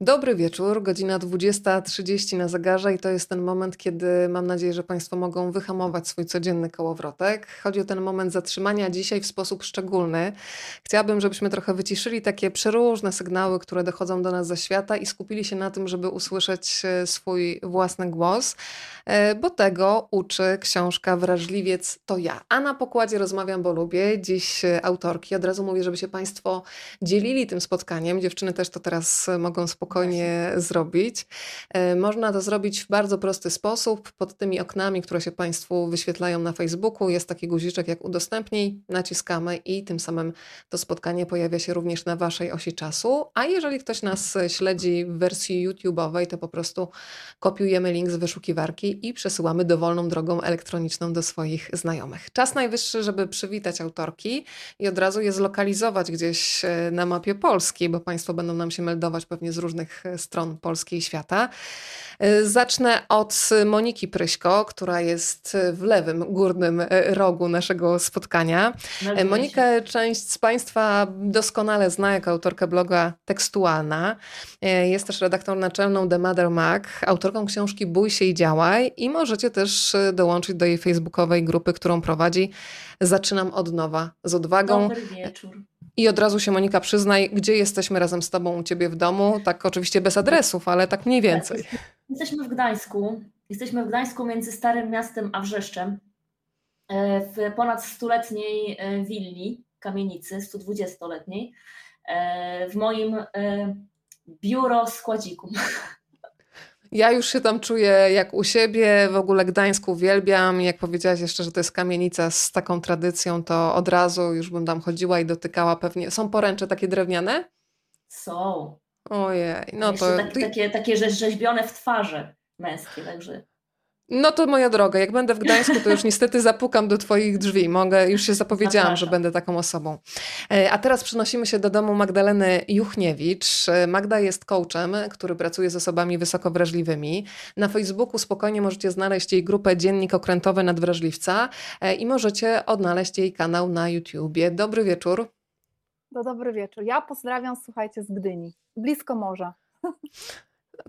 Dobry wieczór, godzina 20.30 na zegarze i to jest ten moment, kiedy mam nadzieję, że Państwo mogą wyhamować swój codzienny kołowrotek. Chodzi o ten moment zatrzymania dzisiaj w sposób szczególny. Chciałabym, żebyśmy trochę wyciszyli takie przeróżne sygnały, które dochodzą do nas ze świata i skupili się na tym, żeby usłyszeć e, swój własny głos, e, bo tego uczy książka Wrażliwiec to ja. A na pokładzie rozmawiam, bo lubię. Dziś e, autorki. Od razu mówię, żeby się Państwo dzielili tym spotkaniem. Dziewczyny też to teraz mogą spokojnie spokojnie zrobić. E, można to zrobić w bardzo prosty sposób. Pod tymi oknami, które się Państwu wyświetlają na Facebooku, jest taki guziczek jak udostępnij, naciskamy i tym samym to spotkanie pojawia się również na Waszej osi czasu. A jeżeli ktoś nas śledzi w wersji YouTube'owej, to po prostu kopiujemy link z wyszukiwarki i przesyłamy dowolną drogą elektroniczną do swoich znajomych. Czas najwyższy, żeby przywitać autorki i od razu je zlokalizować gdzieś e, na mapie Polski, bo Państwo będą nam się meldować pewnie z różnych różnych e, stron Polski i świata. E, zacznę od Moniki Pryśko, która jest w lewym górnym e, rogu naszego spotkania. Monikę część z Państwa doskonale zna jako autorkę bloga Tekstualna. Jest też redaktor naczelną The Mother Mag, autorką książki Bój się i działaj i możecie też dołączyć do jej facebookowej grupy, którą prowadzi. Zaczynam od nowa z odwagą. Dobry wieczór. I od razu się Monika przyznaj, gdzie jesteśmy razem z Tobą u Ciebie w domu, tak oczywiście bez adresów, ale tak mniej więcej. Jesteśmy w Gdańsku. Jesteśmy w Gdańsku między Starym Miastem a Wrzeszczem, e, w ponad stuletniej e, willi, kamienicy, 120-letniej, e, w moim biuro składziku. Ja już się tam czuję jak u siebie, w ogóle Gdańsk uwielbiam. Jak powiedziałaś jeszcze, że to jest kamienica z taką tradycją, to od razu już bym tam chodziła i dotykała pewnie. Są poręcze takie drewniane? Są. Ojej, no to... Tak, takie, takie rzeźbione w twarze męskie, także... No to moja droga, jak będę w Gdańsku, to już niestety zapukam do Twoich drzwi. Mogę, już się zapowiedziałam, że będę taką osobą. E, a teraz przenosimy się do domu Magdaleny Juchniewicz. E, Magda jest coachem, który pracuje z osobami wysoko wrażliwymi. Na Facebooku spokojnie możecie znaleźć jej grupę Dziennik Okrętowy Nadwrażliwca e, i możecie odnaleźć jej kanał na YouTubie. Dobry wieczór. No, dobry wieczór. Ja pozdrawiam, słuchajcie, z Gdyni, blisko morza.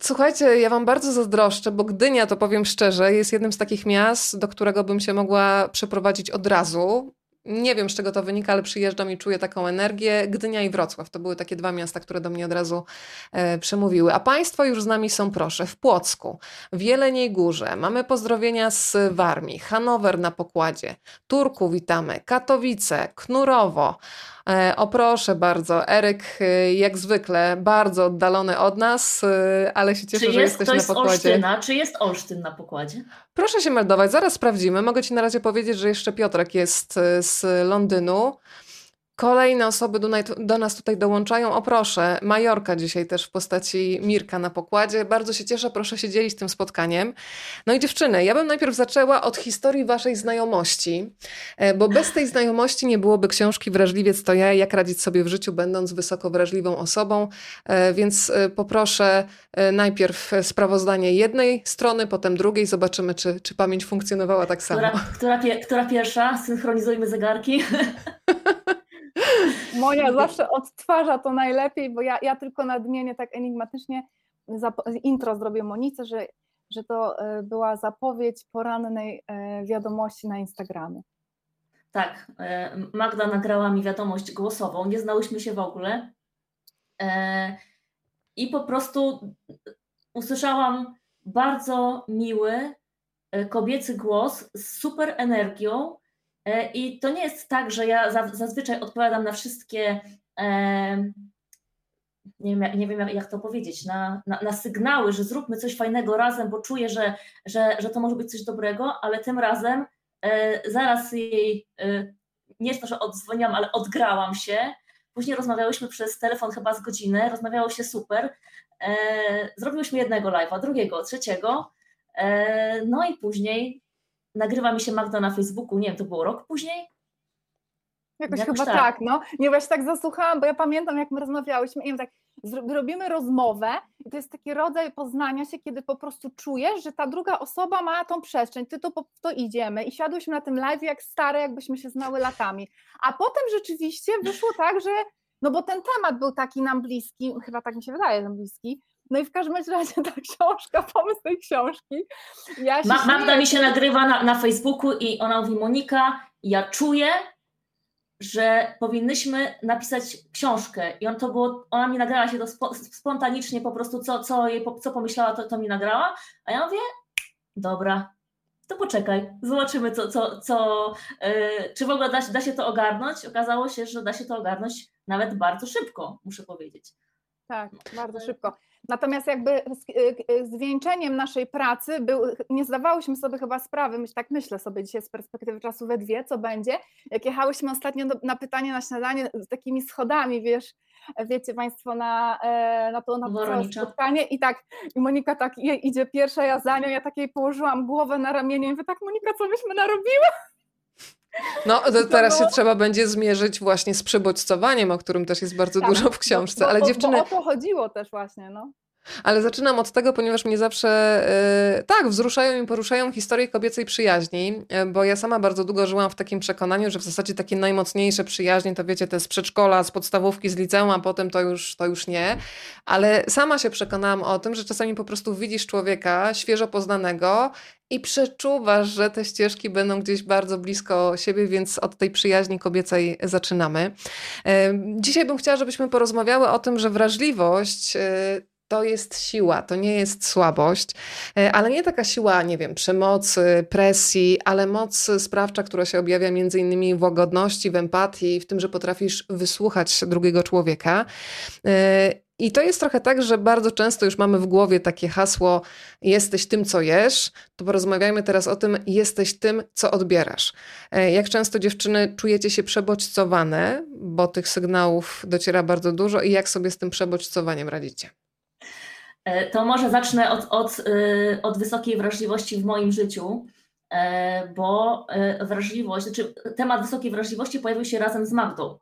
Słuchajcie, ja Wam bardzo zazdroszczę, bo Gdynia, to powiem szczerze, jest jednym z takich miast, do którego bym się mogła przeprowadzić od razu. Nie wiem, z czego to wynika, ale przyjeżdżam i czuję taką energię. Gdynia i Wrocław to były takie dwa miasta, które do mnie od razu e, przemówiły. A Państwo już z nami są, proszę, w Płocku, w Jeleniej Górze. Mamy pozdrowienia z Warmii, Hanower na pokładzie, Turku witamy, Katowice, Knurowo. E, o proszę bardzo, Eryk e, jak zwykle bardzo oddalony od nas, e, ale się cieszę, że jesteś na pokładzie. Olsztyna? Czy jest Olsztyn na pokładzie? Proszę się meldować, zaraz sprawdzimy. Mogę Ci na razie powiedzieć, że jeszcze Piotrek jest z Londynu. Kolejne osoby do, do, nas tutaj dołączają. O proszę, Majorka dzisiaj też w postaci Mirka na pokładzie. Bardzo się cieszę, proszę się dzielić tym spotkaniem. No i dziewczyny, ja bym najpierw zaczęła od historii waszej znajomości, e, bo bez tej znajomości nie byłoby książki Wrażliwiec to ja, jak radzić sobie w życiu będąc wysoko wrażliwą osobą, e, więc e, poproszę najpierw sprawozdanie jednej strony, potem drugiej, zobaczymy czy, czy pamięć funkcjonowała tak samo. Która, która, która pierwsza? Synchronizujmy zegarki. Moja zawsze odtwarza to najlepiej, bo ja, ja tylko nadmienię tak enigmatycznie, intro zrobię Monice, że, że to e, była zapowiedź porannej e, wiadomości na Instagramie. Tak, e, Magda nagrała mi wiadomość głosową, nie znałyśmy się w ogóle i po prostu usłyszałam bardzo miły kobiecy głos z super energią, I to nie jest tak, że ja zazwyczaj odpowiadam na wszystkie, nie wiem, nie wiem jak to powiedzieć, na, na, na, sygnały, że zróbmy coś fajnego razem, bo czuję, że, że, że to może być coś dobrego, ale tym razem e, zaraz jej, e, nie jest to, że odzwoniłam, ale odgrałam się. Później rozmawiałyśmy przez telefon chyba z godzinę, rozmawiało się super. Zrobiłyśmy jednego live'a, drugiego, trzeciego. No i później nagrywa mi się Magda na Facebooku, nie wiem, to było rok później? Jakoś, Jakoś chyba tak. tak. no. Nie, właśnie tak zasłuchałam, bo ja pamiętam, jak my rozmawiałyśmy i tak, robimy rozmowę i to jest taki rodzaj poznania się, kiedy po prostu czujesz, że ta druga osoba ma tą przestrzeń, ty to, to idziemy i siadłyśmy na tym live jak stare, jakbyśmy się znały latami. A potem rzeczywiście wyszło tak, że no bo ten temat był taki nam bliski, chyba tak mi się wydaje, nam bliski, No i w każdym razie ta książka, pomysł tej książki. Ja Ma, Magda mi się nagrywa na, na Facebooku i ona mówi, Monika, ja czuję, że powinnyśmy napisać książkę. I on to było, ona mi nagrała się to spo, spontanicznie po prostu, co, co, jej, co pomyślała, to, to mi nagrała. A ja mówię, dobra, to poczekaj, zobaczymy, co, co, co, yy, czy w ogóle da, da się to ogarnąć. Okazało się, że da się to ogarnąć nawet bardzo szybko, muszę powiedzieć. Tak, bardzo szybko. Natomiast jakby y, y, zwieńczeniem naszej pracy był, nie zdawałyśmy sobie chyba sprawy, myśl, tak myślę sobie dzisiaj z perspektywy czasu we dwie, co będzie, jak jechałyśmy ostatnio do, na pytanie na śniadanie z takimi schodami, wiesz, wiecie Państwo, na, e, na to, na spotkanie i tak, i Monika tak idzie pierwsza, ja za nią, ja takiej położyłam głowę na ramieniu i mówię, tak Monika, co myśmy narobiły? No, teraz się trzeba będzie zmierzyć właśnie z przebodźcowaniem, o którym też jest bardzo tak, dużo w książce. Bo, ale bo, dziewczyny. Bo o to chodziło też właśnie, no. Ale zaczynam od tego, ponieważ mnie zawsze yy, tak wzruszają i poruszają historie kobiecej przyjaźni, yy, bo ja sama bardzo długo żyłam w takim przekonaniu, że w zasadzie takie najmocniejsze przyjaźnie to wiecie, te z przedszkola, z podstawówki, z liceum, a potem to już, to już nie. Ale sama się przekonałam o tym, że czasami po prostu widzisz człowieka świeżo poznanego i przeczuwasz, że te ścieżki będą gdzieś bardzo blisko siebie, więc od tej przyjaźni kobiecej zaczynamy. Yy, dzisiaj bym chciała, żebyśmy porozmawiały o tym, że wrażliwość to jest siła, to nie jest słabość, e, ale nie taka siła, nie wiem, przemocy, presji, ale moc sprawcza, która się objawia między innymi w łagodności, w empatii, w tym, że potrafisz wysłuchać drugiego człowieka. E, I to jest trochę tak, że bardzo często już mamy w głowie takie hasło: jesteś tym, co jesz. To porozmawiajmy teraz o tym: jesteś tym, co odbierasz. E, jak często dziewczyny czujecie się przebodźcowane, bo tych sygnałów dociera bardzo dużo, i jak sobie z tym przebodźcowaniem radzicie? E, to może zacznę od, od, e, od wysokiej wrażliwości w moim życiu, e, bo wrażliwość, znaczy temat wysokiej wrażliwości pojawił się razem z Magdą.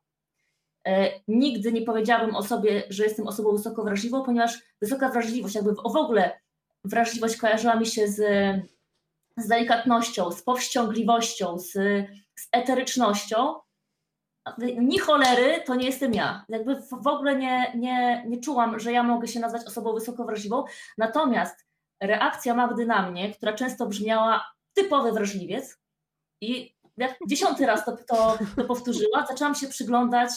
Nigdy nie powiedziałabym o sobie, że jestem osobą wysoko wrażliwą, ponieważ wysoka wrażliwość, jakby w ogóle wrażliwość kojarzyła mi się z, z delikatnością, z powściągliwością, z, z eterycznością, ni cholery to nie jestem ja. Jakby w ogóle nie, nie, nie czułam, że ja mogę się nazwać osobą wysoko wrażliwą. Natomiast reakcja Magdy na mnie, która często brzmiała typowy wrażliwiec i jak dziesiąty raz to, to, to powtórzyła, zaczęłam się przyglądać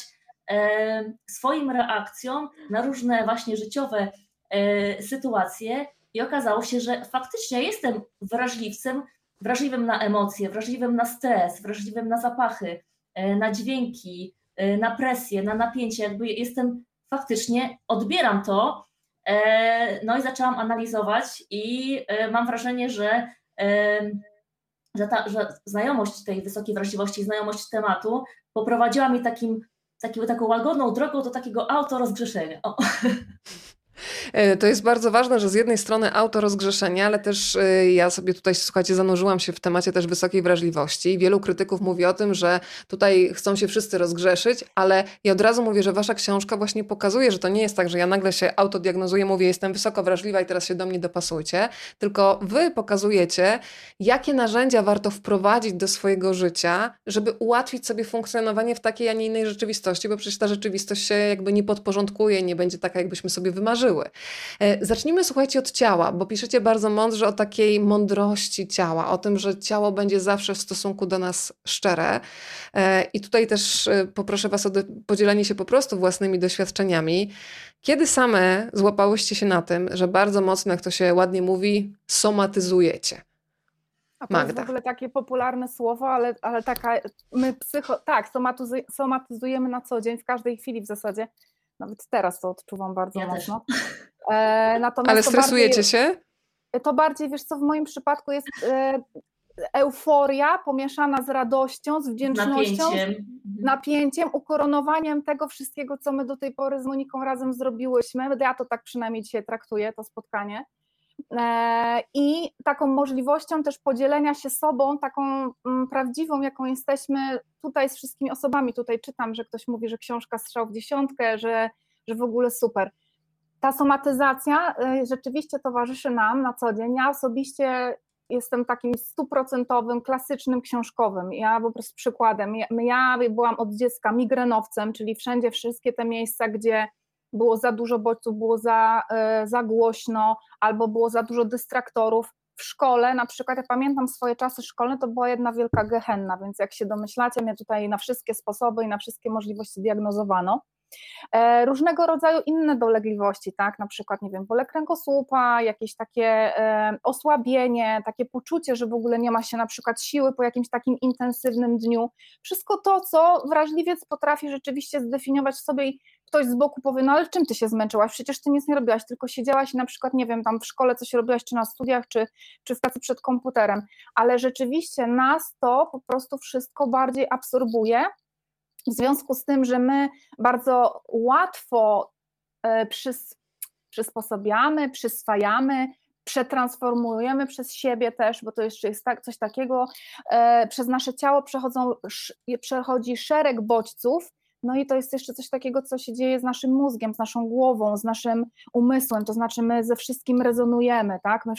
e, swoim reakcjom na różne właśnie życiowe e, sytuacje i okazało się, że faktycznie jestem wrażliwcem, wrażliwym na emocje, wrażliwym na stres, wrażliwym na zapachy, na dźwięki, e, na presję, na napięcie, jakby jestem faktycznie, odbieram to, e, no i zaczęłam analizować i mam wrażenie, że, że, ta, że znajomość tej wysokiej wrażliwości, znajomość tematu poprowadziła mnie takim, takim, taką łagodną drogą do takiego autorozgrzeszenia. O. E, to jest bardzo ważne, że z jednej strony autorozgrzeszenie, ale też e, ja sobie tutaj, słuchajcie, zanurzyłam się w temacie też wysokiej wrażliwości. Wielu krytyków mówi o tym, że tutaj chcą się wszyscy rozgrzeszyć, ale ja od razu mówię, że wasza książka właśnie pokazuje, że to nie jest tak, że ja nagle się autodiagnozuję, mówię, jestem wysoko wrażliwa i teraz się do mnie dopasujcie, tylko wy pokazujecie, jakie narzędzia warto wprowadzić do swojego życia, żeby ułatwić sobie funkcjonowanie w takiej, a nie innej rzeczywistości, bo przecież ta rzeczywistość się jakby nie podporządkuje, nie będzie taka, jakbyśmy sobie wymarzyli E, zacznijmy, słuchajcie, od ciała, bo piszecie bardzo mądrze o takiej mądrości ciała, o tym, że ciało będzie zawsze w stosunku do nas szczere. E, I tutaj też e, poproszę Was o podzielenie się po prostu własnymi doświadczeniami. Kiedy same złapałyście się na tym, że bardzo mocno, jak to się ładnie mówi, somatyzujecie? A to Magda. jest w ogóle takie popularne słowo, ale, ale taka, my psycho, tak, somatyzujemy na co dzień, w każdej chwili w zasadzie. Nawet teraz to odczuwam bardzo ja mocno. E, natomiast Ale stresujecie bardziej, się? To bardziej, wiesz co, w moim przypadku jest e, euforia pomieszana z radością, z wdzięcznością, napięciem. Z napięciem, ukoronowaniem tego wszystkiego, co my do tej pory z Moniką razem zrobiłyśmy. Ja to tak przynajmniej dzisiaj traktuję, to spotkanie. E, I taką możliwością też podzielenia się sobą, taką mm, prawdziwą, jaką jesteśmy tutaj z wszystkimi osobami. Tutaj czytam, że ktoś mówi, że książka strzał w dziesiątkę, że, że w ogóle super. Ta somatyzacja e, rzeczywiście towarzyszy nam na co dzień. Ja osobiście jestem takim stuprocentowym, klasycznym książkowym. Ja po prostu przykładem. Ja, ja byłam od dziecka migrenowcem, czyli wszędzie wszystkie te miejsca, gdzie było za dużo bodźców, było za, e, za głośno, albo było za dużo dystraktorów. W szkole, na przykład, ja pamiętam swoje czasy szkolne, to była jedna wielka gehenna, więc jak się domyślacie, mnie tutaj na wszystkie sposoby i na wszystkie możliwości diagnozowano. E, różnego rodzaju inne dolegliwości, tak, na przykład, nie wiem, bóle kręgosłupa, jakieś takie e, osłabienie, takie poczucie, że w ogóle nie ma się na przykład siły po jakimś takim intensywnym dniu. Wszystko to, co wrażliwiec potrafi rzeczywiście zdefiniować w sobie i ktoś z boku powie, no ale czym ty się zmęczyłaś? Przecież ty nic nie robiłaś, tylko siedziałaś i na przykład, nie wiem, tam w szkole coś robiłaś, czy na studiach, czy, czy w pracy przed komputerem. Ale rzeczywiście nas to po prostu wszystko bardziej absorbuje w związku z tym, że my bardzo łatwo e, przys, przysposobiamy, przyswajamy, przetransformujemy przez siebie też, bo to jeszcze jest tak, coś takiego, e, przez nasze ciało przechodzą, przechodzi szereg bodźców, no i to jest jeszcze coś takiego, co się dzieje z naszym mózgiem, z naszą głową, z naszym umysłem, to znaczy my ze wszystkim rezonujemy, tak? My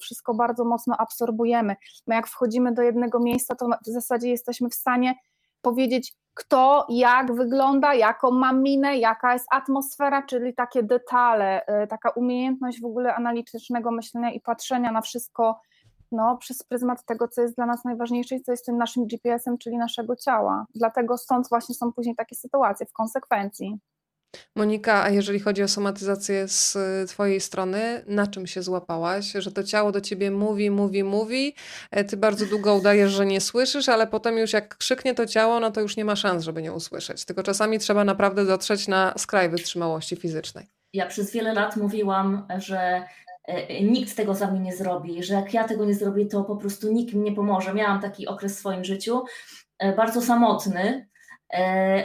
wszystko bardzo mocno absorbujemy. My jak wchodzimy do jednego miejsca, to w zasadzie jesteśmy w stanie powiedzieć, kto, jak wygląda, jaką ma minę, jaka jest atmosfera, czyli takie detale, y, taka umiejętność w ogóle analitycznego myślenia i patrzenia na wszystko no, przez pryzmat tego, co jest dla nas najważniejsze i co jest tym naszym GPS-em, czyli naszego ciała. Dlatego stąd właśnie są później takie sytuacje w konsekwencji. Monika, a jeżeli chodzi o somatyzację z y, Twojej strony, na czym się złapałaś? Że to ciało do Ciebie mówi, mówi, mówi, e, Ty bardzo długo udajesz, że nie słyszysz, ale potem już jak krzyknie to ciało, no to już nie ma szans, żeby nie usłyszeć. Tylko czasami trzeba naprawdę dotrzeć na skraj wytrzymałości fizycznej. Ja przez wiele lat mówiłam, że e, nikt tego za mnie nie zrobi, że jak ja tego nie zrobię, to po prostu nikt mi nie pomoże. Miałam taki okres w swoim życiu, e, bardzo samotny, E,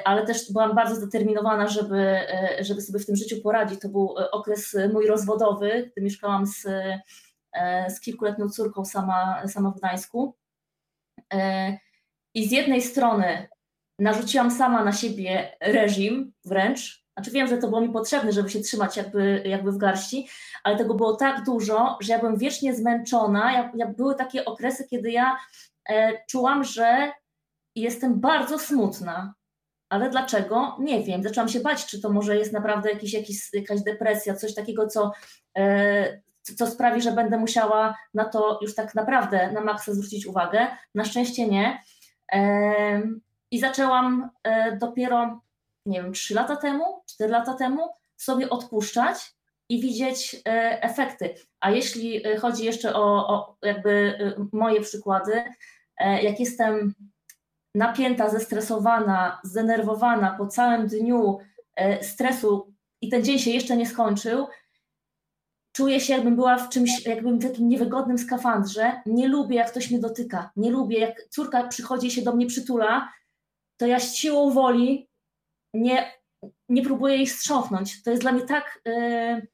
ale też byłam bardzo zdeterminowana, żeby, e, żeby sobie w tym życiu poradzić. To był e, okres mój rozwodowy, gdy mieszkałam z, z kilkuletnią córką sama, sama w Gdańsku. I z jednej strony narzuciłam sama na siebie reżim wręcz, znaczy wiem, że to było mi potrzebne, żeby się trzymać jakby, jakby w garści, ale tego było tak dużo, że ja byłem wiecznie zmęczona. Ja, ja były takie okresy, kiedy ja e, czułam, że i jestem bardzo smutna. Ale dlaczego? Nie wiem. Zaczęłam się bać, czy to może jest naprawdę jakiś, jakiś, jakaś depresja, coś takiego, co, e, co sprawi, że będę musiała na to już tak naprawdę na maksa zwrócić uwagę. Na szczęście nie. E, I zaczęłam e, dopiero, nie wiem, 3 lata temu, 4 lata temu sobie odpuszczać i widzieć e, efekty. A jeśli e, chodzi jeszcze o, o jakby e, moje przykłady, jak jestem napięta, zestresowana, zdenerwowana po całym dniu e, stresu i ten dzień się jeszcze nie skończył, czuję się, jakbym była w czymś, jakbym w takim niewygodnym skafandrze. Nie lubię, jak ktoś mnie dotyka. Nie lubię, jak córka przychodzi i się do mnie przytula, to ja siłą woli nie, nie próbuję jej strząknąć. To jest dla mnie tak, yy,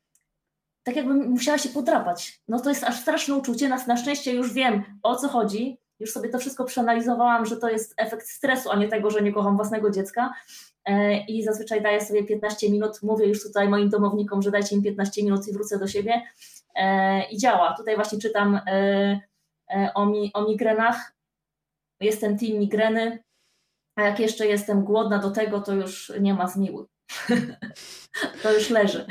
tak jakbym musiała się podrapać. No to jest aż straszne uczucie. Na, na szczęście już wiem, o co chodzi już sobie to wszystko przeanalizowałam, że to jest efekt stresu, a nie tego, że nie kocham własnego dziecka. E, I zazwyczaj daję sobie 15 minut, mówię już tutaj moim domownikom, że dajcie mi 15 minut i wrócę do siebie. E, I działa. Tutaj właśnie czytam e, o, mi, o migrenach. Jestem team migreny, a jak jeszcze jestem głodna do tego, to już nie ma zmiły. to już leży.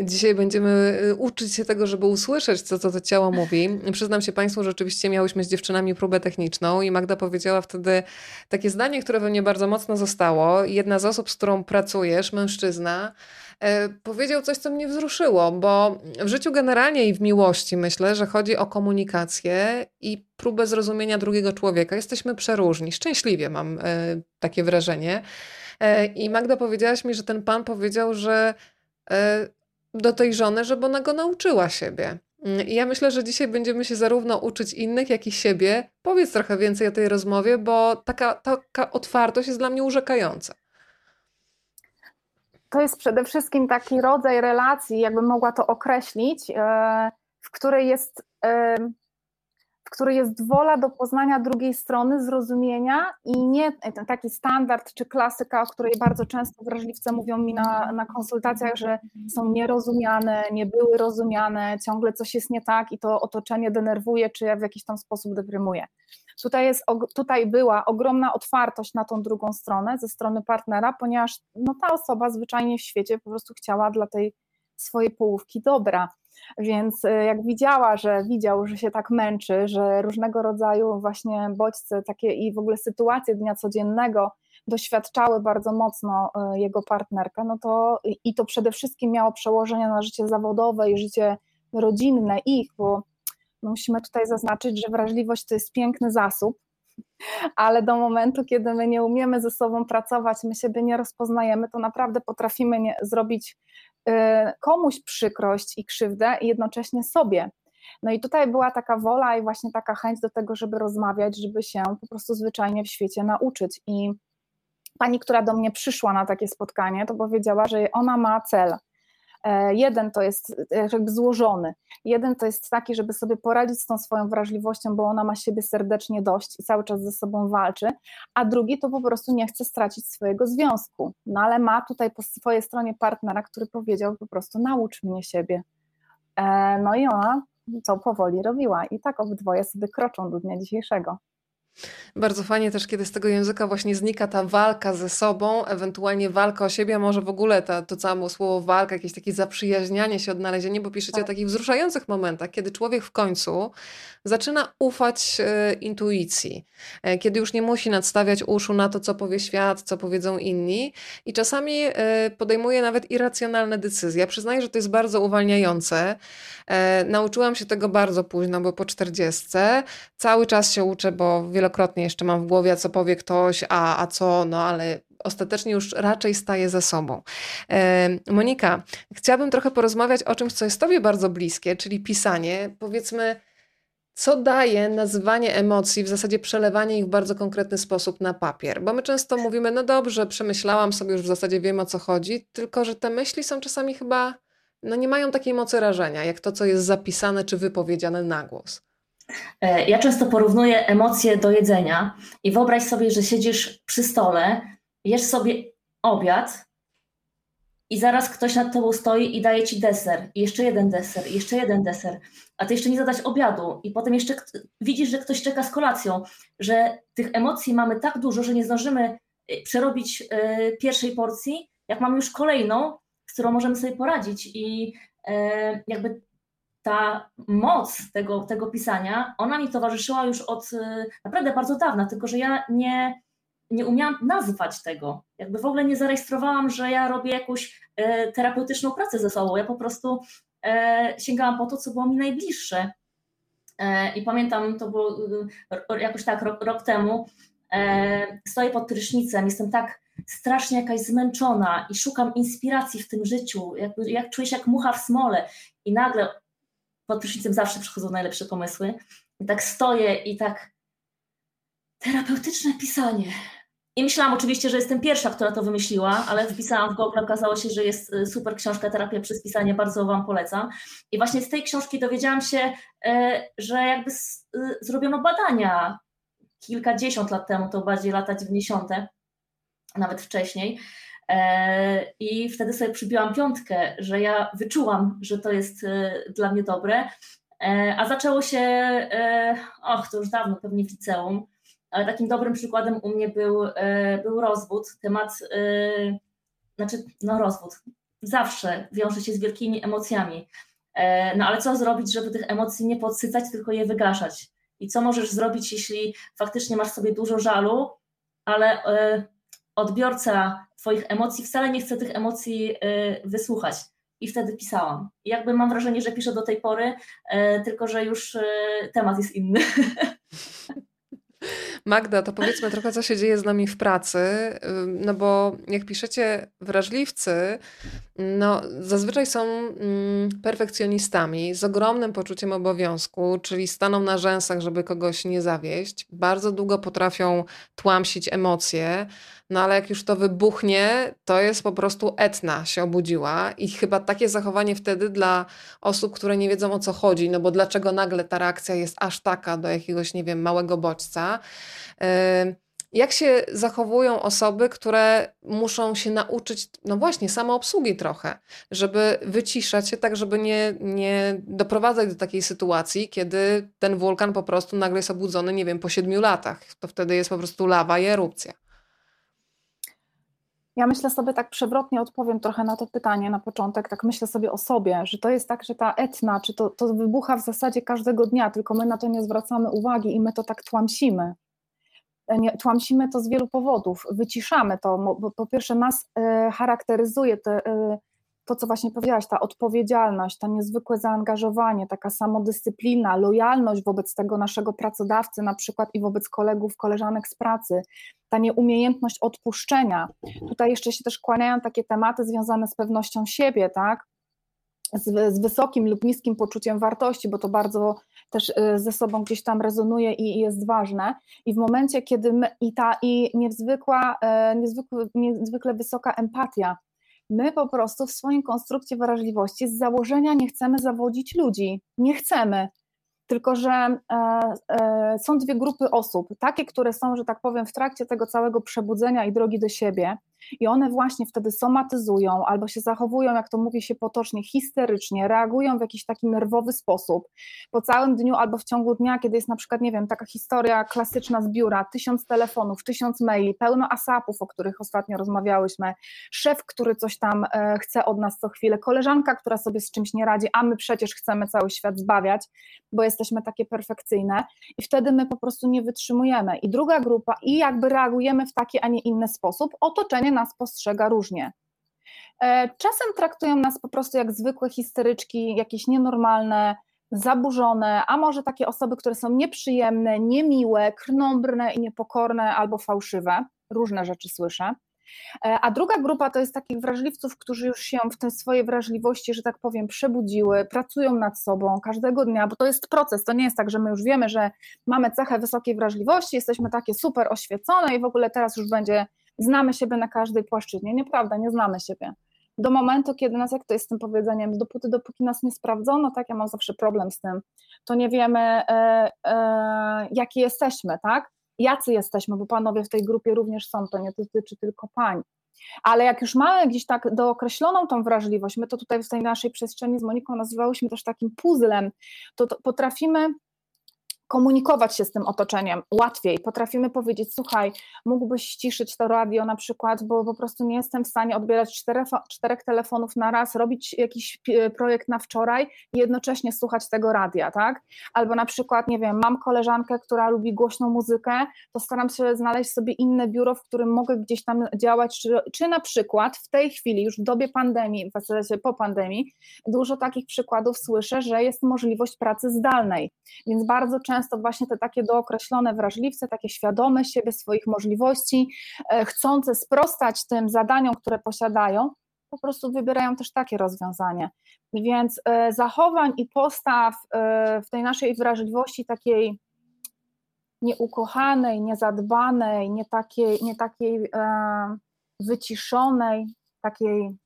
Dzisiaj będziemy y, uczyć się tego, żeby usłyszeć, co, co to ciało mówi. Przyznam się Państwu, że oczywiście miałyśmy z dziewczynami próbę techniczną i Magda powiedziała wtedy takie zdanie, które we mnie bardzo mocno zostało. Jedna z osób, z którą pracujesz, mężczyzna, e, powiedział coś, co mnie wzruszyło, bo w życiu generalnie i w miłości myślę, że chodzi o komunikację i próbę zrozumienia drugiego człowieka. Jesteśmy przeróżni. Szczęśliwie mam e, takie wrażenie. E, I Magda powiedziałaś mi, że ten pan powiedział, że do tej żony, żeby ona go nauczyła siebie. Mm, I ja myślę, że dzisiaj będziemy się zarówno uczyć innych, jak i siebie. Powiedz trochę więcej o tej rozmowie, bo taka, taka otwartość jest dla mnie urzekająca. To jest przede wszystkim taki rodzaj relacji, jakbym mogła to określić, e, w której jest w której jest wola do poznania drugiej strony, zrozumienia i nie taki standard czy klasyka, o której bardzo często wrażliwce mówią mi na, na konsultacjach, że są nierozumiane, nie były rozumiane, ciągle coś jest nie tak i to otoczenie denerwuje, czy ja w jakiś tam sposób deprymuje. Tutaj, jest, tutaj była ogromna otwartość na tą drugą stronę ze strony partnera, ponieważ no, ta osoba zwyczajnie w świecie po prostu chciała dla tej swojej połówki dobra. Więc e, jak widziała, że widział, że się tak męczy, że różnego rodzaju właśnie bodźce takie i w ogóle sytuacje dnia codziennego doświadczały bardzo mocno e, jego partnerka, no to i to przede wszystkim miało przełożenie na życie zawodowe i życie rodzinne ich, bo musimy tutaj zaznaczyć, że wrażliwość to jest piękny zasób, ale do momentu, kiedy my nie umiemy ze sobą pracować, my siebie nie rozpoznajemy, to naprawdę potrafimy nie, zrobić y, komuś przykrość i krzywdę i jednocześnie sobie. No i tutaj była taka wola i właśnie taka chęć do tego, żeby rozmawiać, żeby się po prostu zwyczajnie w świecie nauczyć. I pani, która do mnie przyszła na takie spotkanie, to powiedziała, że ona ma cel. E, jeden to jest e, jakby złożony, jeden to jest taki, żeby sobie poradzić z tą swoją wrażliwością, bo ona ma siebie serdecznie dość i cały czas ze sobą walczy, a drugi to po prostu nie chce stracić swojego związku. No ale ma tutaj po swojej stronie partnera, który powiedział po prostu naucz mnie siebie. E, no i ona co powoli robiła i tak obydwoje sobie kroczą do dnia dzisiejszego. Bardzo fajnie też, kiedy z tego języka właśnie znika ta walka ze sobą, ewentualnie walka o siebie, a może w ogóle ta, to samo słowo walka, jakieś takie zaprzyjaźnianie się, odnalezienie, bo piszecie tak. o takich wzruszających momentach, kiedy człowiek w końcu zaczyna ufać e, intuicji, e, kiedy już nie musi nadstawiać uszu na to, co powie świat, co powiedzą inni i czasami e, podejmuje nawet irracjonalne decyzje. Ja przyznaję, że to jest bardzo uwalniające. E, nauczyłam się tego bardzo późno, bo po czterdziestce cały czas się uczę, bo wielokrotnie jeszcze mam w głowie, co powie ktoś, a, a co, no ale ostatecznie już raczej staje ze sobą. Monika, chciałabym trochę porozmawiać o czymś, co jest Tobie bardzo bliskie, czyli pisanie. Powiedzmy, co daje nazywanie emocji, w zasadzie przelewanie ich w bardzo konkretny sposób na papier? Bo my często mówimy, no dobrze, przemyślałam sobie, już w zasadzie wiem o co chodzi, tylko że te myśli są czasami chyba, no nie mają takiej mocy rażenia, jak to, co jest zapisane czy wypowiedziane na głos. E, ja często porównuję emocje do jedzenia i wyobraź sobie, że siedzisz przy stole, jesz sobie obiad i zaraz ktoś nad tobą stoi i daje ci deser, i jeszcze jeden deser, i jeszcze jeden deser, a ty jeszcze nie zadać obiadu, i potem jeszcze widzisz, że ktoś czeka z kolacją, że tych emocji mamy tak dużo, że nie zdążymy y, przerobić y, pierwszej porcji, jak mamy już kolejną, z którą możemy sobie poradzić. I jakby ta moc tego, tego pisania, ona mi towarzyszyła już od naprawdę bardzo dawna, tylko że ja nie nie umiałam nazwać tego. Jakby w ogóle nie zarejestrowałam, że ja robię jakąś e, terapeutyczną pracę ze sobą. Ja po prostu e, sięgałam po to, co było mi najbliższe. E, I pamiętam, to było jakoś tak rok, rok temu, stoję pod prysznicem, jestem tak strasznie jakaś zmęczona i szukam inspiracji w tym życiu, jakby, jak czuję się jak mucha w smole i nagle pod prysznicem zawsze przychodzą najlepsze pomysły i tak stoję i tak terapeutyczne pisanie, i myślałam oczywiście, że jestem pierwsza, która to wymyśliła, ale wpisałam w Google, okazało się, że jest y, super książka Terapia przez pisanie, bardzo Wam polecam. I właśnie z tej książki dowiedziałam się, e, że jakby y, zrobiono badania kilkadziesiąt lat temu, to bardziej lata 90., nawet wcześniej. E, I wtedy sobie przybiłam piątkę, że ja wyczułam, że to jest y, dla mnie dobre. E, a zaczęło się, och, to już dawno, pewnie w liceum ale takim dobrym przykładem u mnie był, e, był rozwód. Temat, e, znaczy, no rozwód zawsze wiąże się z wielkimi emocjami. E, no ale co zrobić, żeby tych emocji nie podsycać, tylko je wygaszać? I co możesz zrobić, jeśli faktycznie masz sobie dużo żalu, ale odbiorca Twoich emocji wcale nie chce tych emocji wysłuchać? I wtedy pisałam. I jakby mam wrażenie, że piszę do tej pory, tylko że już temat jest inny. Magda, to powiedzmy trochę, co się dzieje z nami w pracy, no bo jak piszecie wrażliwcy, no zazwyczaj są mm, perfekcjonistami z ogromnym poczuciem obowiązku, czyli staną na rzęsach, żeby kogoś nie zawieść. Bardzo długo potrafią tłamsić emocje, no ale jak już to wybuchnie, to jest po prostu etna się obudziła i chyba takie zachowanie wtedy dla osób, które nie wiedzą o co chodzi, no bo dlaczego nagle ta reakcja jest aż taka do jakiegoś, nie wiem, małego bodźca, jak się zachowują osoby, które muszą się nauczyć, no właśnie, samoobsługi trochę, żeby wyciszać się tak, żeby nie, nie doprowadzać do takiej sytuacji, kiedy ten wulkan po prostu nagle jest obudzony, nie wiem, po siedmiu latach. To wtedy jest po prostu lawa i erupcja. Ja myślę sobie tak przewrotnie odpowiem trochę na to pytanie na początek, tak myślę sobie o sobie, że to jest tak, że ta etna, czy to, to wybucha w zasadzie każdego dnia, tylko my na to nie zwracamy uwagi i my to tak tłamsimy. E, nie, tłamsimy to z wielu powodów, wyciszamy to, bo po pierwsze nas e, charakteryzuje te, e, to, co właśnie powiedziałaś, ta odpowiedzialność, to niezwykłe zaangażowanie, taka samodyscyplina, lojalność wobec tego naszego pracodawcy, na przykład i wobec kolegów, koleżanek z pracy, ta nieumiejętność odpuszczenia. Tutaj jeszcze się też kłaniają takie tematy związane z pewnością siebie, tak? Z, z, wysokim lub niskim poczuciem wartości, bo to bardzo też y, ze sobą gdzieś tam rezonuje i, jest ważne. I w momencie, kiedy my, i ta i niezwykła, e, niezwykle, niezwykle wysoka empatia, My po prostu w swoim konstrukcie wrażliwości z założenia nie chcemy zawodzić ludzi. Nie chcemy. Tylko, że e, e, są dwie grupy osób, takie, które są, że tak powiem, w trakcie tego całego przebudzenia i drogi do siebie, i one właśnie wtedy somatyzują albo się zachowują, jak to mówi się potocznie, histerycznie, reagują w jakiś taki nerwowy sposób. Po całym dniu albo w ciągu dnia, kiedy jest na przykład, nie wiem, taka historia klasyczna z biura, tysiąc telefonów, tysiąc maili, pełno asapów, o których ostatnio rozmawiałyśmy, szef, który coś tam e, chce od nas co chwilę, koleżanka, która sobie z czymś nie radzi, a my przecież chcemy cały świat zbawiać, bo jesteśmy takie perfekcyjne i wtedy my po prostu nie wytrzymujemy. I druga grupa, i jakby reagujemy w taki, a nie inny sposób, otoczenie nas postrzega różnie. E, czasem traktują nas po prostu jak zwykłe histeryczki, jakieś nienormalne, zaburzone, a może takie osoby, które są nieprzyjemne, niemiłe, krnąbrne i niepokorne albo fałszywe. Różne rzeczy słyszę. E, a druga grupa to jest takich wrażliwców, którzy już się w tej swojej wrażliwości, że tak powiem, przebudziły, pracują nad sobą każdego dnia, bo to jest proces. To nie jest tak, że my już wiemy, że mamy cechę wysokiej wrażliwości, jesteśmy takie super oświecone i w ogóle teraz już będzie znamy siebie na każdej płaszczyźnie. Nieprawda, nie znamy siebie. Do momentu, kiedy nas, jak to jest z tym powiedzeniem, dopóty, dopóki nas nie sprawdzono, tak, ja mam zawsze problem z tym, to nie wiemy, e, e, jaki jesteśmy, tak? Jacy jesteśmy, bo panowie w tej grupie również są, to nie dotyczy tylko pań. Ale jak już mamy gdzieś tak dookreśloną tą wrażliwość, my to tutaj w tej naszej przestrzeni z Moniką nazywałyśmy też takim puzzlem, to, to potrafimy komunikować się z tym otoczeniem łatwiej. Potrafimy powiedzieć, słuchaj, mógłbyś ściszyć to radio na przykład, bo po prostu nie jestem w stanie odbierać czterech, telefonów na raz, robić jakiś projekt na wczoraj i jednocześnie słuchać tego radia, tak? Albo na przykład, nie wiem, mam koleżankę, która lubi głośną muzykę, to staram się znaleźć sobie inne biuro, w którym mogę gdzieś tam działać, czy, czy na przykład w tej chwili, już w dobie pandemii, w zasadzie po pandemii, dużo takich przykładów słyszę, że jest możliwość pracy zdalnej, więc bardzo często często właśnie te takie dookreślone wrażliwce, takie świadome siebie, swoich możliwości, e, chcące sprostać tym zadaniom, które posiadają, po prostu wybierają też takie rozwiązanie. Więc e, zachowań i postaw e, w tej naszej wrażliwości takiej nieukochanej, niezadbanej, nie takiej, nie takiej wyciszonej, takiej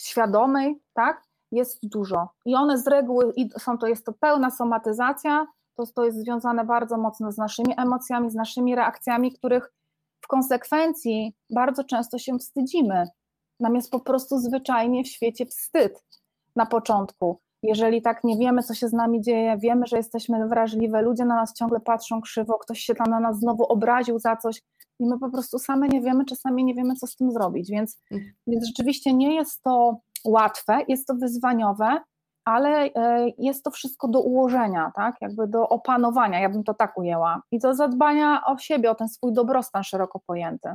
świadomej, tak, jest dużo. I one z reguły są to, jest to pełna somatyzacja, to, to jest związane bardzo mocno z naszymi emocjami, z naszymi reakcjami, których w konsekwencji bardzo często się wstydzimy. Nam jest po prostu zwyczajnie w świecie wstyd na początku. Jeżeli tak nie wiemy, co się z nami dzieje, wiemy, że jesteśmy wrażliwe, ludzie na nas ciągle patrzą krzywo, ktoś się tam na nas znowu obraził za coś i my po prostu same nie wiemy, czasami nie wiemy, co z tym zrobić. Więc, mhm. więc rzeczywiście nie jest to łatwe, jest to wyzwaniowe, ale e, jest to wszystko do ułożenia, tak? jakby do opanowania, ja bym to tak ujęła, i do zadbania o siebie, o ten swój dobrostan szeroko pojęty.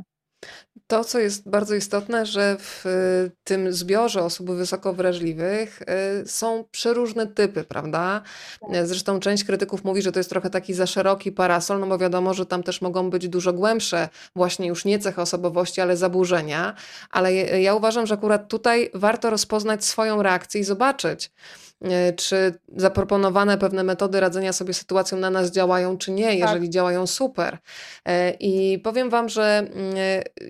To, co jest bardzo istotne, że w y, tym zbiorze osób wysoko wrażliwych y, są przeróżne typy, prawda? Tak. Zresztą część krytyków mówi, że to jest trochę taki za szeroki parasol, no bo wiadomo, że tam też mogą być dużo głębsze, właśnie już nie cechy osobowości, ale zaburzenia. Ale ja uważam, że akurat tutaj warto rozpoznać swoją reakcję i zobaczyć, czy zaproponowane pewne metody radzenia sobie sytuacją na nas działają, czy nie. Jeżeli tak. działają, super. E, I powiem Wam, że mm,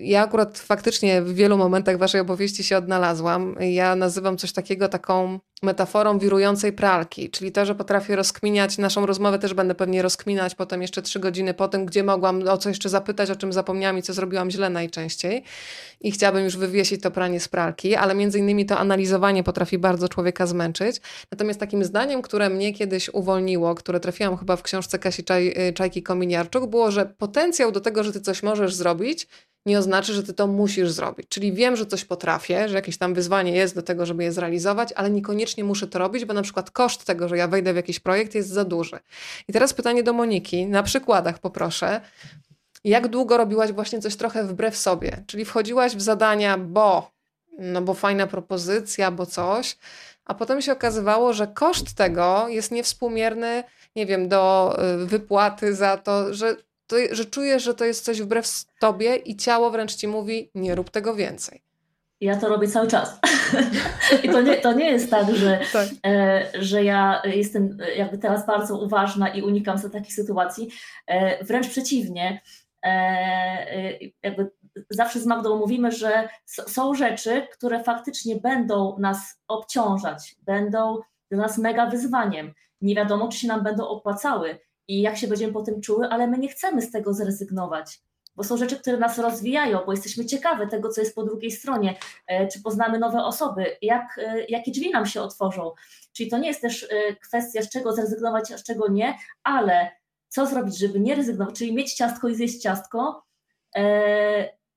ja akurat faktycznie w wielu momentach waszej opowieści się odnalazłam. Ja nazywam coś takiego taką metaforą wirującej pralki, czyli to, że potrafię rozkminiać, naszą rozmowę też będę pewnie rozkminać potem jeszcze trzy godziny po tym, gdzie mogłam o co jeszcze zapytać, o czym zapomniałam i co zrobiłam źle najczęściej i chciałabym już wywiesić to pranie z pralki, ale między innymi to analizowanie potrafi bardzo człowieka zmęczyć. Natomiast takim zdaniem, które mnie kiedyś uwolniło, które trafiłam chyba w książce Kasi Czaj, y, Czajki Kominiarczuk, było, że potencjał do tego, że ty coś możesz zrobić, nie oznacza, że ty to musisz zrobić. Czyli wiem, że coś potrafię, że jakieś tam wyzwanie jest do tego, żeby je zrealizować, ale niekoniecznie muszę to robić, bo na przykład koszt tego, że ja wejdę w jakiś projekt jest za duży. I teraz pytanie do Moniki, na przykładach poproszę. Jak długo robiłaś właśnie coś trochę wbrew sobie? Czyli wchodziłaś w zadania, bo, no bo fajna propozycja, bo coś, a potem się okazywało, że koszt tego jest niewspółmierny, nie wiem, do y, wypłaty za to, że to, że czujesz, że to jest coś wbrew tobie i ciało wręcz ci mówi, nie rób tego więcej. Ja to robię cały czas. I to nie, to nie jest tak, że, tak. E, że ja jestem jakby teraz bardzo uważna i unikam za takich sytuacji. E, wręcz przeciwnie. E, e jakby zawsze z Magdą mówimy, że są rzeczy, które faktycznie będą nas obciążać, będą dla nas mega wyzwaniem. Nie wiadomo, czy się nam będą opłacały i jak się będziemy po tym czuły, ale my nie chcemy z tego zrezygnować, bo są rzeczy, które nas rozwijają, bo jesteśmy ciekawe tego, co jest po drugiej stronie, e, czy poznamy nowe osoby, jak, e, jakie drzwi nam się otworzą. Czyli to nie jest też e, kwestia, z czego zrezygnować, a z czego nie, ale co zrobić, żeby nie rezygnować, czyli mieć ciastko i zjeść ciastko.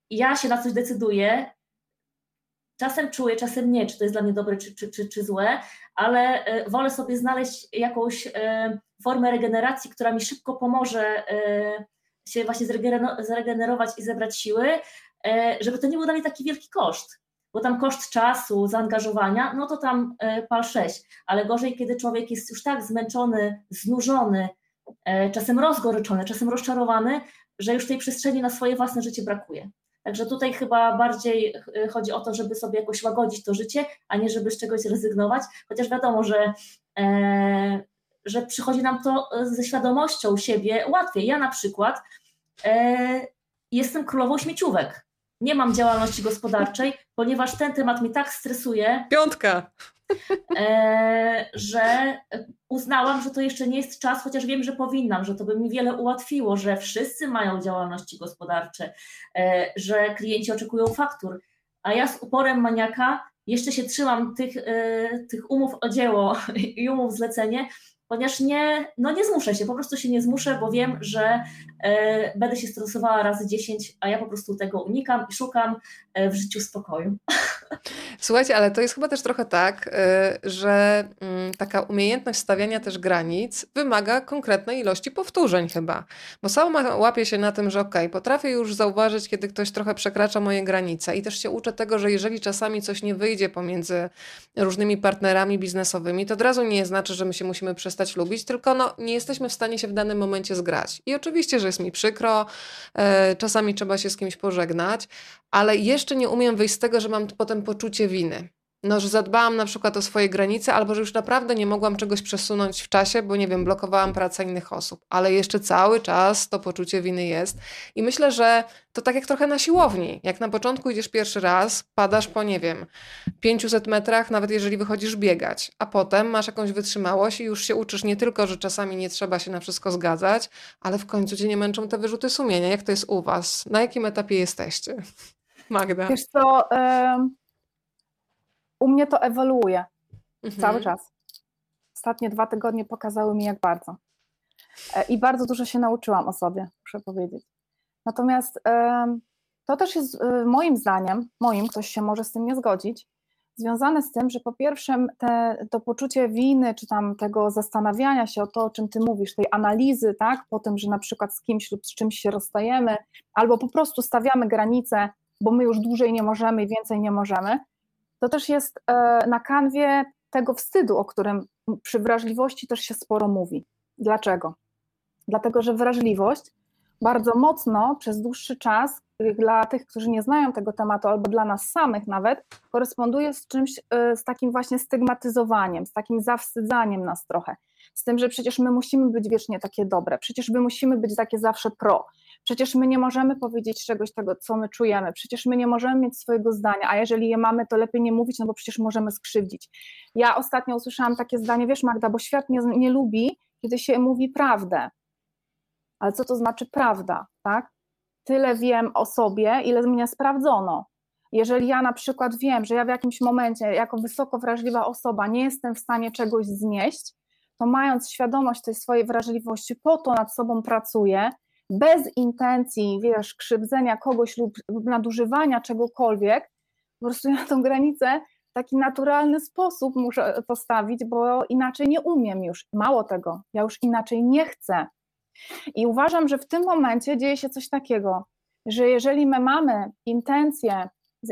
Ja się na coś decyduję, czasem czuję, czasem nie, czy to jest dla mnie dobre, czy, czy, czy, czy złe, ale wolę sobie znaleźć jakąś formę regeneracji, która mi szybko pomoże e, się właśnie zregenerować i zebrać siły, e, żeby to nie był dla mnie taki wielki koszt. Bo tam koszt czasu, zaangażowania, no to tam e, pal 6, ale gorzej, kiedy człowiek jest już tak zmęczony, znużony, czasem rozgoryczony, czasem rozczarowany, że już tej przestrzeni na swoje własne życie brakuje. Także tutaj chyba bardziej chodzi o to, żeby sobie jakoś łagodzić to życie, a nie żeby z czegoś rezygnować, chociaż wiadomo, że że przychodzi nam to e, ze świadomością siebie łatwiej. Ja na przykład e, jestem królową śmieciówek. Nie mam działalności gospodarczej, ponieważ ten temat mnie tak stresuje. Piątka. E, że uznałam, że to jeszcze nie jest czas, chociaż wiem, że powinnam, że to by mi wiele ułatwiło, że wszyscy mają działalności gospodarcze, e, że klienci oczekują faktur. A ja z uporem maniaka jeszcze się trzymam tych, e, tych umów o dzieło i umów zlecenie, ponieważ nie, no nie zmuszę się, po prostu się nie zmuszę, bo wiem, że e, będę się stresowała razy 10, a ja po prostu tego unikam i szukam e, w życiu spokoju. Słuchajcie, ale to jest chyba też trochę tak, e, że mm, taka umiejętność stawiania też granic wymaga konkretnej ilości powtórzeń chyba. Bo sama łapię się na tym, że okej, okay, potrafię już zauważyć, kiedy ktoś trochę przekracza moje granice i też się uczę tego, że jeżeli czasami coś nie wyjdzie pomiędzy różnymi partnerami biznesowymi, to od razu nie znaczy, że my się musimy przestać lubić, tylko no, nie jesteśmy w stanie się w danym momencie zgrać. I oczywiście, że jest mi przykro, e, czasami trzeba się z kimś pożegnać, ale jeszcze nie umiem wyjść z tego, że mam potem poczucie winy. No, że zadbałam na przykład o swoje granice, albo że już naprawdę nie mogłam czegoś przesunąć w czasie, bo nie wiem, blokowałam pracę innych osób, ale jeszcze cały czas to poczucie winy jest. I myślę, że to tak jak trochę na siłowni. Jak na początku idziesz pierwszy raz, padasz po, nie wiem, 500 metrach, nawet jeżeli wychodzisz biegać, a potem masz jakąś wytrzymałość i już się uczysz nie tylko, że czasami nie trzeba się na wszystko zgadzać, ale w końcu cię nie męczą te wyrzuty sumienia. Jak to jest u Was? Na jakim etapie jesteście? Magda. Wiesz co, u mnie to ewoluuje mhm. cały czas. Ostatnie dwa tygodnie pokazały mi, jak bardzo. E, I bardzo dużo się nauczyłam o sobie, muszę powiedzieć. Natomiast to też jest e, moim zdaniem, moim, ktoś się może z tym nie zgodzić, związane z tym, że po pierwsze te, to poczucie winy, czy tam tego zastanawiania się o to, o czym ty mówisz, tej analizy, tak, po tym, że na przykład z kimś lub z czymś się rozstajemy, albo po prostu stawiamy granice, bo my już dłużej nie możemy i więcej nie możemy, to też jest e, na kanwie tego wstydu, o którym przy wrażliwości też się sporo mówi. Dlaczego? Dlatego, że wrażliwość bardzo mocno przez dłuższy czas dla tych, którzy nie znają tego tematu, albo dla nas samych nawet, koresponduje z czymś, y, z takim właśnie stygmatyzowaniem, z takim zawstydzaniem nas trochę. Z tym, że przecież my musimy być wiecznie takie dobre, przecież my musimy być takie zawsze pro, przecież my nie możemy powiedzieć czegoś tego, co my czujemy, przecież my nie możemy mieć swojego zdania, a jeżeli je mamy, to lepiej nie mówić, no bo przecież możemy skrzywdzić. Ja ostatnio usłyszałam takie zdanie, wiesz Magda, bo świat nie, nie lubi, kiedy się mówi prawdę. Ale co to znaczy prawda, tak? Tyle wiem o sobie, ile mnie sprawdzono. Jeżeli ja na przykład wiem, że ja w jakimś momencie, jako wysoko wrażliwa osoba, nie jestem w stanie czegoś znieść, to mając świadomość tej swojej wrażliwości, po to nad sobą pracuję, bez intencji, wiesz, krzywdzenia kogoś lub nadużywania czegokolwiek, po prostu ja tą granicę w taki naturalny sposób muszę postawić, bo inaczej nie umiem już. Mało tego, ja już inaczej nie chcę. I uważam, że w tym momencie dzieje się coś takiego, że jeżeli my mamy intencję,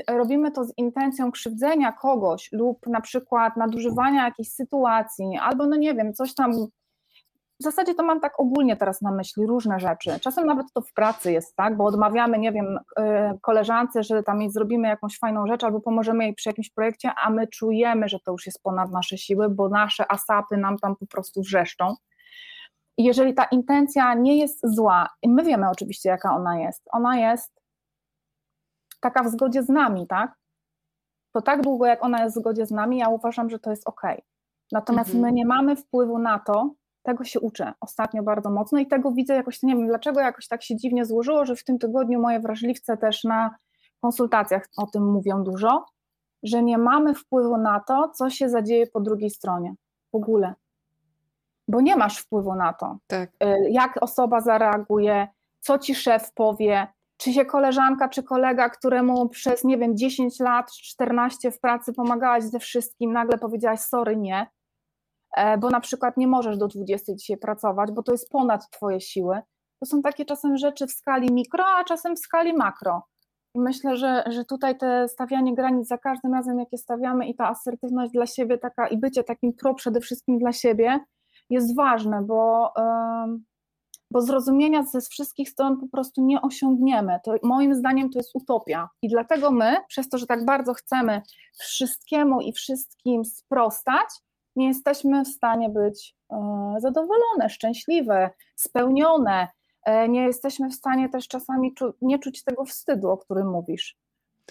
robimy to z intencją krzywdzenia kogoś lub na przykład nadużywania jakiejś sytuacji, albo no nie wiem, coś tam w zasadzie to mam tak ogólnie teraz na myśli różne rzeczy. Czasem nawet to w pracy jest, tak, bo odmawiamy, nie wiem, y, koleżance, że tam jej zrobimy jakąś fajną rzecz albo pomożemy jej przy jakimś projekcie, a my czujemy, że to już jest ponad nasze siły, bo nasze asapy nam tam po prostu wrzeszczą. Jeżeli ta intencja nie jest zła, my wiemy oczywiście, jaka ona jest, ona jest taka w zgodzie z nami, tak? To tak długo, jak ona jest w zgodzie z nami, ja uważam, że to jest ok. Natomiast mhm. my nie mamy wpływu na to, tego się uczę ostatnio bardzo mocno i tego widzę jakoś, nie wiem dlaczego jakoś tak się dziwnie złożyło, że w tym tygodniu moje wrażliwce też na konsultacjach o tym mówią dużo, że nie mamy wpływu na to, co się zadzieje po drugiej stronie w ogóle. Bo nie masz wpływu na to, tak. Y, jak osoba zareaguje, co ci szef powie, czy się koleżanka czy kolega, któremu przez, nie wiem, 10 lat, 14 w pracy pomagałaś ze wszystkim, nagle powiedziałaś sorry, nie, E, bo na przykład nie możesz do 20 dzisiaj pracować, bo to jest ponad Twoje siły. To są takie czasem rzeczy w skali mikro, a czasem w skali makro. I myślę, że, że tutaj te stawianie granic za każdym razem, jakie stawiamy, i ta asertywność dla siebie, taka i bycie takim pro przede wszystkim dla siebie jest ważne, bo, bo zrozumienia ze wszystkich stron po prostu nie osiągniemy. To moim zdaniem to jest utopia. I dlatego my, przez to, że tak bardzo chcemy wszystkiemu i wszystkim sprostać, nie jesteśmy w stanie być e, zadowolone, szczęśliwe, spełnione. E, nie jesteśmy w stanie też czasami czu nie czuć tego wstydu, o którym mówisz.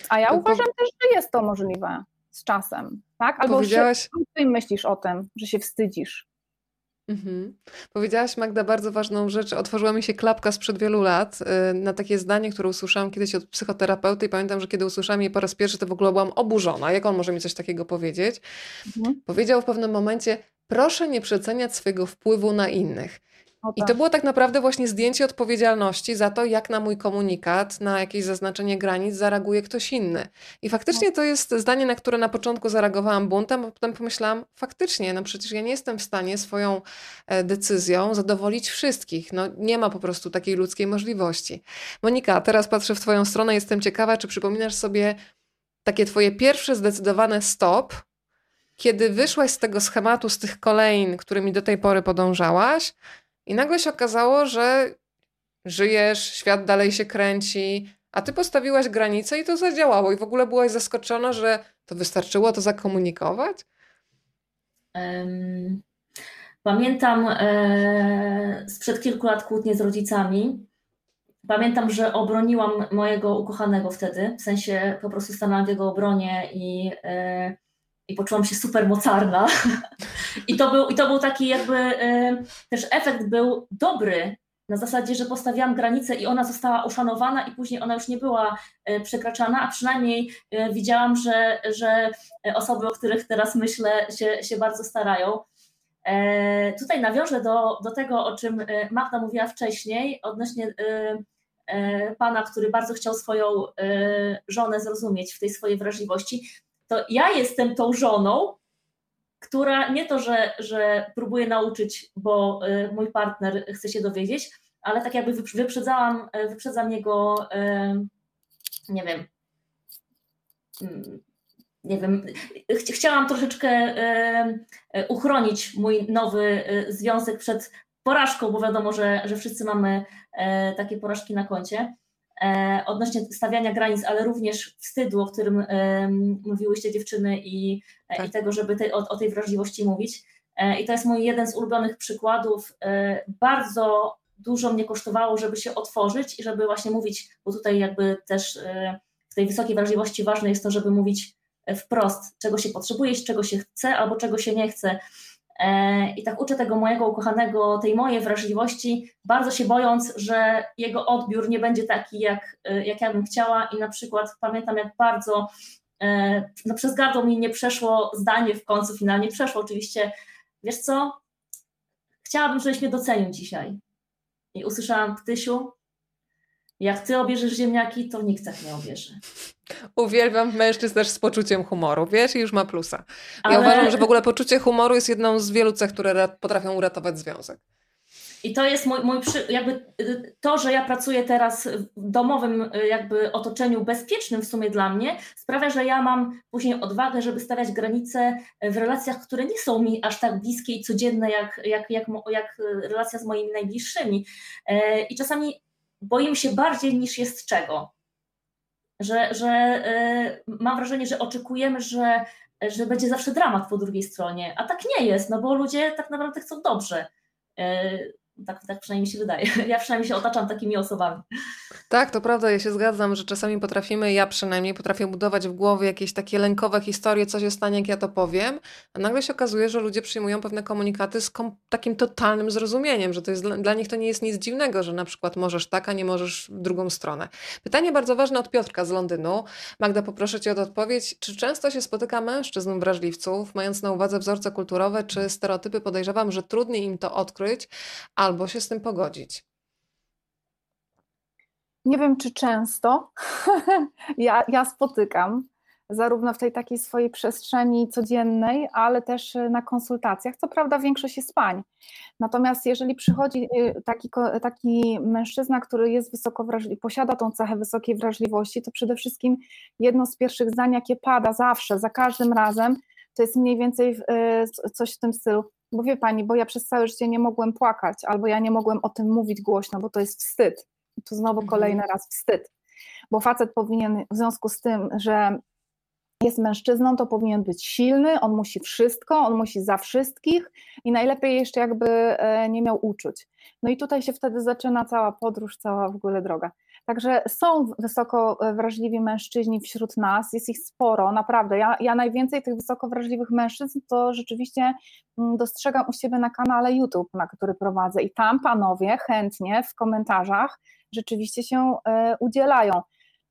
A ja uważam też, że jest to możliwe z czasem, tak? Albo Powiedziałaś... ty myślisz o tym, że się wstydzisz. Mhm. Powiedziałaś, Magda, bardzo ważną rzecz. Otworzyła mi się klapka sprzed wielu lat y, na takie zdanie, które usłyszałam kiedyś od psychoterapeuty i pamiętam, że kiedy usłyszałam je po raz pierwszy, to w ogóle byłam oburzona. Jak on może mi coś takiego powiedzieć? Mhm. Powiedział w pewnym momencie, proszę nie przeceniać swojego wpływu na innych. I to było tak naprawdę właśnie zdjęcie odpowiedzialności za to, jak na mój komunikat, na jakieś zaznaczenie granic zareaguje ktoś inny. I faktycznie to jest zdanie, na które na początku zareagowałam buntem, a potem pomyślałam, faktycznie, no przecież ja nie jestem w stanie swoją e, decyzją zadowolić wszystkich. No nie ma po prostu takiej ludzkiej możliwości. Monika, teraz patrzę w Twoją stronę, jestem ciekawa, czy przypominasz sobie takie Twoje pierwsze zdecydowane stop, kiedy wyszłaś z tego schematu, z tych kolejn, którymi do tej pory podążałaś, i nagle się okazało, że żyjesz, świat dalej się kręci, a ty postawiłaś granicę i to zadziałało. I w ogóle byłaś zaskoczona, że to wystarczyło to zakomunikować? Um, pamiętam e, sprzed kilku lat kłótnie z rodzicami. Pamiętam, że obroniłam mojego ukochanego wtedy, w sensie po prostu stanęłam w jego obronie i e, i poczułam się super mocarna. I to był, i to był taki jakby y, też efekt był dobry, na zasadzie, że postawiłam granicę i ona została uszanowana i później ona już nie była y, przekraczana, a przynajmniej y, widziałam, że, że osoby, o których teraz myślę, się, się bardzo starają. E, tutaj nawiążę do, do tego, o czym Magda mówiła wcześniej, odnośnie pana, który bardzo chciał swoją żonę zrozumieć w tej swojej wrażliwości to ja jestem tą żoną, która nie to, że, że próbuje nauczyć, bo y, mój partner chce się dowiedzieć, ale tak jakby wyprzedzałam, y, wyprzedzam jego, y, nie wiem, mm, nie wiem, chciałam troszeczkę uchronić mój nowy związek przed porażką, bo wiadomo, że, że wszyscy mamy takie porażki na koncie. E, odnośnie stawiania granic, ale również wstydu, o którym e, mówiłyście dziewczyny i, e, tak. i tego, żeby te, o, o, tej wrażliwości mówić. I to jest mój jeden z ulubionych przykładów. Bardzo dużo mnie kosztowało, żeby się otworzyć i żeby właśnie mówić, bo tutaj jakby też w tej wysokiej wrażliwości ważne jest to, żeby mówić wprost, czego się potrzebuje, czego się chce albo czego się nie chce. E, I tak uczę tego mojego ukochanego, tej mojej wrażliwości, bardzo się bojąc, że jego odbiór nie będzie taki, jak, e, jak ja bym chciała. I na przykład pamiętam, jak bardzo e, no przez gardło mi nie przeszło zdanie w końcu, finalnie przeszło oczywiście. Wiesz co? Chciałabym, żebyś mnie docenił dzisiaj. I usłyszałam, Ptysiu, jak ty obierzesz ziemniaki, to nikt tak nie obierze. Uwielbiam mężczyzn też z poczuciem humoru, wiesz, i już ma plusa. Ale... Ja uważam, że w ogóle poczucie humoru jest jedną z wielu cech, które potrafią uratować związek. I to jest mój, mój jakby to, że ja pracuję teraz w domowym jakby otoczeniu bezpiecznym w sumie dla mnie, sprawia, że ja mam później odwagę, żeby stawiać granice w relacjach, które nie są mi aż tak bliskie i codzienne, jak, jak, jak, jak relacja z moimi najbliższymi. I czasami boimy się bardziej niż jest czego. Że, że yy, mam wrażenie, że oczekujemy, że, że będzie zawsze dramat po drugiej stronie, a tak nie jest, no bo ludzie tak naprawdę chcą dobrze. Yy, tak, tak przynajmniej się wydaje. Ja przynajmniej się otaczam takimi osobami. Tak, to prawda, ja się zgadzam, że czasami potrafimy, ja przynajmniej potrafię budować w głowie jakieś takie lękowe historie, co się stanie, jak ja to powiem, a nagle się okazuje, że ludzie przyjmują pewne komunikaty z kom takim totalnym zrozumieniem, że to jest dla, dla nich to nie jest nic dziwnego, że na przykład możesz tak, a nie możesz w drugą stronę. Pytanie bardzo ważne od Piotrka z Londynu. Magda, poproszę Cię o odpowiedź. Czy często się spotyka mężczyzn wrażliwców, mając na uwadze wzorce kulturowe czy stereotypy? Podejrzewam, że trudniej im to odkryć, albo się z tym pogodzić? Nie wiem, czy często. ja, ja spotykam zarówno w tej takiej swojej przestrzeni codziennej, ale też na konsultacjach. Co prawda większość jest pań. Natomiast jeżeli przychodzi y, taki, taki mężczyzna, który jest wysoko wrażliwy, posiada tą cechę wysokiej wrażliwości, to przede wszystkim jedno z pierwszych zdań, jakie pada zawsze, za każdym razem, to jest mniej więcej y, coś w tym stylu bo wie pani, bo ja przez całe życie nie mogłem płakać, albo ja nie mogłem o tym mówić głośno, bo to jest wstyd. Tu znowu mhm. kolejny raz wstyd. Bo facet powinien w związku z tym, że jest mężczyzną, to powinien być silny, on musi wszystko, on musi za wszystkich i najlepiej jeszcze jakby e, nie miał uczuć. No i tutaj się wtedy zaczyna cała podróż, cała w ogóle droga. Także są wysoko e, wrażliwi mężczyźni wśród nas, jest ich sporo, naprawdę. Ja, ja najwięcej tych wysoko wrażliwych mężczyzn to rzeczywiście mm, dostrzegam u siebie na kanale YouTube, na który prowadzę i tam panowie chętnie w komentarzach rzeczywiście się e, udzielają,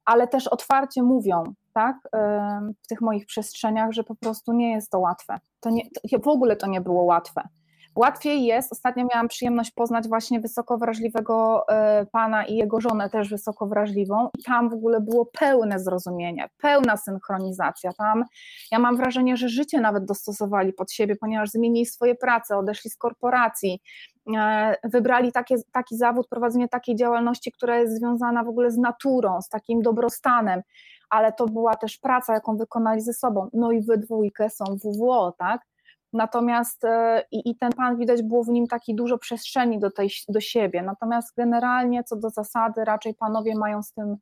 ale też otwarcie mówią, tak, e, w tych moich przestrzeniach, że po prostu nie jest to łatwe. To nie, w ogóle to nie było łatwe. Łatwiej jest, ostatnio miałam przyjemność poznać właśnie wysoko wrażliwego e, pana i jego żonę też wysoko wrażliwą i tam w ogóle było pełne zrozumienie, pełna synchronizacja. Tam ja mam wrażenie, że życie nawet dostosowali pod siebie, ponieważ zmienili swoje prace, odeszli z korporacji, e, wybrali takie, taki zawód, prowadzenie takiej działalności, która jest związana w ogóle z naturą, z takim dobrostanem, ale to była też praca, jaką wykonali ze sobą. No i we dwójkę są WWO, tak? Natomiast e, i, i, ten pan widać było w nim taki dużo przestrzeni do, tej, do siebie. Natomiast generalnie co do zasady raczej panowie mają z tym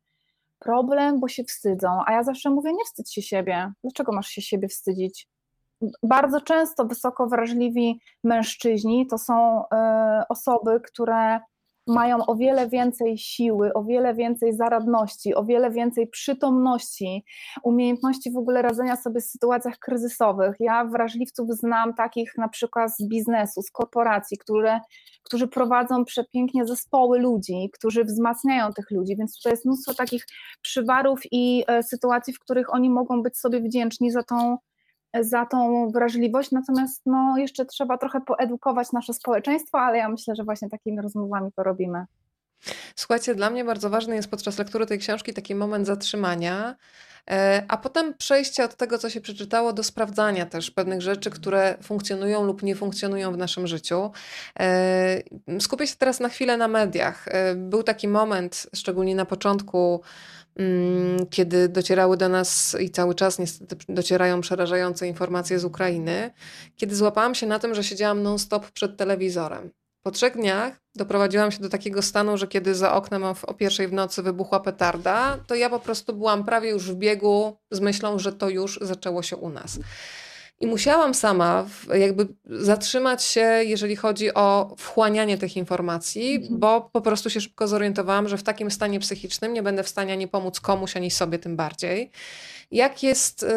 problem, bo się wstydzą. A ja zawsze mówię, nie wstydź się siebie. Dlaczego masz się siebie wstydzić? Bardzo często wysoko wrażliwi mężczyźni to są y, osoby, które mają o wiele więcej siły, o wiele więcej zaradności, o wiele więcej przytomności, umiejętności w ogóle radzenia sobie w sytuacjach kryzysowych. Ja wrażliwców znam takich na przykład z biznesu, z korporacji, które, którzy prowadzą przepięknie zespoły ludzi, którzy wzmacniają tych ludzi, więc tutaj jest mnóstwo takich przywarów i e, sytuacji, w których oni mogą być sobie wdzięczni za tą za tą wrażliwość, natomiast no, jeszcze trzeba trochę poedukować nasze społeczeństwo, ale ja myślę, że właśnie takimi rozmowami to robimy. Słuchajcie, dla mnie bardzo ważny jest podczas lektury tej książki taki moment zatrzymania, e, a potem przejście od tego, co się przeczytało, do sprawdzania też pewnych rzeczy, które funkcjonują lub nie funkcjonują w naszym życiu. E, skupię się teraz na chwilę na mediach. E, był taki moment, szczególnie na początku kiedy docierały do nas i cały czas niestety docierają przerażające informacje z Ukrainy, kiedy złapałam się na tym, że siedziałam non-stop przed telewizorem. Po trzech dniach doprowadziłam się do takiego stanu, że kiedy za oknem o pierwszej w nocy wybuchła petarda, to ja po prostu byłam prawie już w biegu z myślą, że to już zaczęło się u nas. I musiałam sama jakby zatrzymać się, jeżeli chodzi o wchłanianie tych informacji, mhm. bo po prostu się szybko zorientowałam, że w takim stanie psychicznym nie będę w stanie ani pomóc komuś, ani sobie tym bardziej. Jak jest, y,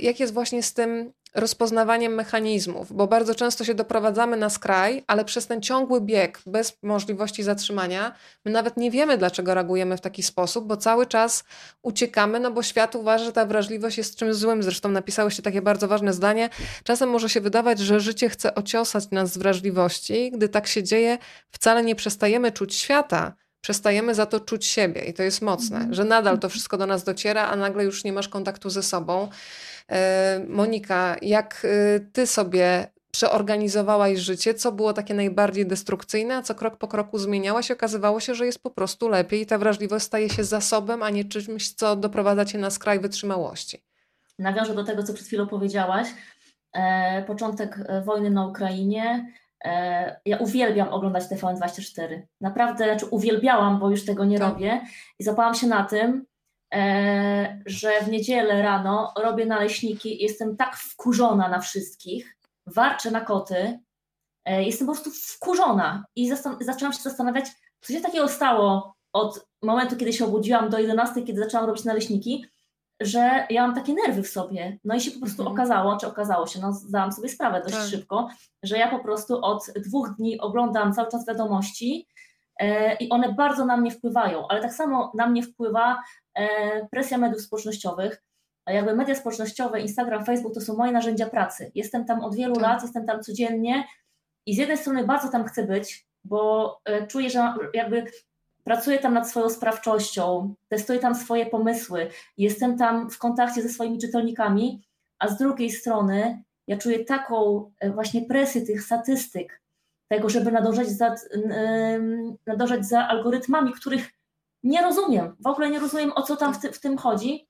jak jest właśnie z tym rozpoznawaniem mechanizmów, bo bardzo często się doprowadzamy na skraj, ale przez ten ciągły bieg, bez możliwości zatrzymania, my nawet nie wiemy, dlaczego reagujemy w taki sposób, bo cały czas uciekamy, no bo świat uważa, że ta wrażliwość jest czymś złym. Zresztą napisałyście takie bardzo ważne zdanie. Czasem może się wydawać, że życie chce ociosać nas z wrażliwości. Gdy tak się dzieje, wcale nie przestajemy czuć świata, przestajemy za to czuć siebie i to jest mocne, że nadal to wszystko do nas dociera, a nagle już nie masz kontaktu ze sobą. E, Monika, jak e, ty sobie przeorganizowałaś życie, co było takie najbardziej destrukcyjne, a co krok po kroku zmieniałaś, okazywało się, że jest po prostu lepiej i ta wrażliwość staje się zasobem, a nie czymś, co doprowadza cię na skraj wytrzymałości. Nawiążę do tego, co przed chwilą powiedziałaś. E, początek wojny na Ukrainie. E, ja uwielbiam oglądać TVN24. Naprawdę, znaczy uwielbiałam, bo już tego nie tak. robię. I zapałam się na tym, E, że w niedzielę rano robię naleśniki, jestem tak wkurzona na wszystkich, warczę na koty, e, jestem po prostu wkurzona i zaczęłam się zastanawiać, co się takiego stało od momentu, kiedy się obudziłam do 11, kiedy zaczęłam robić naleśniki, że ja mam takie nerwy w sobie. No i się po prostu mhm. okazało, czy okazało się, no zdałam sobie sprawę dość tak. szybko, że ja po prostu od dwóch dni oglądam cały czas wiadomości E, i one bardzo na mnie wpływają, ale tak samo na mnie wpływa e, presja mediów społecznościowych. Jakby media społecznościowe, Instagram, Facebook to są moje narzędzia pracy. Jestem tam od wielu tak. lat, jestem tam codziennie i z jednej strony bardzo tam chcę być, bo e, czuję, że jakby pracuję tam nad swoją sprawczością, testuję tam swoje pomysły, jestem tam w kontakcie ze swoimi czytelnikami, a z drugiej strony ja czuję taką właśnie presję tych statystyk, tego, żeby nadążać za, nadążać za algorytmami, których nie rozumiem. W ogóle nie rozumiem, o co tam w, ty, w tym chodzi.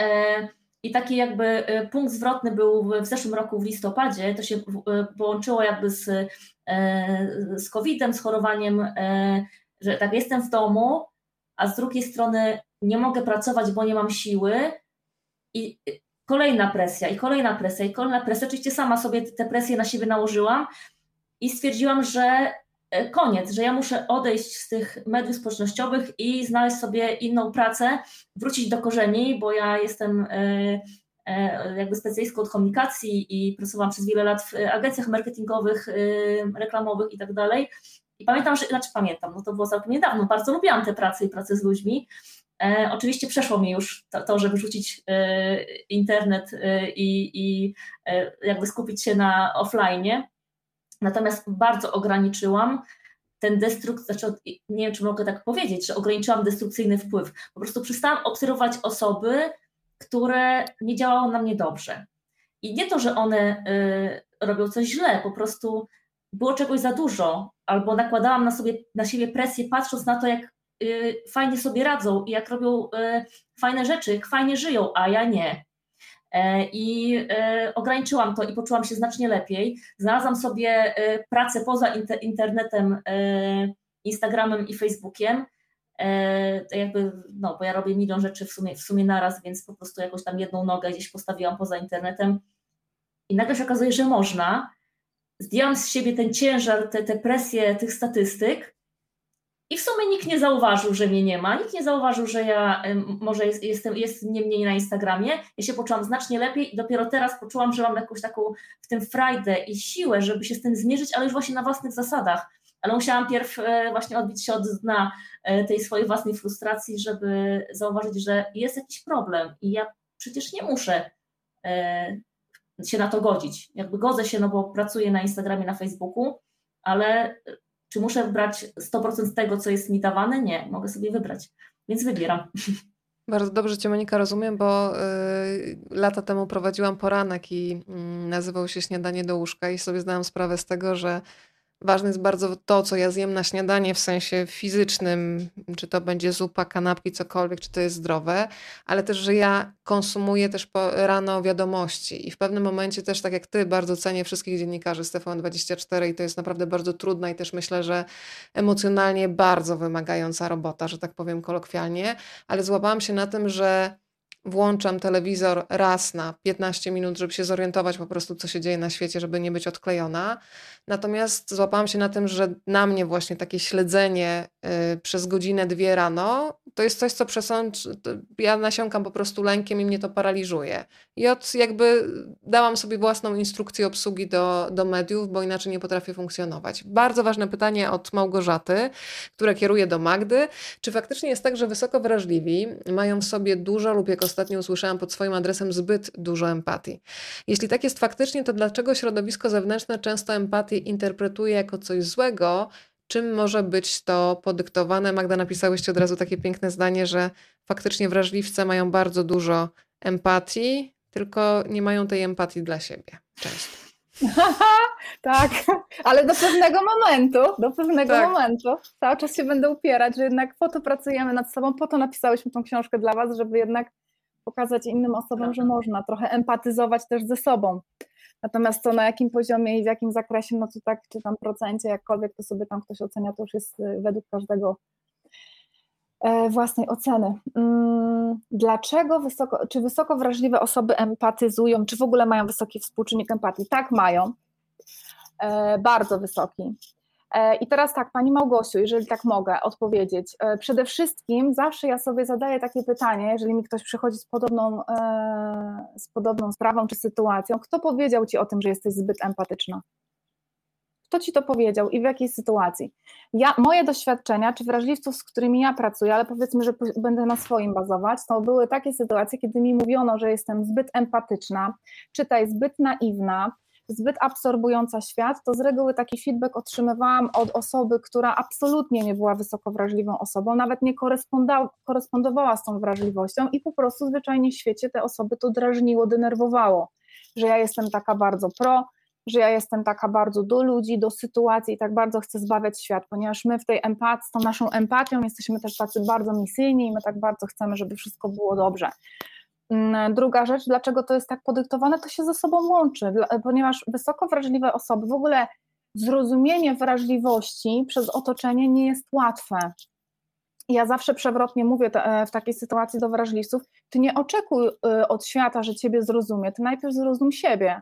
E, I taki jakby e, punkt zwrotny był w zeszłym roku w listopadzie. To się e, połączyło jakby z, z COVID-em, z chorowaniem, że tak jestem w domu, a z drugiej strony nie mogę pracować, bo nie mam siły. I kolejna presja, i kolejna presja, i kolejna presja. Oczywiście sama sobie te presje na siebie nałożyłam, i stwierdziłam, że e, koniec, że ja muszę odejść z tych mediów społecznościowych i znaleźć sobie inną pracę, wrócić do korzeni, bo ja jestem e, e, jakby specjalistką od komunikacji i pracowałam przez wiele lat w agencjach marketingowych, reklamowych i tak dalej. I pamiętam, że, znaczy pamiętam, no to było całkiem niedawno, bardzo lubiłam tę pracę i pracę z ludźmi. E, oczywiście przeszło mi już to, to żeby rzucić e, internet e, i jakby skupić się na offline. Natomiast bardzo ograniczyłam ten destrukt, znaczy nie wiem, czy mogę tak powiedzieć, że ograniczyłam destrukcyjny wpływ. Po prostu przestałam obserwować osoby, które nie działały na mnie dobrze. I nie to, że one y, robią coś źle, po prostu było czegoś za dużo, albo nakładałam na, sobie, na siebie presję, patrząc na to, jak y, fajnie sobie radzą i jak robią y, fajne rzeczy, jak fajnie żyją, a ja nie. E, I e, ograniczyłam to i poczułam się znacznie lepiej. Znalazłam sobie e, pracę poza internetem, Instagramem i Facebookiem. Jakby, no, bo ja robię milion rzeczy w sumie, w sumie naraz, więc po prostu jakąś tam jedną nogę gdzieś postawiłam poza internetem. I nagle się okazuje, że można. Zdjęłam z siebie ten ciężar, tę te presję tych statystyk i w sumie nikt nie zauważył, że mnie nie ma, nikt nie zauważył, że ja może jest, jestem, jest mnie mniej na Instagramie. Ja się poczułam znacznie lepiej i dopiero teraz poczułam, że mam jakąś taką w tym frajdę i siłę, żeby się z tym zmierzyć, ale już właśnie na własnych zasadach. Ale musiałam pierw e, właśnie odbić się od dna e, tej swojej własnej frustracji, żeby zauważyć, że jest jakiś problem i ja przecież nie muszę e, się na to godzić. Jakby godzę się, no bo pracuję na Instagramie, na Facebooku, ale czy muszę brać 100% tego, co jest mi dawane? Nie, mogę sobie wybrać, więc wybieram. Bardzo dobrze Cię Monika rozumiem, bo y, lata temu prowadziłam poranek i y, nazywał się Śniadanie do łóżka i sobie zdałam sprawę z tego, że Ważne jest bardzo to, co ja zjem na śniadanie w sensie fizycznym, czy to będzie zupa, kanapki, cokolwiek, czy to jest zdrowe, ale też, że ja konsumuję też rano wiadomości. I w pewnym momencie też, tak jak ty, bardzo cenię wszystkich dziennikarzy z TVN24 i to jest naprawdę bardzo trudna i też myślę, że emocjonalnie bardzo wymagająca robota, że tak powiem kolokwialnie, ale złapałam się na tym, że włączam telewizor raz na 15 minut, żeby się zorientować po prostu, co się dzieje na świecie, żeby nie być odklejona. Natomiast złapałam się na tym, że na mnie właśnie takie śledzenie y, przez godzinę, dwie rano, to jest coś, co przesądz, ja nasiąkam po prostu lękiem i mnie to paraliżuje. I od jakby dałam sobie własną instrukcję obsługi do, do mediów, bo inaczej nie potrafię funkcjonować. Bardzo ważne pytanie od Małgorzaty, które kieruje do Magdy. Czy faktycznie jest tak, że wysoko wrażliwi mają w sobie dużo lub jak ostatnio usłyszałam pod swoim adresem zbyt dużo empatii? Jeśli tak jest faktycznie, to dlaczego środowisko zewnętrzne często empatię interpretuje jako coś złego, czym może być to podyktowane? Magda, napisałyście od razu takie piękne zdanie, że faktycznie wrażliwce mają bardzo dużo empatii, tylko nie mają tej empatii dla siebie często. tak, ale do pewnego momentu, do pewnego tak. momentu cały czas się będę upierać, że jednak po to pracujemy nad sobą, po to napisałyśmy tą książkę dla Was, żeby jednak pokazać innym osobom, że można trochę empatyzować też ze sobą. Natomiast to na jakim poziomie i w jakim zakresie, no to tak, czy tam procencie, jakkolwiek to sobie tam ktoś ocenia, to już jest y, według każdego e, własnej oceny. Mm, dlaczego wysoko, czy wysoko wrażliwe osoby empatyzują, czy w ogóle mają wysoki współczynnik empatii? Tak, mają. E, bardzo wysoki. E, I teraz tak, Pani Małgosiu, jeżeli tak mogę odpowiedzieć, e, przede wszystkim zawsze ja sobie zadaję takie pytanie, jeżeli mi ktoś przychodzi z podobną, e, z podobną sprawą czy sytuacją, kto powiedział Ci o tym, że jesteś zbyt empatyczna? Kto Ci to powiedział i w jakiej sytuacji? Ja, moje doświadczenia, czy wrażliwców, z którymi ja pracuję, ale powiedzmy, że będę na swoim bazować, to były takie sytuacje, kiedy mi mówiono, że jestem zbyt empatyczna, czytaj, zbyt naiwna, zbyt absorbująca świat, to z reguły taki feedback otrzymywałam od osoby, która absolutnie nie była wysoko wrażliwą osobą, nawet nie korespondowała z tą wrażliwością i po prostu zwyczajnie w świecie te osoby to drażniło, denerwowało, że ja jestem taka bardzo pro, że ja jestem taka bardzo do ludzi, do sytuacji i tak bardzo chcę zbawiać świat, ponieważ my w tej empatii, z tą naszą empatią jesteśmy też tacy bardzo misyjni i my tak bardzo chcemy, żeby wszystko było dobrze. Mm, druga rzecz, dlaczego to jest tak podyktowane, to się ze sobą łączy, ponieważ wysoko wrażliwe osoby, w ogóle zrozumienie wrażliwości przez otoczenie nie jest łatwe. Ja zawsze przewrotnie mówię e, w takiej sytuacji do wrażliwców, ty nie oczekuj e, od świata, że ciebie zrozumie, ty najpierw zrozum siebie.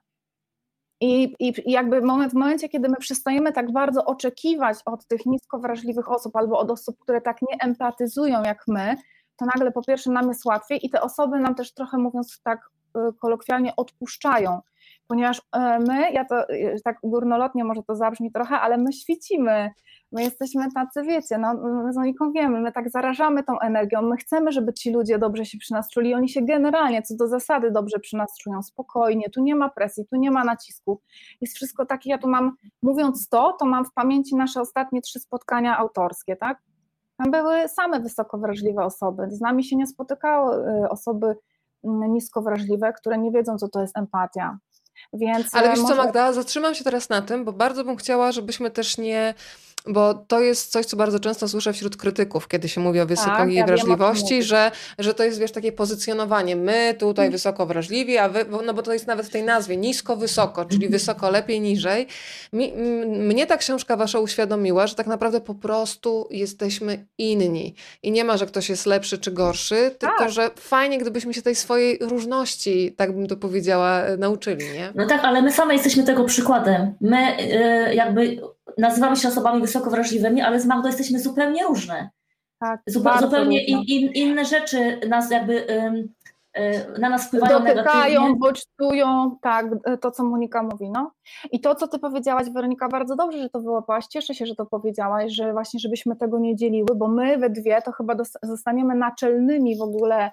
I, I jakby moment, w momencie, kiedy my przestajemy tak bardzo oczekiwać od tych nisko wrażliwych osób albo od osób, które tak nie empatyzują jak my, to nagle po pierwsze nam jest łatwiej i te osoby nam też trochę mówiąc tak y, kolokwialnie odpuszczają, ponieważ e, my, ja to y, tak górnolotnie może to zabrzmi trochę, ale my świecimy, my jesteśmy tacy, wiecie, no, my z Moniką wiemy, my tak zarażamy tą energią, my chcemy, żeby ci ludzie dobrze się przy nas czuli, oni się generalnie co do zasady dobrze przy nas czują, spokojnie, tu nie ma presji, tu nie ma nacisku, jest wszystko takie, ja tu mam, mówiąc to, to mam w pamięci nasze ostatnie trzy spotkania autorskie, tak, tam były same wysoko wrażliwe osoby. Z nami się nie spotykały y, osoby mm, nisko wrażliwe, które nie wiedzą, co to jest empatia. Więc Ale wiesz może... co, Magda, zatrzymam się teraz na tym, bo bardzo bym chciała, żebyśmy też nie bo to jest coś, co bardzo często słyszę wśród krytyków, kiedy się mówi o wysokiej tak, ja wrażliwości, że, że to jest, wiesz, takie pozycjonowanie. My tutaj wysoko wrażliwi, a wy, no bo to jest nawet w tej nazwie, nisko-wysoko, czyli wysoko lepiej, niżej. Mi, mnie ta książka wasza uświadomiła, że tak naprawdę po prostu jesteśmy inni. I nie ma, że ktoś jest lepszy czy gorszy, tylko tak. że fajnie, gdybyśmy się tej swojej różności, tak bym to powiedziała, nauczyli, nie? No tak, ale my same jesteśmy tego przykładem. My yy, jakby nazywamy się osobami wysoko wrażliwymi, ale z Magdą jesteśmy zupełnie różne. Tak, zupełnie in, in, inne rzeczy nas jakby Y, na nas wpływają Dotykają, bodźcują, tak, y, to co Monika mówi, no. I to, co ty powiedziałaś, Weronika, bardzo dobrze, że to wyłapałaś, cieszę się, że to powiedziałaś, że właśnie, żebyśmy tego nie dzieliły, bo my we dwie to chyba zostaniemy naczelnymi w ogóle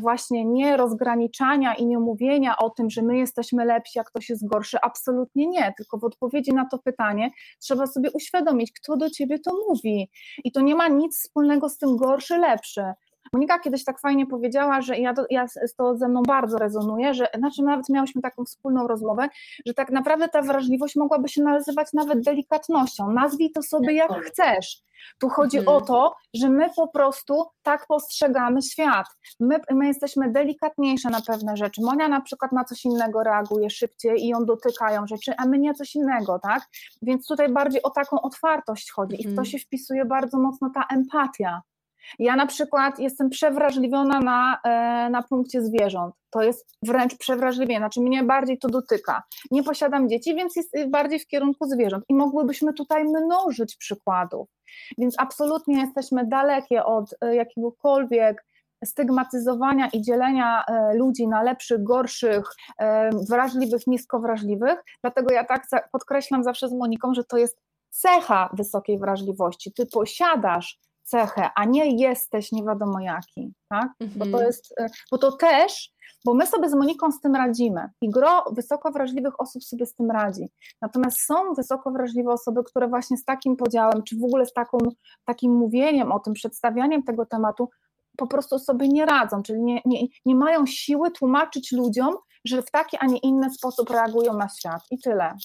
właśnie nie rozgraniczania i nie mówienia o tym, że my jesteśmy lepsi, jak ktoś jest gorszy, absolutnie nie, tylko w odpowiedzi na to pytanie trzeba sobie uświadomić, kto do ciebie to mówi. I to nie ma nic wspólnego z tym gorszy, lepszy, Monika kiedyś tak fajnie powiedziała, że ja to, ja to ze mną bardzo rezonuje, że znaczy nawet miałyśmy taką wspólną rozmowę, że tak naprawdę ta wrażliwość mogłaby się nazywać nawet delikatnością. Nazwij to sobie jak chcesz. Tu chodzi mhm. o to, że my po prostu tak postrzegamy świat. My, my jesteśmy delikatniejsze na pewne rzeczy. Monia na przykład na coś innego reaguje szybciej i ją dotykają rzeczy, a my nie coś innego, tak? Więc tutaj bardziej o taką otwartość chodzi i w to mhm. się wpisuje bardzo mocno ta empatia. Ja na przykład jestem przewrażliwiona na, e, na punkcie zwierząt. To jest wręcz przewrażliwienie, znaczy mnie bardziej to dotyka. Nie posiadam dzieci, więc jest bardziej w kierunku zwierząt. I mogłybyśmy tutaj mnożyć przykładów. Więc absolutnie jesteśmy dalekie od e, jakiegokolwiek stygmatyzowania i dzielenia e, ludzi na lepszych, gorszych, wrażliwych, niskowrażliwych. Dlatego ja tak podkreślam zawsze z Moniką, że to jest cecha wysokiej wrażliwości. Ty posiadasz cechę, a nie jesteś nie wiadomo jaki, tak? Bo to mhm. jest, e, bo to też, bo my sobie z Moniką z tym radzimy i gro wysoko wrażliwych osób sobie z tym radzi. Natomiast są wysoko wrażliwe osoby, które właśnie z takim podziałem, czy w ogóle z taką, takim mówieniem o tym, przedstawianiem tego tematu, po prostu sobie nie radzą, czyli nie, nie, nie mają siły tłumaczyć ludziom, że w taki, a nie inny sposób reagują na świat i tyle.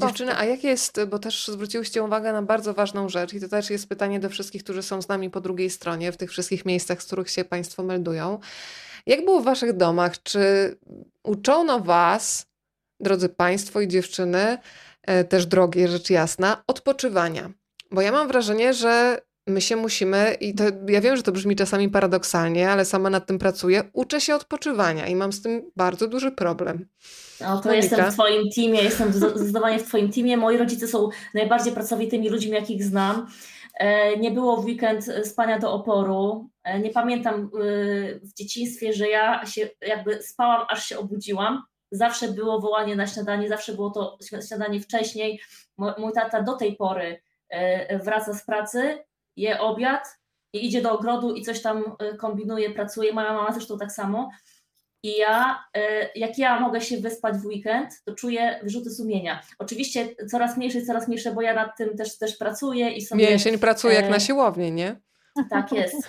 Dziewczyny, a jak jest, bo też zwróciłyście uwagę na bardzo ważną rzecz i to też jest pytanie do wszystkich, którzy są z nami po drugiej stronie, w tych wszystkich miejscach, z których się Państwo meldują. Jak było w Waszych domach? Czy uczono Was, drodzy Państwo i dziewczyny, e, też drogie, rzecz jasna, odpoczywania? Bo ja mam wrażenie, że my się musimy, i to ja wiem, że to brzmi czasami paradoksalnie, ale sama nad tym pracuję, uczę się odpoczywania i mam z tym bardzo duży problem. No to jestem w Twoim teamie, jestem zdecydowanie w Twoim teamie. Moi rodzice są najbardziej pracowitymi ludźmi, jakich znam. E, nie było w weekend spania do oporu. E, nie pamiętam e, w dzieciństwie, że ja się jakby spałam, aż się obudziłam. Zawsze było wołanie na śniadanie, zawsze było to śniadanie wcześniej. Mój tata do tej pory wraca z pracy, je obiad i idzie do ogrodu i coś tam kombinuje, pracuje. Moja mama zresztą tak samo. I ja, e, jak ja mogę się wyspać w weekend, to czuję wyrzuty sumienia. Oczywiście coraz mniejsze, coraz mniejsze, bo ja nad tym też, też pracuję i sobie... Mięsień pracuje e, jak na siłowni, nie? Tak jest.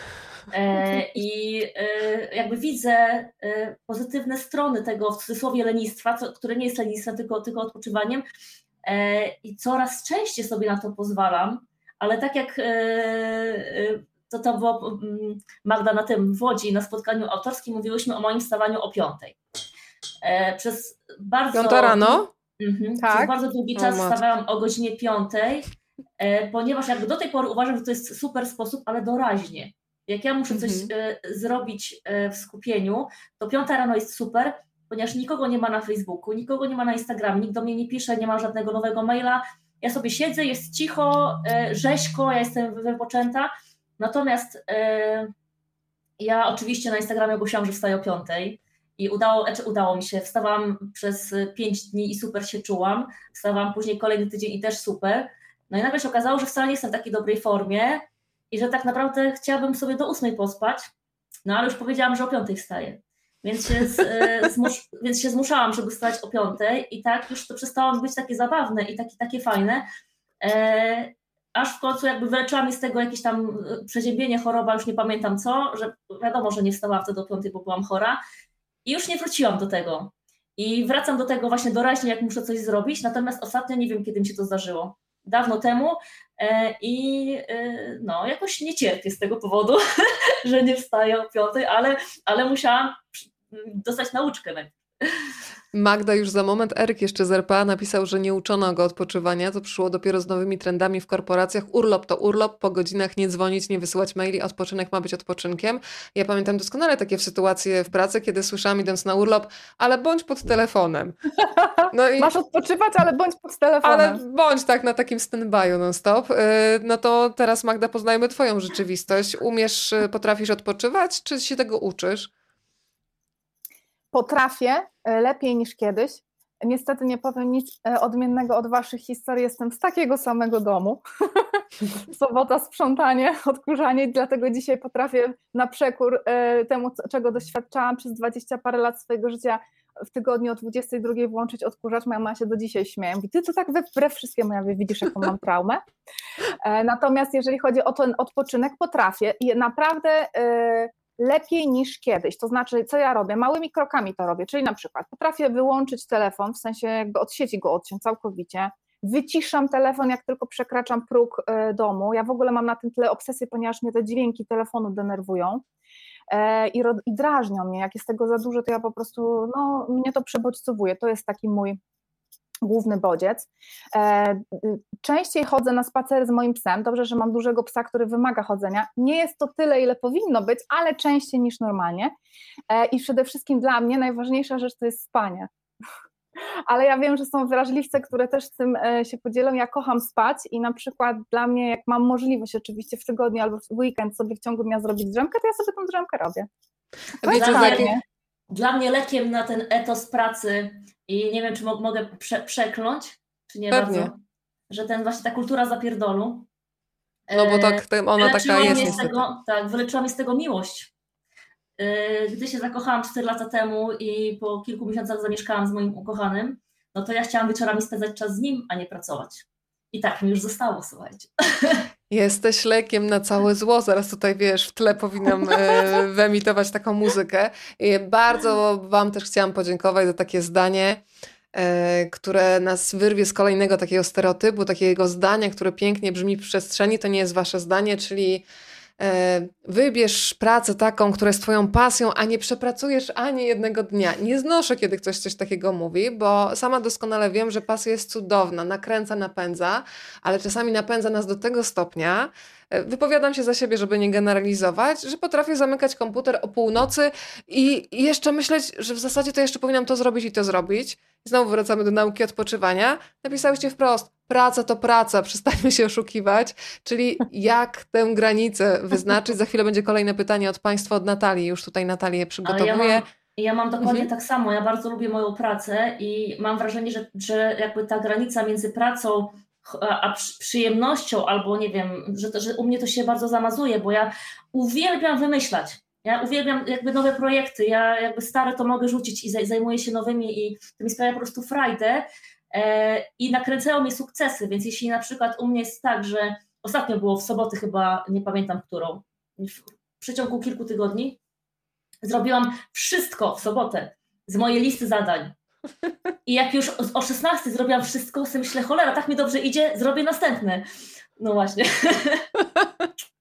E, I e, jakby widzę pozytywne strony tego w cudzysłowie lenistwa, co, które nie jest lenistwem, tylko, tylko odpoczywaniem. E, I coraz częściej sobie na to pozwalam, ale tak jak to to było Magda na tym w Łodzi na spotkaniu autorskim mówiłyśmy o moim wstawaniu o piątej. E, przez bardzo... Piąta rano? Mhm, tak. Przez bardzo długi czas wstawałam o godzinie piątej, e, ponieważ jakby do tej pory uważam, że to jest super sposób, ale doraźnie. Jak ja muszę coś mhm. E, zrobić w skupieniu, to piąta rano jest super, ponieważ nikogo nie ma na Facebooku, nikogo nie ma na Instagramie, nikt do mnie nie pisze, nie ma żadnego nowego maila. Ja sobie siedzę, jest cicho, rzeźko, ja jestem wypoczęta Natomiast yy, ja oczywiście na Instagramie ogłosiłam, że wstaję o piątej i udało, znaczy udało mi się. Wstawałam przez pięć dni i super się czułam. Wstawałam później kolejny tydzień i też super. No i nagle się okazało, że wcale nie jestem w takiej dobrej formie i że tak naprawdę chciałabym sobie do ósmej pospać, no ale już powiedziałam, że o piątej wstaję. Więc się, z, e, zmus, więc się zmuszałam, żeby wstać o piątej i tak już to przestało być takie zabawne i takie, takie fajne. E, aż w końcu jakby wyleczyła mi z tego jakieś tam e, przeziębienie, choroba, już nie pamiętam co, że wiadomo, że nie wstałam wtedy do piątej, bo byłam chora i już nie wróciłam do tego. I wracam do tego właśnie doraźnie, jak muszę coś zrobić, natomiast ostatnio nie wiem, kiedy mi się to zdarzyło. Dawno temu e, i e, no, jakoś nie cierpię z tego powodu, że nie wstaję o piątej, ale, ale musiałam dostać nauczkę najpierw. Magda już za moment, Eryk jeszcze z RPA napisał, że nie uczono go odpoczywania, to przyszło dopiero z nowymi trendami w korporacjach. Urlop to urlop, po godzinach nie dzwonić, nie wysyłać maili, odpoczynek ma być odpoczynkiem. Ja pamiętam doskonale takie sytuacje w pracy, kiedy słyszałam idąc na urlop, ale bądź pod telefonem. No i, Masz odpoczywać, ale bądź pod telefonem. Ale bądź tak na takim stand-by'u non-stop. Y, no to teraz Magda poznajmy twoją rzeczywistość. Umiesz, y, potrafisz odpoczywać, czy się tego uczysz? Potrafię e, lepiej niż kiedyś. Niestety nie powiem nic e, odmiennego od Waszych historii. Jestem z takiego samego domu. Sobota, sprzątanie, odkurzanie, dlatego dzisiaj potrafię na przekór e, temu, czego doświadczałam przez 20 parę lat swojego życia w tygodniu o 22 włączyć odkurzacz. Moja mama się do dzisiaj śmieje. Mówi, ty to tak wbrew wszystkiemu, ja widzisz jaką mam traumę. Natomiast jeżeli chodzi o ten odpoczynek, potrafię i naprawdę lepiej niż kiedyś. To znaczy, co ja robię? Małymi krokami to robię, czyli na przykład potrafię wyłączyć telefon, w sensie jakby od sieci go odciąć całkowicie, wyciszam telefon, jak tylko przekraczam próg e, domu. Ja w ogóle mam na tym tyle obsesję, ponieważ mnie te dźwięki telefonu denerwują i, i drażnią mnie. Jak jest tego za dużo, to ja po prostu, no, mnie to przebodźcowuje. To jest taki mój główny bodziec. E, częściej chodzę na spacery z moim psem. Dobrze, że mam dużego psa, który wymaga chodzenia. Nie jest to tyle, ile powinno być, ale częściej niż normalnie. E, I przede wszystkim dla mnie najważniejsza rzecz to jest spanie. Ale ja wiem, że są wrażliwce, które też z tym e, się podzielą. Ja kocham spać i na przykład dla mnie, jak mam możliwość oczywiście w tygodniu albo w weekend sobie w ciągu dnia zrobić drzemkę, to ja sobie tą drzemkę robię. Wiecie, mnie, dla mnie lekiem na ten etos pracy i nie wiem, czy mogę prze przekląć, czy nie Pewnie. bardzo, że ten właśnie ta kultura zapierdolu. No bo tak, ona taka jest z tego, Tak, wyleczyła mi z tego miłość. E, gdy się zakochałam 4 lata temu i po kilku miesiącach zamieszkałam z moim ukochanym, no to ja chciałam wieczorami spędzać czas z nim, a nie pracować. I tak mi już zostało, słuchajcie. Jesteś lekiem na całe zło. Zaraz tutaj, wiesz, w tle powinnam e, wyemitować taką muzykę. I bardzo Wam też chciałam podziękować za takie zdanie, e, które nas wyrwie z kolejnego takiego stereotypu, takiego zdania, które pięknie brzmi w przestrzeni. To nie jest Wasze zdanie, czyli wybierz pracę taką, która jest Twoją pasją, a nie przepracujesz ani jednego dnia. Nie znoszę, kiedy ktoś coś takiego mówi, bo sama doskonale wiem, że pasja jest cudowna, nakręca, napędza, ale czasami napędza nas do tego stopnia, e, wypowiadam się za siebie, żeby nie generalizować, że potrafię zamykać komputer o północy i jeszcze myśleć, że w zasadzie to jeszcze powinnam to zrobić i to zrobić. Znowu wracamy do nauki odpoczywania. Napisałyście wprost, praca to praca, przestańmy się oszukiwać. Czyli jak tę granicę wyznaczyć? Za chwilę będzie kolejne pytanie od Państwa, od Natalii. Już tutaj Natalię przygotowuję. Ja mam, ja mam, dokładnie mhm. tak samo. Ja bardzo lubię moją pracę i mam wrażenie, że, że jakby ta granica między pracą a przyjemnością, albo nie wiem, że, że u mnie to się bardzo zamazuje, bo ja uwielbiam wymyślać. Ja uwielbiam jakby nowe projekty, ja jakby stare to mogę rzucić i zajmuję się nowymi i to mi sprawia po prostu frajdę e, i nakręcają mnie sukcesy, więc jeśli na przykład u mnie jest tak, że ostatnio było w soboty chyba, nie pamiętam którą, w przeciągu kilku tygodni zrobiłam wszystko w sobotę z mojej listy zadań. I jak już o 16 zrobiłam wszystko, sobie myślę, cholera, tak mi dobrze idzie, zrobię następny. No właśnie.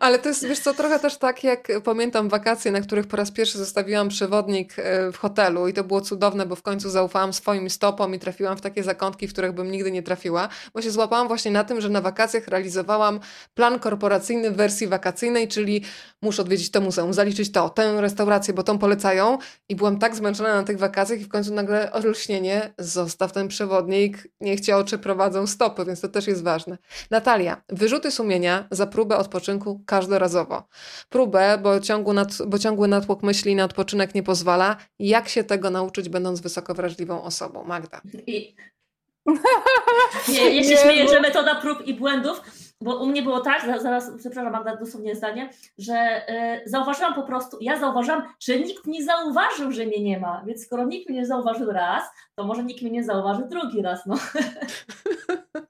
Ale to jest, wiesz co, trochę też tak, jak pamiętam wakacje, na których po raz pierwszy zostawiłam przewodnik e, w hotelu i to było cudowne, bo w końcu zaufałam swoim stopom i trafiłam w takie zakątki, w których bym nigdy nie trafiła, bo się złapałam właśnie na tym, że na wakacjach realizowałam plan korporacyjny w wersji wakacyjnej, czyli muszę odwiedzić to muzeum, zaliczyć to, tę restaurację, bo tą polecają i byłam tak zmęczona na tych wakacjach i w końcu nagle olśnienie, zostaw ten przewodnik, niech cię oczy prowadzą stopy, więc to też jest ważne. Natalia, wyrzuty sumienia za próbę odpoczynku każdorazowo. Próbę, bo, ciągu nad, bo ciągły natłok myśli na odpoczynek nie pozwala. Jak się tego nauczyć, będąc wysoko wrażliwą osobą? Magda. I... Nie, ja się śmieję, że metoda prób i błędów, bo u mnie było tak, zaraz, przepraszam Magda, dosłownie zdanie, że y, zauważyłam po prostu, ja zauważyłam, że nikt nie zauważył, że mnie nie ma, więc skoro nikt mnie nie zauważył raz, to może nikt mnie nie zauważy drugi raz, no.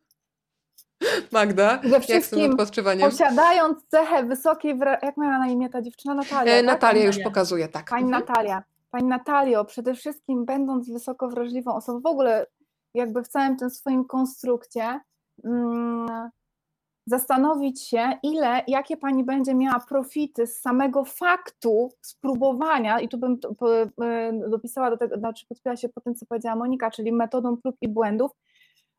Magda, Ze jak z tym odpoczywaniem? Posiadając cechę wysokiej, jak miała na imię ta dziewczyna? Natalia. E, tak? Natalia już pokazuje, tak. Pani mhm. Natalia. Pani Natalio, przede wszystkim będąc wysoko wrażliwą osobą, w ogóle jakby w całym tym swoim konstrukcie, mm, zastanowić się, ile, jakie pani będzie miała profity z samego faktu spróbowania, i tu bym e, dopisała do tego, znaczy podpisała się po tym, co powiedziała Monika, czyli metodą prób i błędów,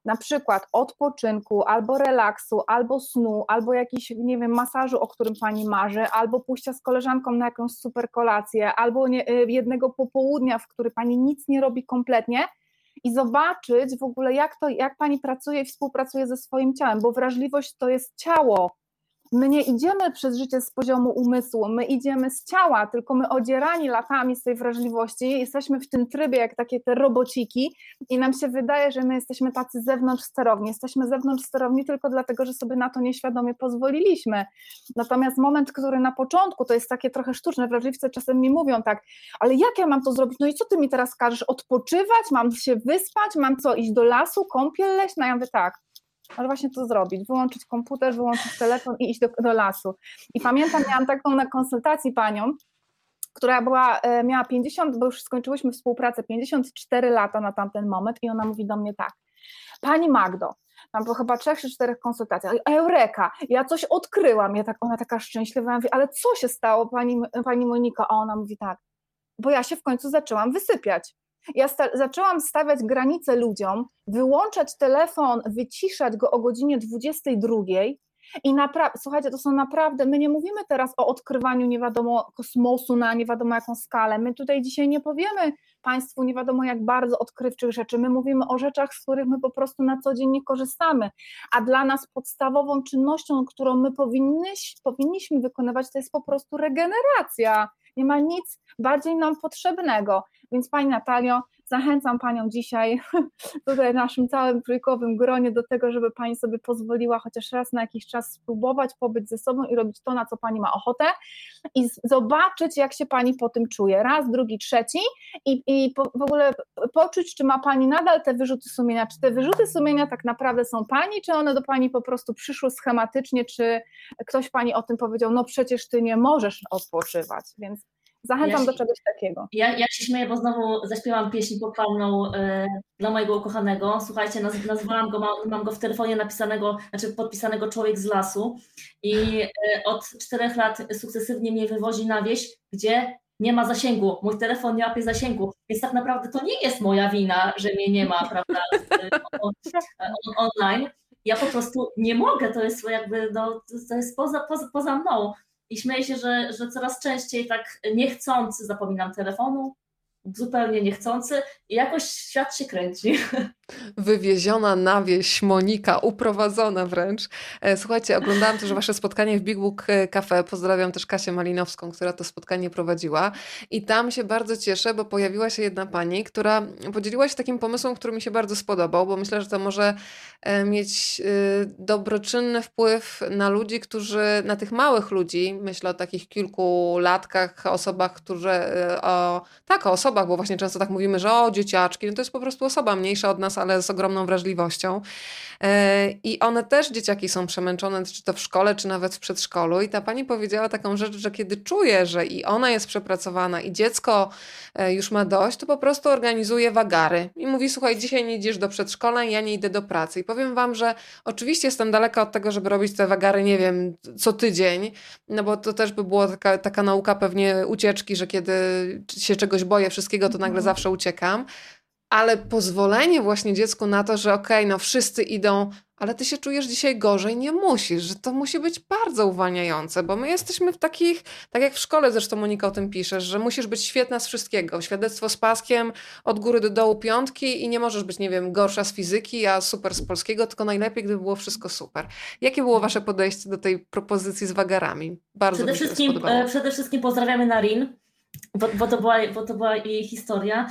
na przykład odpoczynku, albo relaksu, albo snu, albo jakiś, nie wiem, masażu, o którym pani marzy, albo pójścia z koleżanką na jakąś super kolację, albo nie, y, jednego popołudnia, w który pani nic nie robi kompletnie i zobaczyć w ogóle, jak, to, jak pani pracuje i współpracuje ze swoim ciałem, bo wrażliwość to jest ciało, My nie idziemy przez życie z poziomu umysłu, my idziemy z ciała, tylko my odzierani latami z tej wrażliwości, jesteśmy w tym trybie jak takie te robociki i nam się wydaje, że my jesteśmy tacy zewnątrz sterowni. Jesteśmy zewnątrz sterowni tylko dlatego, że sobie na to nieświadomie pozwoliliśmy. Natomiast moment, który na początku to jest takie trochę sztuczne, wrażliwce czasem mi mówią tak, ale jak ja mam to zrobić? No i co ty mi teraz każesz? Odpoczywać? Mam się wyspać? Mam co, iść do lasu? Kąpiel leśna? Ja mówię tak, ale właśnie to zrobić, wyłączyć komputer, wyłączyć telefon i iść do, do lasu. I pamiętam, miałam taką na konsultacji panią, która była, e, miała 50, bo już skończyłyśmy współpracę, 54 lata na tamten moment i ona mówi do mnie tak, Pani Magdo, tam po chyba trzech czy czterech konsultacjach, Eureka, ja coś odkryłam, ja tak, ona taka szczęśliwa, ja mówię, ale co się stało pani, pani Monika? A ona mówi tak, bo ja się w końcu zaczęłam wysypiać. Ja sta zaczęłam stawiać granice ludziom, wyłączać telefon, wyciszać go o godzinie 22 i słuchajcie, to są naprawdę, my nie mówimy teraz o odkrywaniu nie wiadomo kosmosu na nie wiadomo jaką skalę. My tutaj dzisiaj nie powiemy Państwu nie wiadomo jak bardzo odkrywczych rzeczy. My mówimy o rzeczach, z których my po prostu na co dzień nie korzystamy. A dla nas podstawową czynnością, którą my powinniśmy wykonywać, to jest po prostu regeneracja. Nie ma nic bardziej nam potrzebnego. Więc Pani Natalio, zachęcam Panią dzisiaj tutaj w naszym całym trójkowym gronie do tego, żeby Pani sobie pozwoliła chociaż raz na jakiś czas spróbować pobyć ze sobą i robić to, na co Pani ma ochotę i zobaczyć, jak się Pani po tym czuje. Raz, drugi, trzeci i, i po, w ogóle poczuć, czy ma Pani nadal te wyrzuty sumienia, czy te wyrzuty sumienia tak naprawdę są Pani, czy one do Pani po prostu przyszły schematycznie, czy ktoś Pani o tym powiedział, no przecież Ty nie możesz odpoczywać, więc Zachęcam ja do czegoś takiego. Ja, ja się śmieję, bo znowu zaśpiewam pieśń pochwalną y, dla mojego ukochanego. Słuchajcie, naz, nazwałam go, mam, mam, go w telefonie napisanego, znaczy podpisanego Człowiek z lasu i y, od czterech lat sukcesywnie mnie wywozi na wieś, gdzie nie ma zasięgu, mój telefon nie łapie zasięgu, więc tak naprawdę to nie jest moja wina, że mnie nie ma, prawda, on, on, online. Ja po prostu nie mogę, to jest jakby, no, to jest poza, poza, poza mną. I śmieję się, że, że coraz częściej tak niechcący zapominam telefonu, zupełnie niechcący i jakoś świat się kręci. Wywieziona na wieś Monika, uprowadzona wręcz. E, słuchajcie, oglądałam też wasze spotkanie w Big Book e, Cafe. Pozdrawiam też Kasię Malinowską, która to spotkanie prowadziła. I tam się bardzo cieszę, bo pojawiła się jedna pani, która podzieliła się takim pomysłem, który mi się bardzo spodobał, bo myślę, że to może e, mieć dobroczynny wpływ na ludzi, którzy, na tych małych ludzi, myślę o takich kilku latkach, osobach, którzy, o, tak, o osobach, bo właśnie często tak mówimy, że o, dzieciaczki, no to jest po prostu osoba mniejsza od nas, ale z ogromną wrażliwością. E, I one też, dzieciaki, są przemęczone, czy to w szkole, czy nawet w przedszkolu. I ta pani powiedziała taką rzecz, że kiedy czuje, że i ona jest przepracowana, i dziecko e, już ma dość, to po prostu organizuje wagary. I mówi: Słuchaj, dzisiaj nie idziesz do przedszkola, ja nie idę do pracy. I powiem Wam, że oczywiście jestem daleka od tego, żeby robić te wagary, nie wiem, co tydzień, no bo to też by była taka, taka nauka pewnie ucieczki, że kiedy się czegoś boję, wszystkiego, to nagle mhm. zawsze uciekam ale pozwolenie właśnie dziecku na to, że okej, okay, no wszyscy idą, ale ty się czujesz dzisiaj gorzej, nie musisz, że to musi być bardzo uwalniające, bo my jesteśmy w takich, tak jak w szkole zresztą Monika o tym piszesz, że musisz być świetna z wszystkiego, świadectwo z paskiem, od góry do dołu piątki i nie możesz być, nie wiem, gorsza z fizyki, a super z polskiego, tylko najlepiej, gdyby było wszystko super. Jakie było wasze podejście do tej propozycji z wagarami? Bardzo przede wszystkim, e, Przede wszystkim pozdrawiamy Narin, bo, bo, to była, bo to była jej historia.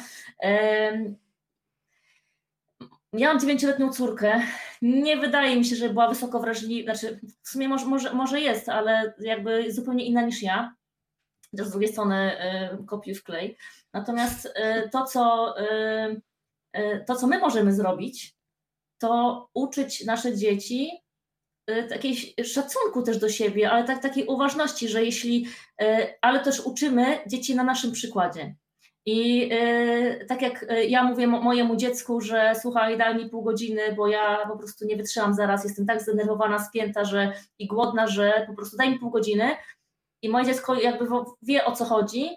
Ja mam dziewięcioletnią córkę. Nie wydaje mi się, że była wysoko wrażliwa. Znaczy, w sumie może, może, może jest, ale jakby zupełnie inna niż ja. Z drugiej strony y, kopiuj w klej. Natomiast y, to, co, y, to, co my możemy zrobić, to uczyć nasze dzieci takiej szacunku też do siebie, ale tak, takiej uważności, że jeśli, ale też uczymy dzieci na naszym przykładzie. I yy, tak jak y, ja mówię mojemu dziecku, że słuchaj, daj mi pół godziny, bo ja po prostu nie wytrzymam zaraz, jestem tak zdenerwowana, spięta że, i głodna, że po prostu daj mi pół godziny. I moje dziecko jakby wie o co chodzi.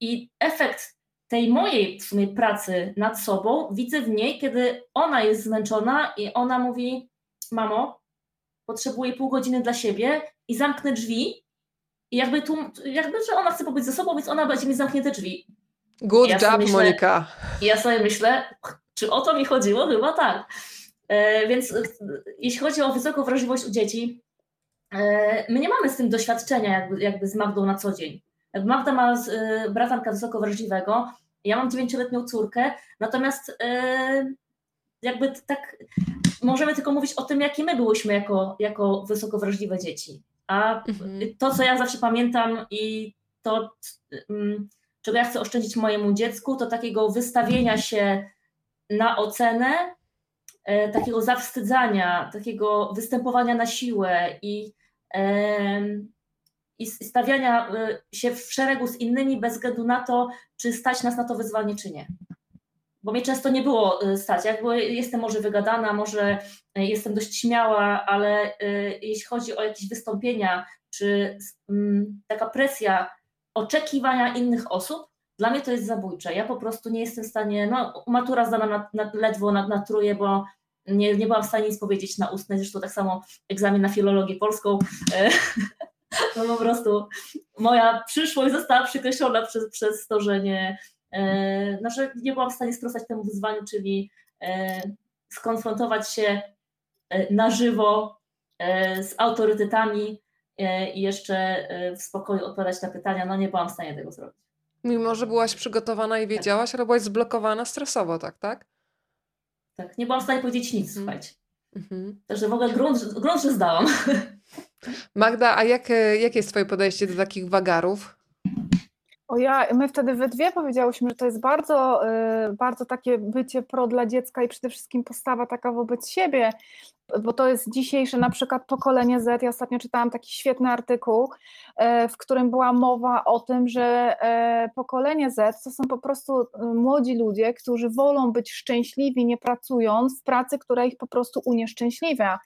I efekt tej mojej w sumie pracy nad sobą widzę w niej, kiedy ona jest zmęczona i ona mówi: Mamo, potrzebuję pół godziny dla siebie i zamknę drzwi. I jakby tu, jakby, że ona chce pobyć ze sobą, więc ona będzie mi zamknięte drzwi Good ja job, myślę, Monika. Ja sobie myślę, czy o to mi chodziło? Chyba tak. E, więc e, jeśli chodzi o wysoką wrażliwość u dzieci, e, my nie mamy z tym doświadczenia jakby, jakby z Magdą na co dzień. Magda ma bratanka wysoko wrażliwego, ja mam dziewięcioletnią córkę, natomiast jakby tak możemy tylko mówić o tym, jakie my byłyśmy jako, jako wysoko wrażliwe dzieci. A mhm. to, co ja zawsze pamiętam i to, mm, czego ja chcę oszczędzić mojemu dziecku, to takiego wystawienia się na ocenę e, takiego zawstydzania, takiego występowania na siłę i, i stawiania e, się w szeregu z innymi bez względu na to, czy stać nas na to wyzwanie, czy nie. Bo mnie często nie było e, stać. Jakby jestem może wygadana, może jestem dość śmiała, ale jeśli chodzi o jakieś wystąpienia, czy mm, taka presja oczekiwania innych osób, dla mnie to jest zabójcze. Ja po prostu nie jestem w stanie, no matura zdana na, na, ledwo na, na truje, bo nie, nie byłam w stanie nic powiedzieć na ustne, zresztą tak samo egzamin na filologię polską. No po prostu moja przyszłość została przykreślona przez, przez to, że nie, e, no, że nie byłam w stanie sprostać temu wyzwaniu, czyli e, skonfrontować się na żywo z autorytetami i jeszcze w spokoju odpowiadać na pytania. No nie byłam w stanie tego zrobić. Mimo, że byłaś przygotowana i tak. wiedziałaś, ale byłaś zblokowana stresowo, tak, tak? Tak, nie byłam w stanie powiedzieć nic, mhm. słuchajcie. Mhm. Także w ogóle grunt, grunt że zdałam. Magda, a jak, jakie jest Twoje podejście do takich wagarów? O ja, my wtedy we dwie powiedziałyśmy, że to jest bardzo, bardzo takie bycie pro dla dziecka i przede wszystkim postawa taka wobec siebie, bo to jest dzisiejsze na przykład pokolenie Z. Ja ostatnio czytałam taki świetny artykuł, y, w którym była mowa o tym, że y, pokolenie Z to są po prostu młodzi ludzie, którzy wolą być szczęśliwi nie pracując w pracy, która ich po prostu unieszczęśliwia.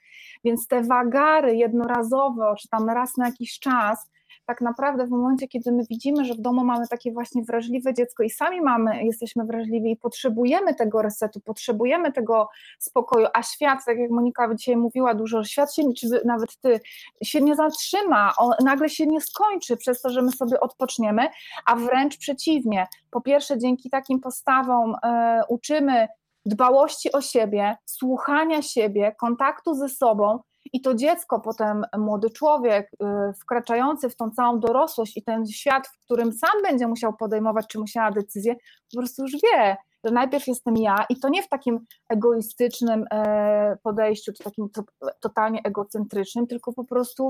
Więc te wagary jednorazowe, czy tam raz na jakiś czas, tak naprawdę w momencie, kiedy my widzimy, że w domu mamy takie właśnie wrażliwe dziecko i sami mamy, jesteśmy wrażliwi i potrzebujemy tego resetu, potrzebujemy tego spokoju, a świat, tak jak Monika dzisiaj mówiła dużo, świat się, czy nawet ty, się nie zatrzyma, on nagle się nie skończy przez to, że my sobie odpoczniemy, a wręcz przeciwnie. Po pierwsze, dzięki takim postawom e, uczymy dbałości o siebie, słuchania siebie, kontaktu ze sobą, i to dziecko, potem młody człowiek y, wkraczający w tą całą dorosłość i ten świat, w którym sam będzie musiał podejmować, czy musiała decyzję, po prostu już wie, że najpierw jestem ja i to nie w takim egoistycznym e, podejściu, czy takim totalnie egocentrycznym, tylko po prostu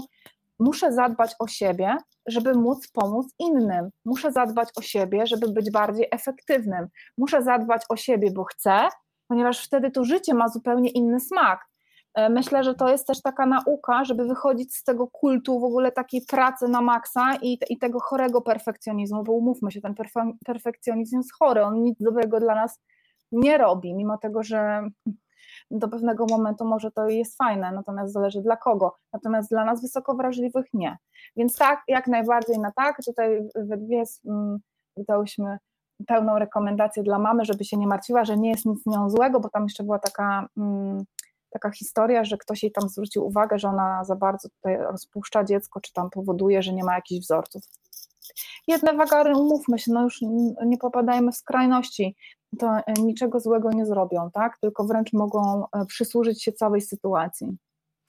muszę zadbać o siebie, żeby móc pomóc innym. Muszę zadbać o siebie, żeby być bardziej efektywnym. Muszę zadbać o siebie, bo chcę, ponieważ wtedy to życie ma zupełnie inny smak. E, myślę, że to jest też taka nauka, żeby wychodzić z tego kultu w ogóle takiej pracy na maksa i, i tego chorego perfekcjonizmu, bo umówmy się, ten perfe perfekcjonizm jest chory, on nic dobrego dla nas nie robi, mimo tego, że do pewnego momentu może to jest fajne, natomiast zależy dla kogo. Natomiast dla nas wysoko wrażliwych nie. Więc tak, jak najbardziej na tak. Tutaj we dwie um, dałyśmy pełną rekomendację dla mamy, żeby się nie martwiła, że nie jest nic nią złego, bo tam jeszcze była taka um, taka historia, że ktoś jej tam zwrócił uwagę, że ona za bardzo tutaj rozpuszcza dziecko, czy tam powoduje, że nie ma jakichś wzorców. Jedne wagary, umówmy się, no już nie popadajmy w skrajności, to e, niczego złego nie zrobią, tak? Tylko wręcz mogą e, przysłużyć się całej sytuacji.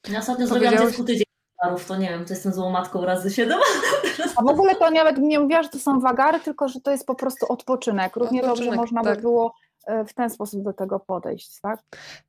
Ja ostatnio zrobiłam dziecku tydzień wagarów, to nie wiem, to jestem złą matką razy siedem. A w ogóle to nawet nie mówiła, że to są wagary, tylko że to jest po prostu odpoczynek. Równie odpoczynek, dobrze można tak. by było w ten sposób do tego podejść, tak?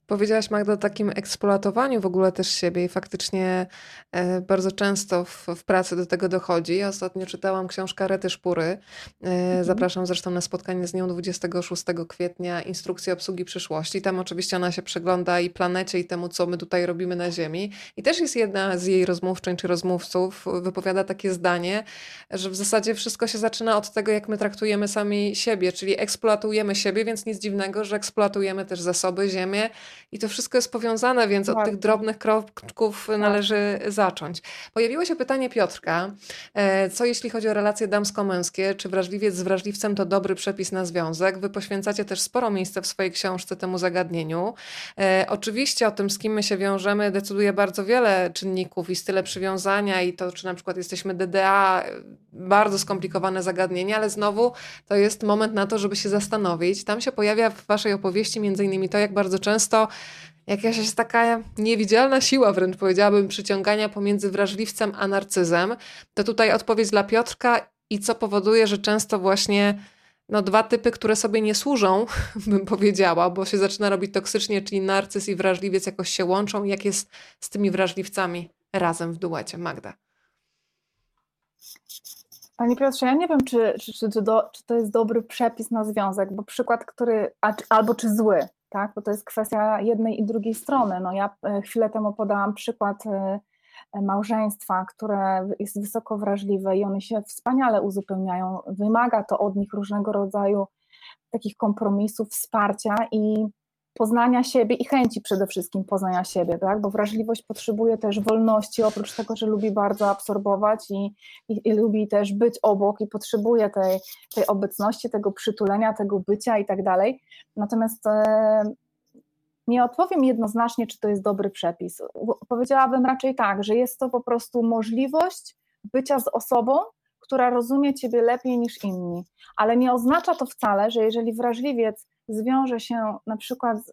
Powiedziałaś Magda o takim eksploatowaniu w ogóle też siebie i faktycznie e, bardzo często w, w, pracy do tego dochodzi. Ostatnio czytałam książkę Rety Szpury. E, mhm. Zapraszam zresztą na spotkanie z nią 26 kwietnia Instrukcja obsługi przyszłości. Tam oczywiście ona się przegląda i planecie i temu, co my tutaj robimy na Ziemi. I też jest jedna z jej rozmówczyń czy rozmówców, wypowiada takie zdanie, że w zasadzie wszystko się zaczyna od tego, jak my traktujemy sami siebie, czyli eksploatujemy siebie, więc nic dziwnego, że eksploatujemy też zasoby, ziemię i to wszystko jest powiązane, więc od tych drobnych kroczków tak. należy zacząć. Pojawiło się pytanie Piotrka, e, co jeśli chodzi o relacje damsko-męskie, czy wrażliwiec z wrażliwcem to dobry przepis na związek? Wy poświęcacie też sporo miejsca w swojej książce temu zagadnieniu. E, oczywiście o tym, z kim my się wiążemy, decyduje bardzo wiele czynników i style przywiązania i to, czy na przykład jesteśmy DDA, bardzo skomplikowane zagadnienie, ale znowu to jest moment na to, żeby się zastanowić. Tam się pojawia w waszej opowieści między innymi to, jak bardzo często jakaś jest taka niewidzialna siła, wręcz powiedziałabym, przyciągania pomiędzy wrażliwcem a narcyzem. To tutaj odpowiedź dla Piotrka i co powoduje, że często właśnie no, dwa typy, które sobie nie służą, bym powiedziała, bo się zaczyna robić toksycznie, czyli narcyz i wrażliwiec jakoś się łączą. Jak jest z tymi wrażliwcami razem w duecie? Magda. Panie Piotrze, ja nie wiem, czy, czy, czy, do, czy to jest dobry przepis na związek, bo przykład, który, a, albo czy zły, tak? Bo to jest kwestia jednej i drugiej strony. No ja e, chwilę temu podałam przykład e, małżeństwa, które jest wysoko wrażliwe i one się wspaniale uzupełniają. Wymaga to od nich różnego rodzaju takich kompromisów, wsparcia i poznania siebie i chęci przede wszystkim poznania siebie, tak? bo wrażliwość potrzebuje też wolności, oprócz tego, że lubi bardzo absorbować i, i, i, lubi też być obok i potrzebuje tej, tej obecności, tego przytulenia, tego bycia i tak dalej. Natomiast e, nie odpowiem jednoznacznie, czy to jest dobry przepis. Powiedziałabym raczej tak, że jest to po prostu możliwość bycia z osobą, która rozumie Ciebie lepiej niż inni, ale nie oznacza to wcale, że jeżeli wrażliwiec zwiąże się na przykład z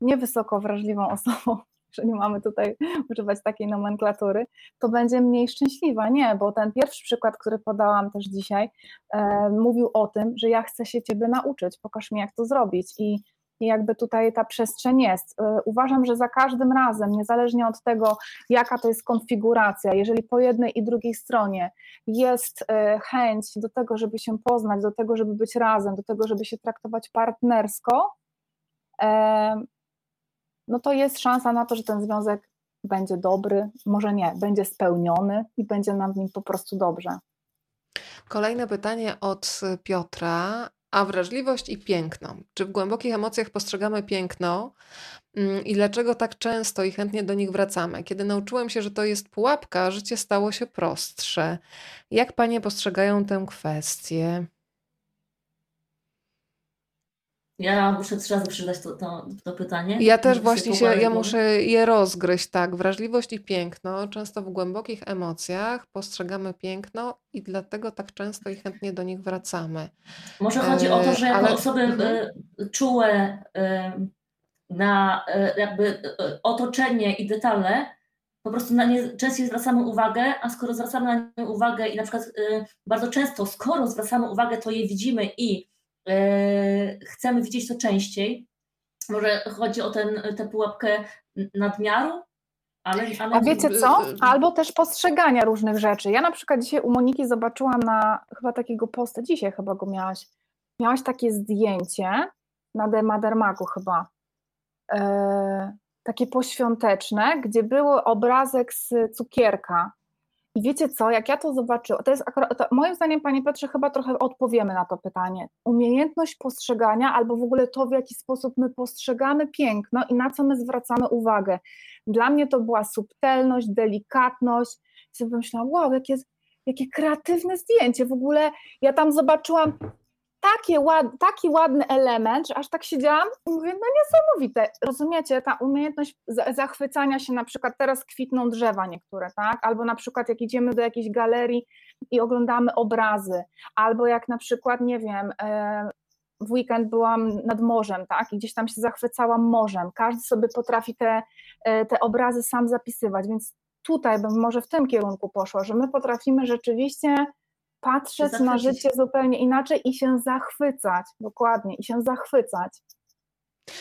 niewysoko wrażliwą osobą, że nie mamy tutaj używać takiej nomenklatury, to będzie mniej szczęśliwa. Nie, bo ten pierwszy przykład, który podałam też dzisiaj, e, mówił o tym, że ja chcę się Ciebie nauczyć, pokaż mi, jak to zrobić. I i jakby tutaj ta przestrzeń jest. E, uważam, że za każdym razem, niezależnie od tego, jaka to jest konfiguracja, jeżeli po jednej i drugiej stronie jest e, chęć do tego, żeby się poznać, do tego, żeby być razem, do tego, żeby się traktować partnersko, e, no to jest szansa na to, że ten związek będzie dobry, może nie, będzie spełniony i będzie nam w nim po prostu dobrze. Kolejne pytanie od Piotra. A wrażliwość i piękno. Czy w głębokich emocjach postrzegamy piękno mm, i dlaczego tak często i chętnie do nich wracamy? Kiedy nauczyłem się, że to jest pułapka, życie stało się prostsze. Jak panie postrzegają tę kwestię? Ja muszę trzy razy przeczytać to, to, to pytanie. Ja też właśnie się, ja muszę je rozgryźć, tak. Wrażliwość i piękno. Często w głębokich emocjach postrzegamy piękno i dlatego tak często i chętnie do nich wracamy. Może chodzi o to, że jako Ale... osoby mhm. E, czułe e, na e, jakby otoczenie i detale, po prostu na nie częściej zwracamy uwagę, a skoro zwracamy na nie uwagę i na przykład bardzo często, skoro zwracamy uwagę, to je widzimy i E, chcemy widzieć to częściej. Może chodzi o ten, tę pułapkę nadmiaru, ale, ale... A wiecie co? Albo też postrzegania różnych rzeczy. Ja na przykład dzisiaj u Moniki zobaczyłam na chyba takiego posta, dzisiaj chyba go miałaś. Miałaś takie zdjęcie na Demadermagu chyba. E, takie poświąteczne, gdzie był obrazek z cukierka i wiecie co, jak ja to zobaczyłam, to jest akurat, to moim zdaniem, Panie Piotrze, chyba trochę odpowiemy na to pytanie. Umiejętność postrzegania albo w ogóle to, w jaki sposób my postrzegamy piękno i na co my zwracamy uwagę. Dla mnie to była subtelność, delikatność. I sobie myślałam, wow, jakie, jakie kreatywne zdjęcie. W ogóle ja tam zobaczyłam takie ład, taki ładny element, że aż tak siedziałam i mówię, no niesamowite. Rozumiecie, ta umiejętność zachwycania się, na przykład teraz kwitną drzewa niektóre, tak? Albo na przykład jak idziemy do jakiejś galerii i oglądamy obrazy, albo jak na przykład, nie wiem, e, w weekend byłam nad morzem, tak? I gdzieś tam się zachwycałam morzem. Każdy sobie potrafi te, e, te obrazy sam zapisywać, więc tutaj bym może w tym kierunku poszła, że my potrafimy rzeczywiście patrzeć na życie zupełnie inaczej i się zachwycać, dokładnie, i się zachwycać.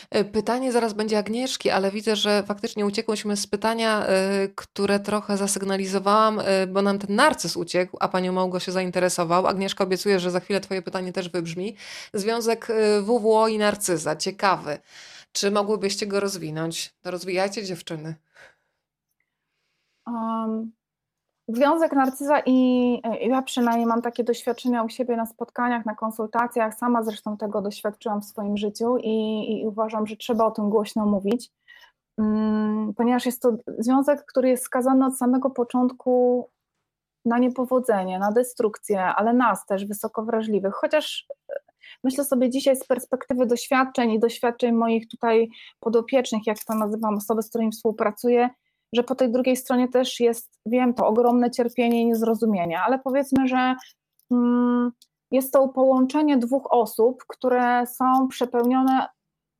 E, pytanie zaraz będzie Agnieszki, ale widzę, że faktycznie uciekłyśmy z pytania, e, które trochę zasygnalizowałam, e, bo nam ten narcyz uciekł, a panią Małgo się zainteresował. Agnieszka obiecuje, że za chwilę twoje pytanie też wybrzmi. Związek WWO i narcyza, ciekawy. Czy mogłybyście go rozwinąć? To rozwijajcie dziewczyny. Um, Związek narcyza i ja przynajmniej mam takie doświadczenia u siebie na spotkaniach, na konsultacjach, sama zresztą tego doświadczyłam w swoim życiu i, i uważam, że trzeba o tym głośno mówić, um, ponieważ jest to związek, który jest skazany od samego początku na niepowodzenie, na destrukcję, ale nas też wysoko wrażliwych, chociaż e, myślę sobie dzisiaj z perspektywy doświadczeń i doświadczeń moich tutaj podopiecznych, jak to nazywam, osoby, z którymi współpracuję, że po tej drugiej stronie też jest, wiem, to ogromne cierpienie i niezrozumienie, ale powiedzmy, że mm, jest to połączenie dwóch osób, które są przepełnione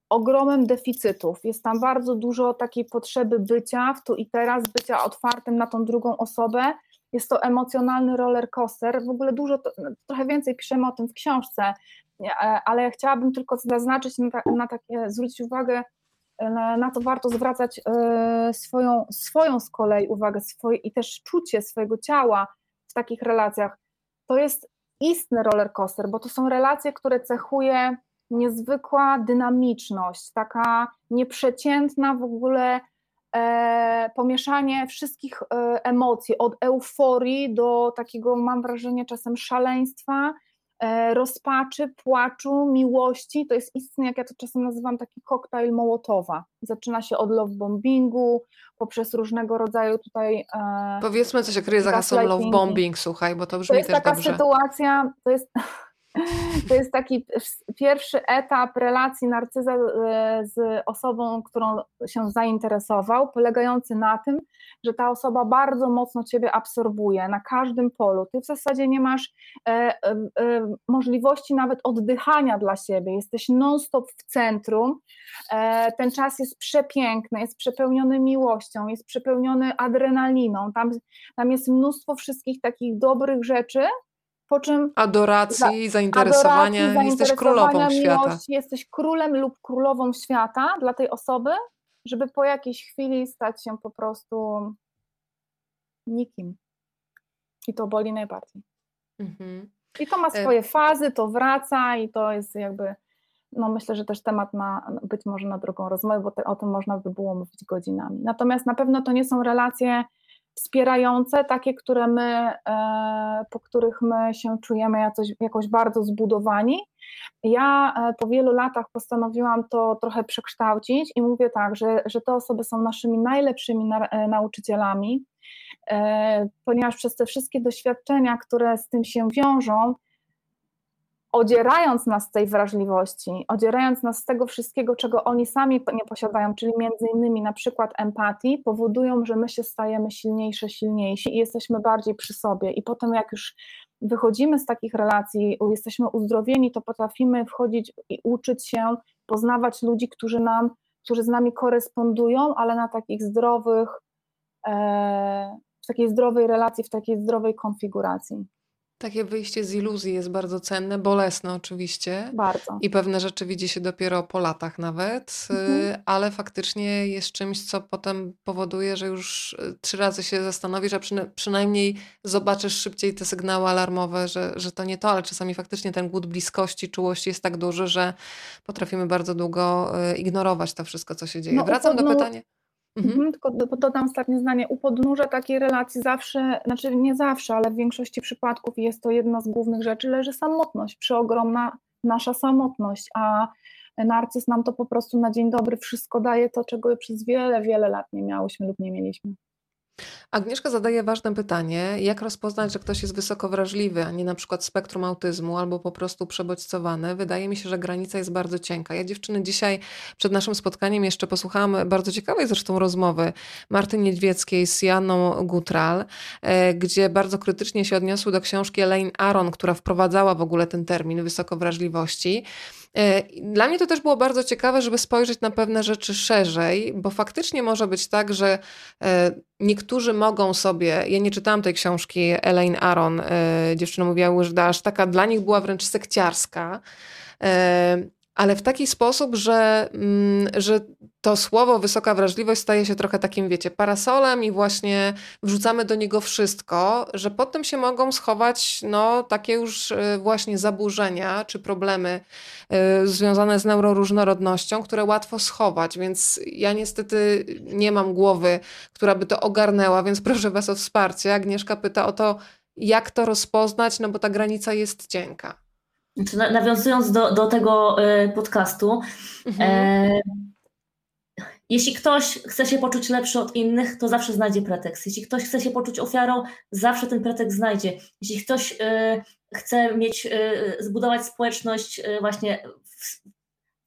ogromem deficytów. Jest tam bardzo dużo takiej potrzeby bycia w tu i teraz, bycia otwartym na tą drugą osobę. Jest to emocjonalny roller coaster. W ogóle dużo, trochę więcej piszemy o tym w książce, ale ja chciałabym tylko zaznaczyć na, na takie, zwrócić uwagę na to warto zwracać e, swoją, swoją z kolei uwagę swoje, i też czucie swojego ciała w takich relacjach. To jest istny roller coaster, bo to są relacje, które cechuje niezwykła dynamiczność, taka nieprzeciętna w ogóle e, pomieszanie wszystkich e, emocji, od euforii do takiego, mam wrażenie, czasem szaleństwa, rozpaczy, płaczu, miłości. To jest istny, jak ja to czasem nazywam, taki koktajl Mołotowa. Zaczyna się od love bombingu, poprzez różnego rodzaju tutaj. E, Powiedzmy coś o kryje za hasłem love bombing, słuchaj, bo to brzmi to jest też taka dobrze. sytuacja, to jest to jest taki pierwszy etap relacji narcyza e, z osobą, którą się zainteresował, polegający na tym, że ta osoba bardzo mocno ciebie absorbuje na każdym polu. Ty w zasadzie nie masz e, e, możliwości nawet oddychania dla siebie, jesteś non-stop w centrum. ten czas jest przepiękny, jest przepełniony miłością, jest przepełniony adrenaliną. Tam, tam jest mnóstwo wszystkich takich dobrych rzeczy, po czym adoracji, zainteresowania, adoracji, jesteś królową miłości, świata. Jesteś królem lub królową świata dla tej osoby, żeby po jakiejś chwili stać się po prostu nikim. I to boli najbardziej. Mhm. I to ma e, swoje fazy, to wraca i to jest jakby, no myślę, że też temat na być może na drugą rozmowę, bo te, o tym można by było mówić godzinami. Natomiast na pewno to nie są relacje wspierające, takie, które my, e, po których my się czujemy jakoś, jakoś bardzo zbudowani. Ja e, po wielu latach postanowiłam to trochę przekształcić i mówię tak, że, że te osoby są naszymi najlepszymi na, e, nauczycielami, ponieważ przez te wszystkie doświadczenia, które z tym się wiążą, odzierając nas z tej wrażliwości, odzierając nas z tego wszystkiego, czego oni sami nie posiadają, czyli między innymi na przykład empatii, powodują, że my się stajemy silniejsze, silniejsi i jesteśmy bardziej przy sobie. I potem, jak już wychodzimy z takich relacji, jesteśmy uzdrowieni, to potrafimy wchodzić i uczyć się, poznawać ludzi, którzy nam, którzy z nami korespondują, ale na takich zdrowych, e, w takiej zdrowej relacji, w takiej zdrowej konfiguracji. Takie wyjście z iluzji jest bardzo cenne, bolesne oczywiście. Bardzo. I pewne rzeczy widzi się dopiero po latach nawet, y, mhm. ale faktycznie jest czymś, co potem powoduje, że już y, trzy razy się zastanowisz, a przyna przynajmniej zobaczysz szybciej te sygnały alarmowe, że, że to nie to, ale czasami faktycznie ten głód bliskości, czułości jest tak duży, że potrafimy bardzo długo y, ignorować to wszystko, co się dzieje. No, Wracam do pytania. Mhm. mhm. Tylko dodam ostatnie zdanie. U podnóża takiej relacji zawsze, znaczy nie zawsze, ale w większości przypadków jest to jedna z głównych rzeczy, leży samotność, przeogromna nasza samotność, a narcyz nam to po prostu na dzień dobry wszystko daje to, czego przez wiele, wiele lat nie miałyśmy lub nie mieliśmy. Agnieszka zadaje ważne pytanie, jak rozpoznać, że ktoś jest wysoko wrażliwy, a nie na przykład spektrum autyzmu albo po prostu przebodźcowany. Wydaje mi się, że granica jest bardzo cienka. Ja dziewczyny dzisiaj przed naszym spotkaniem jeszcze posłuchałam bardzo ciekawej zresztą rozmowy Marty Niedźwieckiej z Janą Gutral, e, gdzie bardzo krytycznie się odniosły do książki Elaine Aron, która wprowadzała w ogóle ten termin wysokowrażliwości. E, dla mnie to też było bardzo ciekawe, żeby spojrzeć na pewne rzeczy szerzej, bo faktycznie może być tak, że e, niektórzy mogą sobie, ja nie czytałam tej książki Elaine Aron, e, dziewczyna mówiła, że aż taka dla nich była wręcz sekciarska, ale w taki sposób, że, mm, że to słowo wysoka wrażliwość staje się trochę takim, wiecie, parasolem i właśnie wrzucamy do niego wszystko, że potem się mogą schować no, takie już y, właśnie zaburzenia czy problemy y, związane z neuroróżnorodnością, które łatwo schować, więc ja niestety nie mam głowy, która by to ogarnęła, więc proszę Was o wsparcie. Agnieszka pyta o to, jak to rozpoznać, no bo ta granica jest cienka. Znaczy, nawiązując do, do tego y, podcastu, mhm. e, jeśli ktoś chce się poczuć lepszy od innych, to zawsze znajdzie pretekst. Jeśli ktoś chce się poczuć ofiarą, zawsze ten pretekst znajdzie. Jeśli ktoś y, chce mieć, y, zbudować społeczność właśnie w,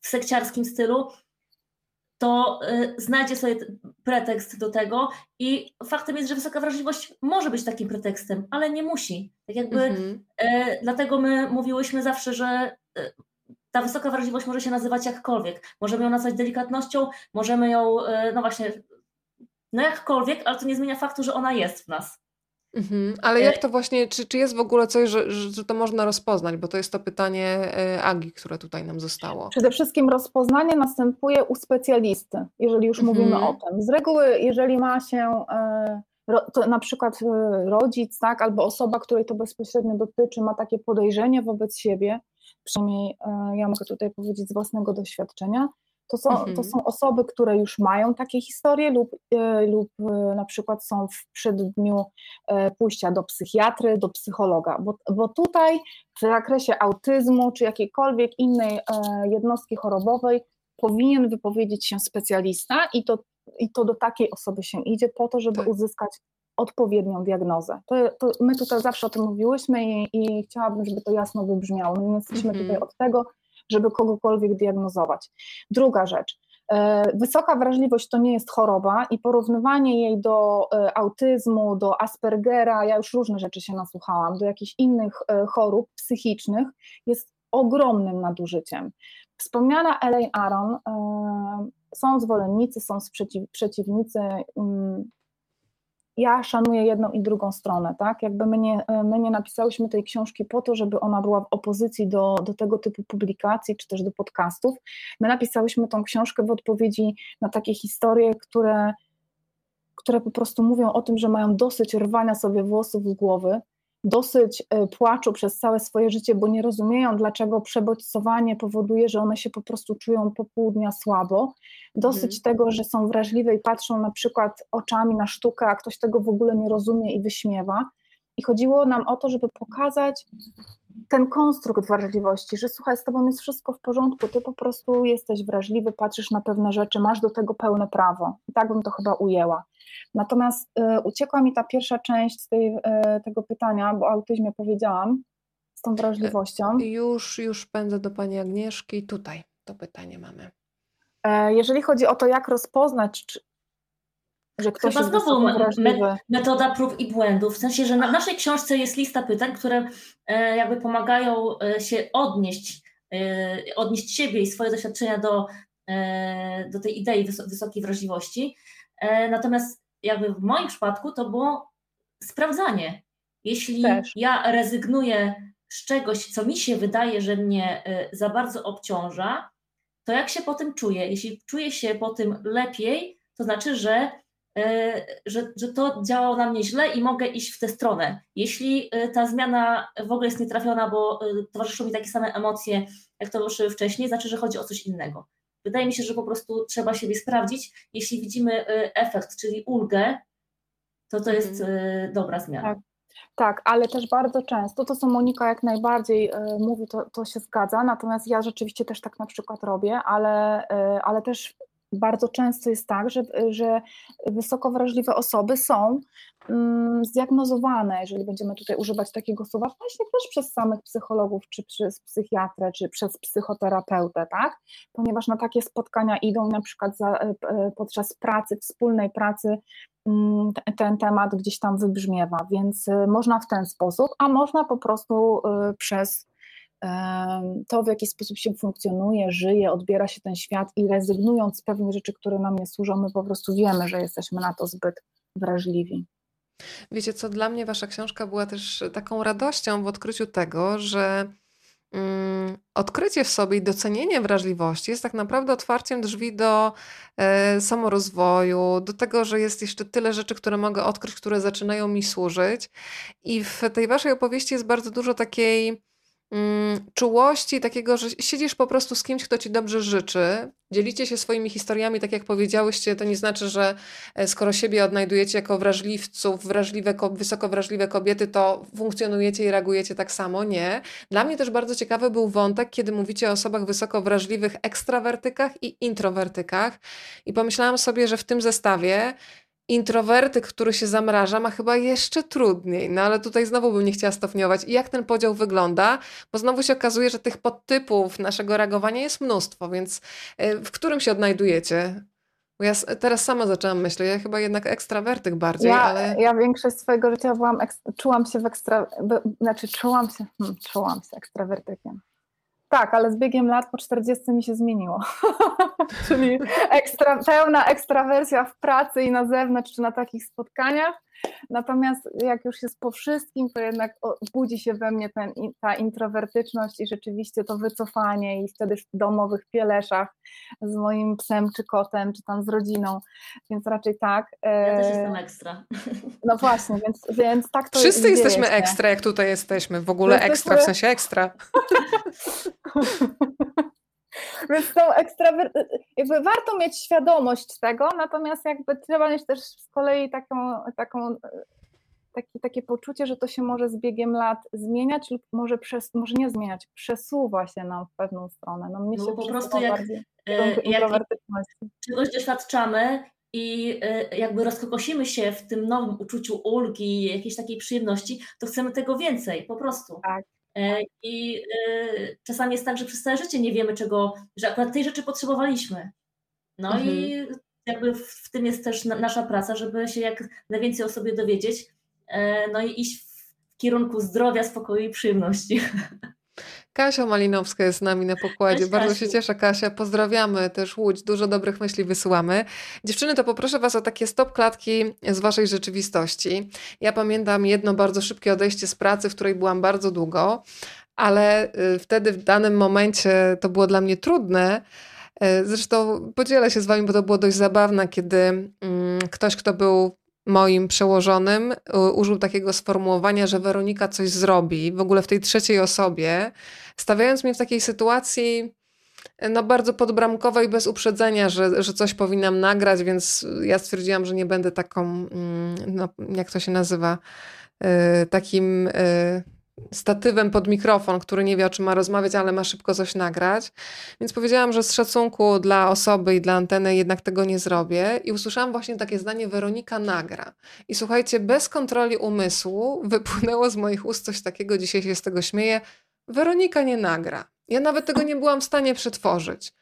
w sekciarskim stylu, to y, znajdzie sobie pretekst do tego i faktem jest, że wysoka wrażliwość może być takim pretekstem, ale nie musi. Tak jakby mhm. e, dlatego my mówiłyśmy zawsze, że e, ta wysoka wrażliwość może się nazywać jakkolwiek. Możemy ją nazwać delikatnością, możemy ją, no właśnie, no jakkolwiek, ale to nie zmienia faktu, że ona jest w nas. Mhm. Ale jak to właśnie, czy, czy jest w ogóle coś, że, że to można rozpoznać? Bo to jest to pytanie e, Agi, które tutaj nam zostało. Przede wszystkim rozpoznanie następuje u specjalisty, jeżeli już mhm. mówimy o tym. Z reguły, jeżeli ma się e, to na przykład e, rodzic, tak, albo osoba, której to bezpośrednio dotyczy, ma takie podejrzenie wobec siebie, przynajmniej ja mogę tutaj powiedzieć z własnego doświadczenia, to są, mhm. to są osoby, które już mają takie historie lub, e, lub e, na przykład są w przeddniu e, pójścia do psychiatry, do psychologa, bo, bo tutaj w zakresie autyzmu czy jakiejkolwiek innej jednostki chorobowej powinien wypowiedzieć się specjalista i to, i to do takiej osoby się idzie po to, żeby tak. uzyskać odpowiednią diagnozę. To, to, my tutaj zawsze o tym mówiłyśmy i, i chciałabym, żeby to jasno wybrzmiało. My nie jesteśmy tutaj mhm. od tego, żeby kogokolwiek diagnozować. Druga rzecz. E, wysoka wrażliwość to nie jest choroba i porównywanie jej do e, autyzmu, do Aspergera, ja już różne rzeczy się nasłuchałam, do jakichś innych e, chorób psychicznych jest ogromnym nadużyciem. Wspomniana Elaine Aron, są zwolennicy, są przeciwnicy mm, ja szanuję jedną i drugą stronę, tak? Jakby my nie, my nie napisałyśmy tej książki po to, żeby ona była w opozycji do, do tego typu publikacji, czy też do podcastów. My napisałyśmy tą książkę w odpowiedzi na takie historie, które, które po prostu mówią o tym, że mają dosyć rwania sobie włosów z głowy, dosyć e, płaczu przez całe swoje życie, bo nie rozumieją, dlaczego przebodźcowanie powoduje, że one się po prostu czują po pół dnia słabo, dosyć mhm. tego, że są wrażliwe i patrzą na przykład oczami na sztukę, a ktoś tego w ogóle nie rozumie i wyśmiewa. I chodziło nam o to, żeby pokazać ten konstrukt wrażliwości, że słuchaj, z tobą jest wszystko w porządku, ty po prostu jesteś wrażliwy, patrzysz na pewne rzeczy, masz do tego pełne prawo. Tak bym to chyba ujęła. Natomiast y, uciekła mi ta pierwsza część tej, y, tego pytania, bo o autyzmie powiedziałam, z tą wrażliwością. E, już, już pędzę do Pani Agnieszki. Tutaj to pytanie mamy. E, jeżeli chodzi o to, jak rozpoznać, że ktoś Chyba znowu me, metoda prób i błędów, w sensie, że na naszej książce jest lista pytań, które e, jakby pomagają się odnieść, odnieść siebie i swoje doświadczenia do, do tej idei wysokiej wrażliwości. Natomiast jakby w moim przypadku to było sprawdzanie. Jeśli Też. ja rezygnuję z czegoś, co mi się wydaje, że mnie y, za bardzo obciąża, to jak się po tym czuję? Jeśli czuję się po tym lepiej, to znaczy, że, że, że to działało na mnie źle i mogę iść w tę stronę. Jeśli y, ta zmiana w ogóle jest nietrafiona, bo towarzyszą mi takie same emocje, jak towarzyszyły wcześniej, znaczy, że chodzi o coś innego. Wydaje mi się, że po prostu trzeba siebie sprawdzić. Jeśli widzimy efekt, czyli ulgę, to to jest mm. dobra zmiana. Tak. Tak, ale też bardzo często, to co Monika jak najbardziej y, mówi, to, to się zgadza, natomiast ja rzeczywiście też tak na przykład robię, ale, y, ale też bardzo często jest tak, że, że wysoko wrażliwe osoby są um, zdiagnozowane, jeżeli będziemy tutaj używać takiego słowa, właśnie też przez samych psychologów, czy przez psychiatrę, czy przez psychoterapeutę, tak? Ponieważ na takie spotkania idą na przykład za, e, e, podczas pracy, wspólnej pracy mm, ten temat gdzieś tam wybrzmiewa, więc e, można w ten sposób, a można po prostu przez to, w jaki sposób się funkcjonuje, żyje, odbiera się ten świat i rezygnując z pewnych rzeczy, które nam nie służą, my po prostu wiemy, że jesteśmy na to zbyt wrażliwi. Wiecie co, dla mnie wasza książka była też taką radością w odkryciu tego, że mm, odkrycie w sobie i docenienie wrażliwości jest tak naprawdę otwarciem drzwi do e, samorozwoju, do tego, że jest jeszcze tyle rzeczy, które mogę odkryć, które zaczynają mi służyć. I w tej waszej opowieści jest bardzo dużo takiej czułości, takiego, że siedzisz po prostu z kimś, kto ci dobrze życzy, dzielicie się swoimi historiami, tak jak powiedziałyście, to nie znaczy, że e, skoro siebie odnajdujecie jako wrażliwców, wrażliwe, wysoko wrażliwe kobiety, to funkcjonujecie i reagujecie tak samo. Nie. Dla mnie też bardzo ciekawy był wątek, kiedy mówicie o osobach wysoko wrażliwych ekstrawertykach i introwertykach i pomyślałam sobie, że w tym zestawie introwertyk, który się zamraża, ma chyba jeszcze trudniej. No ale tutaj znowu bym nie chciała stopniować. I jak ten podział wygląda? Bo znowu się okazuje, że tych podtypów naszego reagowania jest mnóstwo, więc e, w którym się odnajdujecie? Bo ja teraz sama zaczęłam myśleć, ja chyba jednak ekstrawertyk bardziej, ja, ale... Ja większość swojego życia byłam, czułam się w ekstra... Znaczy czułam się, hmm, czułam się ekstrawertykiem. Tak, ale z biegiem lat po 40 mi się zmieniło. Czyli ekstra, pełna ekstrawersja w pracy i na zewnątrz, czy na takich spotkaniach. Natomiast jak już jest po wszystkim, to jednak budzi się we mnie ten, ta introwertyczność i rzeczywiście to wycofanie i wtedy w domowych pieleszach z moim psem czy kotem, czy tam z rodziną, więc raczej tak. Ja też jestem ekstra. No właśnie, więc, więc tak to Wszyscy jesteśmy się. ekstra, jak tutaj jesteśmy, w ogóle ekstra, w sensie ekstra. Więc tą ekstrawer... jakby warto mieć świadomość tego, natomiast jakby trzeba mieć też z kolei taką, taką taki, takie poczucie, że to się może z biegiem lat zmieniać lub może, przez, może nie zmieniać, przesuwa się nam w pewną stronę. No, mnie no się po prostu jak, e, jak czegoś doświadczamy i e, jakby rozkokosimy się w tym nowym uczuciu ulgi, jakiejś takiej przyjemności, to chcemy tego więcej, po prostu. Tak. E, I czasami jest tak, że przez całe życie nie wiemy, czego, że akurat tej rzeczy potrzebowaliśmy. No mhm. i jakby w tym jest też nasza praca, żeby się jak najwięcej o sobie dowiedzieć, E, no i iść w kierunku zdrowia, spokoju i przyjemności. Kasia Malinowska jest z nami na pokładzie. Cześć, Bardzo się cieszę, Kasia. Pozdrawiamy też Łódź. Dużo dobrych myśli wysyłamy. Dziewczyny, to poproszę Was o takie stop klatki z Waszej rzeczywistości. Ja pamiętam jedno bardzo szybkie odejście z pracy, w której byłam bardzo długo, ale y, wtedy w danym momencie to było dla mnie trudne. Y, zresztą podzielę się z Wami, bo to było dość zabawne, kiedy mm, ktoś, kto był moim przełożonym użył takiego sformułowania, że Weronika coś zrobi, w ogóle w tej trzeciej osobie, stawiając mnie w takiej sytuacji no bardzo podbramkowej, bez uprzedzenia, że, że coś powinnam nagrać, więc ja stwierdziłam, że nie będę taką, mm, no, jak to się nazywa, y, takim y, statywem pod mikrofon, który nie wie o czym ma rozmawiać, ale ma szybko coś nagrać. Więc powiedziałam, że z szacunku dla osoby i dla anteny jednak tego nie zrobię. I usłyszałam właśnie takie zdanie: Weronika nagra. I słuchajcie, bez kontroli umysłu wypłynęło z moich ust coś takiego, dzisiaj się z tego śmieję. Weronika nie nagra. Ja nawet tego nie byłam w stanie przetworzyć.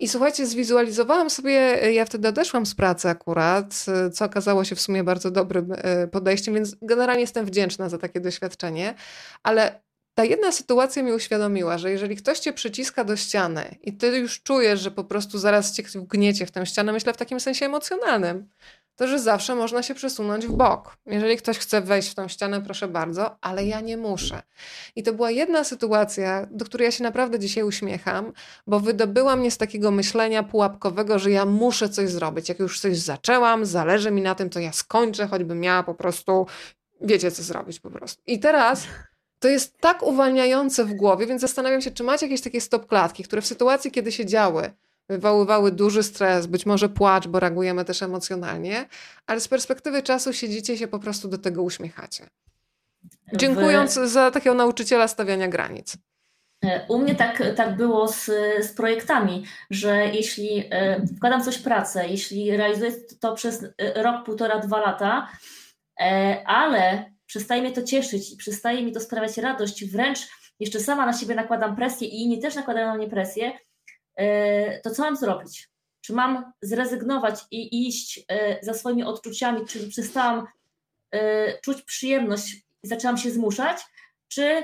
I słuchajcie, zwizualizowałam sobie, ja wtedy odeszłam z pracy akurat, co okazało się w sumie bardzo dobrym e, podejściem, więc generalnie jestem wdzięczna za takie doświadczenie, ale ta jedna sytuacja mi uświadomiła, że jeżeli ktoś cię przyciska do ściany i ty już czujesz, że po prostu zaraz cię wgniecie w tę ścianę, myślę w takim sensie emocjonalnym, to że zawsze można się przesunąć w bok. Jeżeli ktoś chce wejść w tą ścianę, proszę bardzo, ale ja nie muszę. I to była jedna sytuacja, do której ja się naprawdę dzisiaj uśmiecham, bo wydobyła mnie z takiego myślenia pułapkowego, że ja muszę coś zrobić. Jak już coś zaczęłam, zależy mi na tym, to ja skończę, choćbym miała po prostu, wiecie co zrobić po prostu. I teraz to jest tak uwalniające w głowie, więc zastanawiam się, czy macie jakieś takie stop klatki, które w sytuacji, kiedy się działy, wywoływały duży stres, być może płacz, bo reagujemy też emocjonalnie, ale z perspektywy czasu siedzicie się po prostu do tego uśmiechacie. Dziękując za takiego nauczyciela stawiania granic. E, u mnie tak, tak było z, z projektami, że jeśli e, wkładam coś w pracę, jeśli realizuję to przez e, rok, półtora, dwa lata, ale przestaje mnie to cieszyć i przestaje mi to sprawiać radość, wręcz jeszcze sama na siebie nakładam presję i inni też nakładają na mnie presję, to co mam zrobić? Czy mam zrezygnować i iść e, za swoimi odczuciami, czyli przestałam e, czuć przyjemność i zaczęłam się zmuszać, czy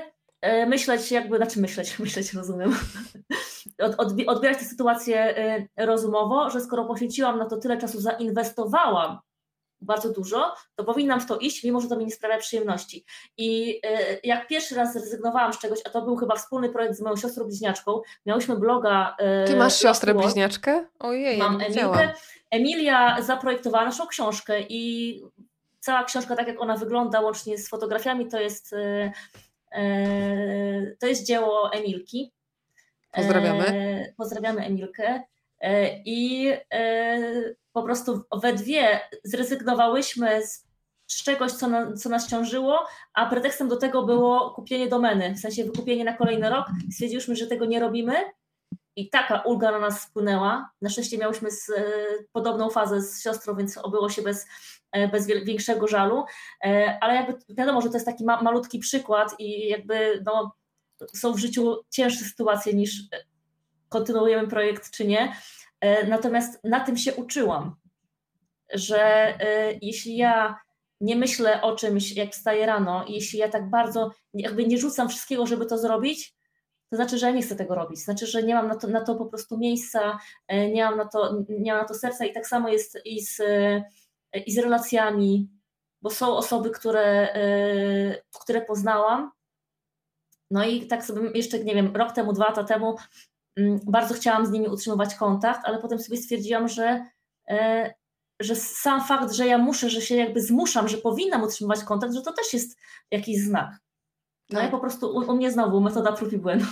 myśleć jakby, znaczy myśleć, myśleć rozumiem, odbierać tę sytuację rozumowo, że skoro poświęciłam na to tyle czasu, zainwestowałam bardzo dużo, to powinnam w to iść, mimo że to mi nie sprawia przyjemności. I y, jak pierwszy raz zrezygnowałam z czegoś, a to był chyba wspólny projekt z moją siostrą bliźniaczką, miałyśmy bloga. Y, Ty masz siostrę bliźniaczkę? Ojej, Mam ja Emilkę. Emilia zaprojektowała naszą książkę i cała książka, tak jak ona wygląda, łącznie z fotografiami, to jest, y, to jest dzieło Emilki. Pozdrawiamy. Pozdrawiamy Emilkę. I po prostu we dwie zrezygnowałyśmy z, czegoś, co, na, co nas ciążyło, a pretekstem do tego było kupienie domeny, w sensie wykupienie na kolejny rok. Stwierdziliśmy, że tego nie robimy i taka ulga na nas spłynęła. Na szczęście miałyśmy z, e, podobną fazę z siostrą, więc obyło się bez, e, bez większego żalu, e, ale jakby wiadomo, że to jest taki ma, malutki przykład i jakby no, są w życiu cięższe sytuacje niż kontynuujemy projekt czy nie, E, natomiast na tym się uczyłam, że e, jeśli ja nie myślę o czymś, jak wstaję rano, jeśli ja tak bardzo jakby nie rzucam wszystkiego, żeby to zrobić, to znaczy, że ja nie chcę tego robić. Znaczy, że nie mam na to, na to po prostu miejsca, e, nie mam, na to, nie mam na to serca i tak samo jest i z, i z relacjami, bo są osoby, które, które poznałam. No i tak sobie jeszcze, nie wiem, rok temu, dwa lata temu bardzo chciałam z nimi utrzymywać kontakt, ale potem sobie stwierdziłam, że że sam fakt, że ja muszę, że się jakby zmuszam, że powinnam utrzymywać kontakt, że to też jest jakiś znak. No tak. i po prostu u, u mnie znowu metoda prób i błędów.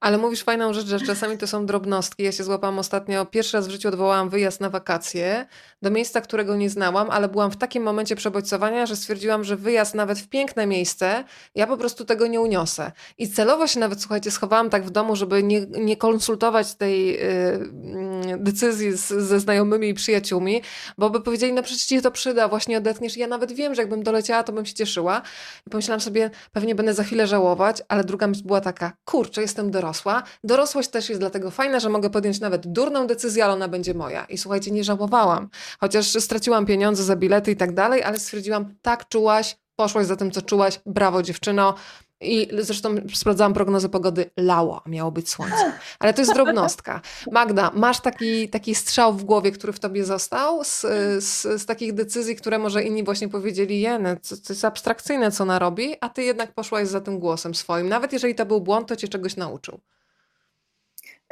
Ale mówisz fajną rzecz, że czasami to są drobnostki. Ja się złapałam ostatnio, pierwszy raz w życiu odwołałam wyjazd na wakacje do miejsca, którego nie znałam, ale byłam w takim momencie przebodźcowania, że stwierdziłam, że wyjazd nawet w piękne miejsce, ja po prostu tego nie uniosę. I celowo się nawet, słuchajcie, schowałam tak w domu, żeby nie, nie konsultować tej yy, decyzji z, ze znajomymi i przyjaciółmi, bo by powiedzieli, no przecież ci to przyda, właśnie odetchniesz. I ja nawet wiem, że jakbym doleciała, to bym się cieszyła. I pomyślałam sobie, pewnie będę za chwilę żałować, ale druga myśl była taka, kurczę, jestem dorosła. Dorosłość też jest dlatego fajna, że mogę podjąć nawet durną decyzję, ale ona będzie moja. I słuchajcie, nie żałowałam. Chociaż straciłam pieniądze za bilety i tak dalej, ale stwierdziłam, tak czułaś, poszłaś za tym, co czułaś, brawo dziewczyno. I zresztą sprawdzałam prognozę pogody, lało, miało być słońce. Ale to jest drobnostka. Magda, masz taki, taki strzał w głowie, który w tobie został z, z, z takich decyzji, które może inni właśnie powiedzieli, jene, to, to jest abstrakcyjne, co ona robi, a ty jednak poszłaś za tym głosem swoim. Nawet jeżeli to był błąd, to cię czegoś nauczył.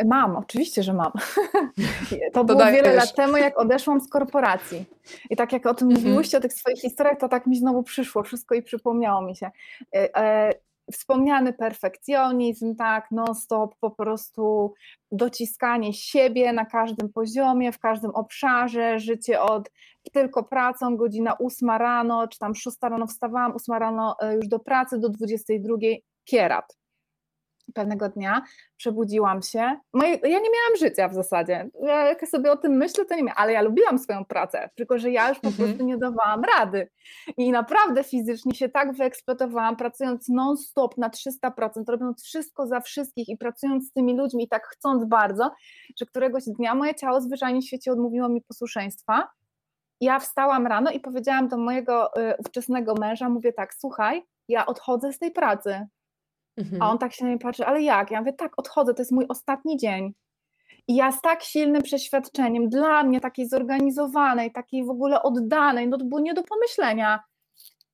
Mam, oczywiście, że mam. To, było wiele lat temu, jak odeszłam z korporacji. I tak jak o tym mm -hmm. mówiłyście, o tych swoich historiach, to tak mi znowu przyszło wszystko i przypomniało mi się. Wspomniany perfekcjonizm, tak, non-stop po prostu dociskanie siebie na każdym poziomie, w każdym obszarze, życie od tylko pracą, godzina 8 rano, czy tam 6 rano wstawałam, 8 rano e, już do pracy, do 22 kierat pewnego dnia przebudziłam się. Moje, ja nie miałam życia w zasadzie. Jak sobie o tym myślę, to nie miałam, ale ja lubiłam swoją pracę, tylko że ja już po mhm. prostu nie dawałam rady. I naprawdę fizycznie się tak wyeksploatowałam, pracując non-stop na 300%, robiąc wszystko za wszystkich i pracując z tymi ludźmi i tak chcąc bardzo, że któregoś dnia moje ciało zwyczajnie w świecie odmówiło mi posłuszeństwa. Ja wstałam rano i powiedziałam do mojego y, ówczesnego męża, mówię tak, słuchaj, ja odchodzę z tej pracy, Mhm. A on tak się na mnie patrzy, ale jak? Ja mówię, tak, odchodzę, to jest mój ostatni dzień. I ja z tak silnym przeświadczeniem, dla mnie takiej zorganizowanej, takiej w ogóle oddanej, no to było nie do pomyślenia.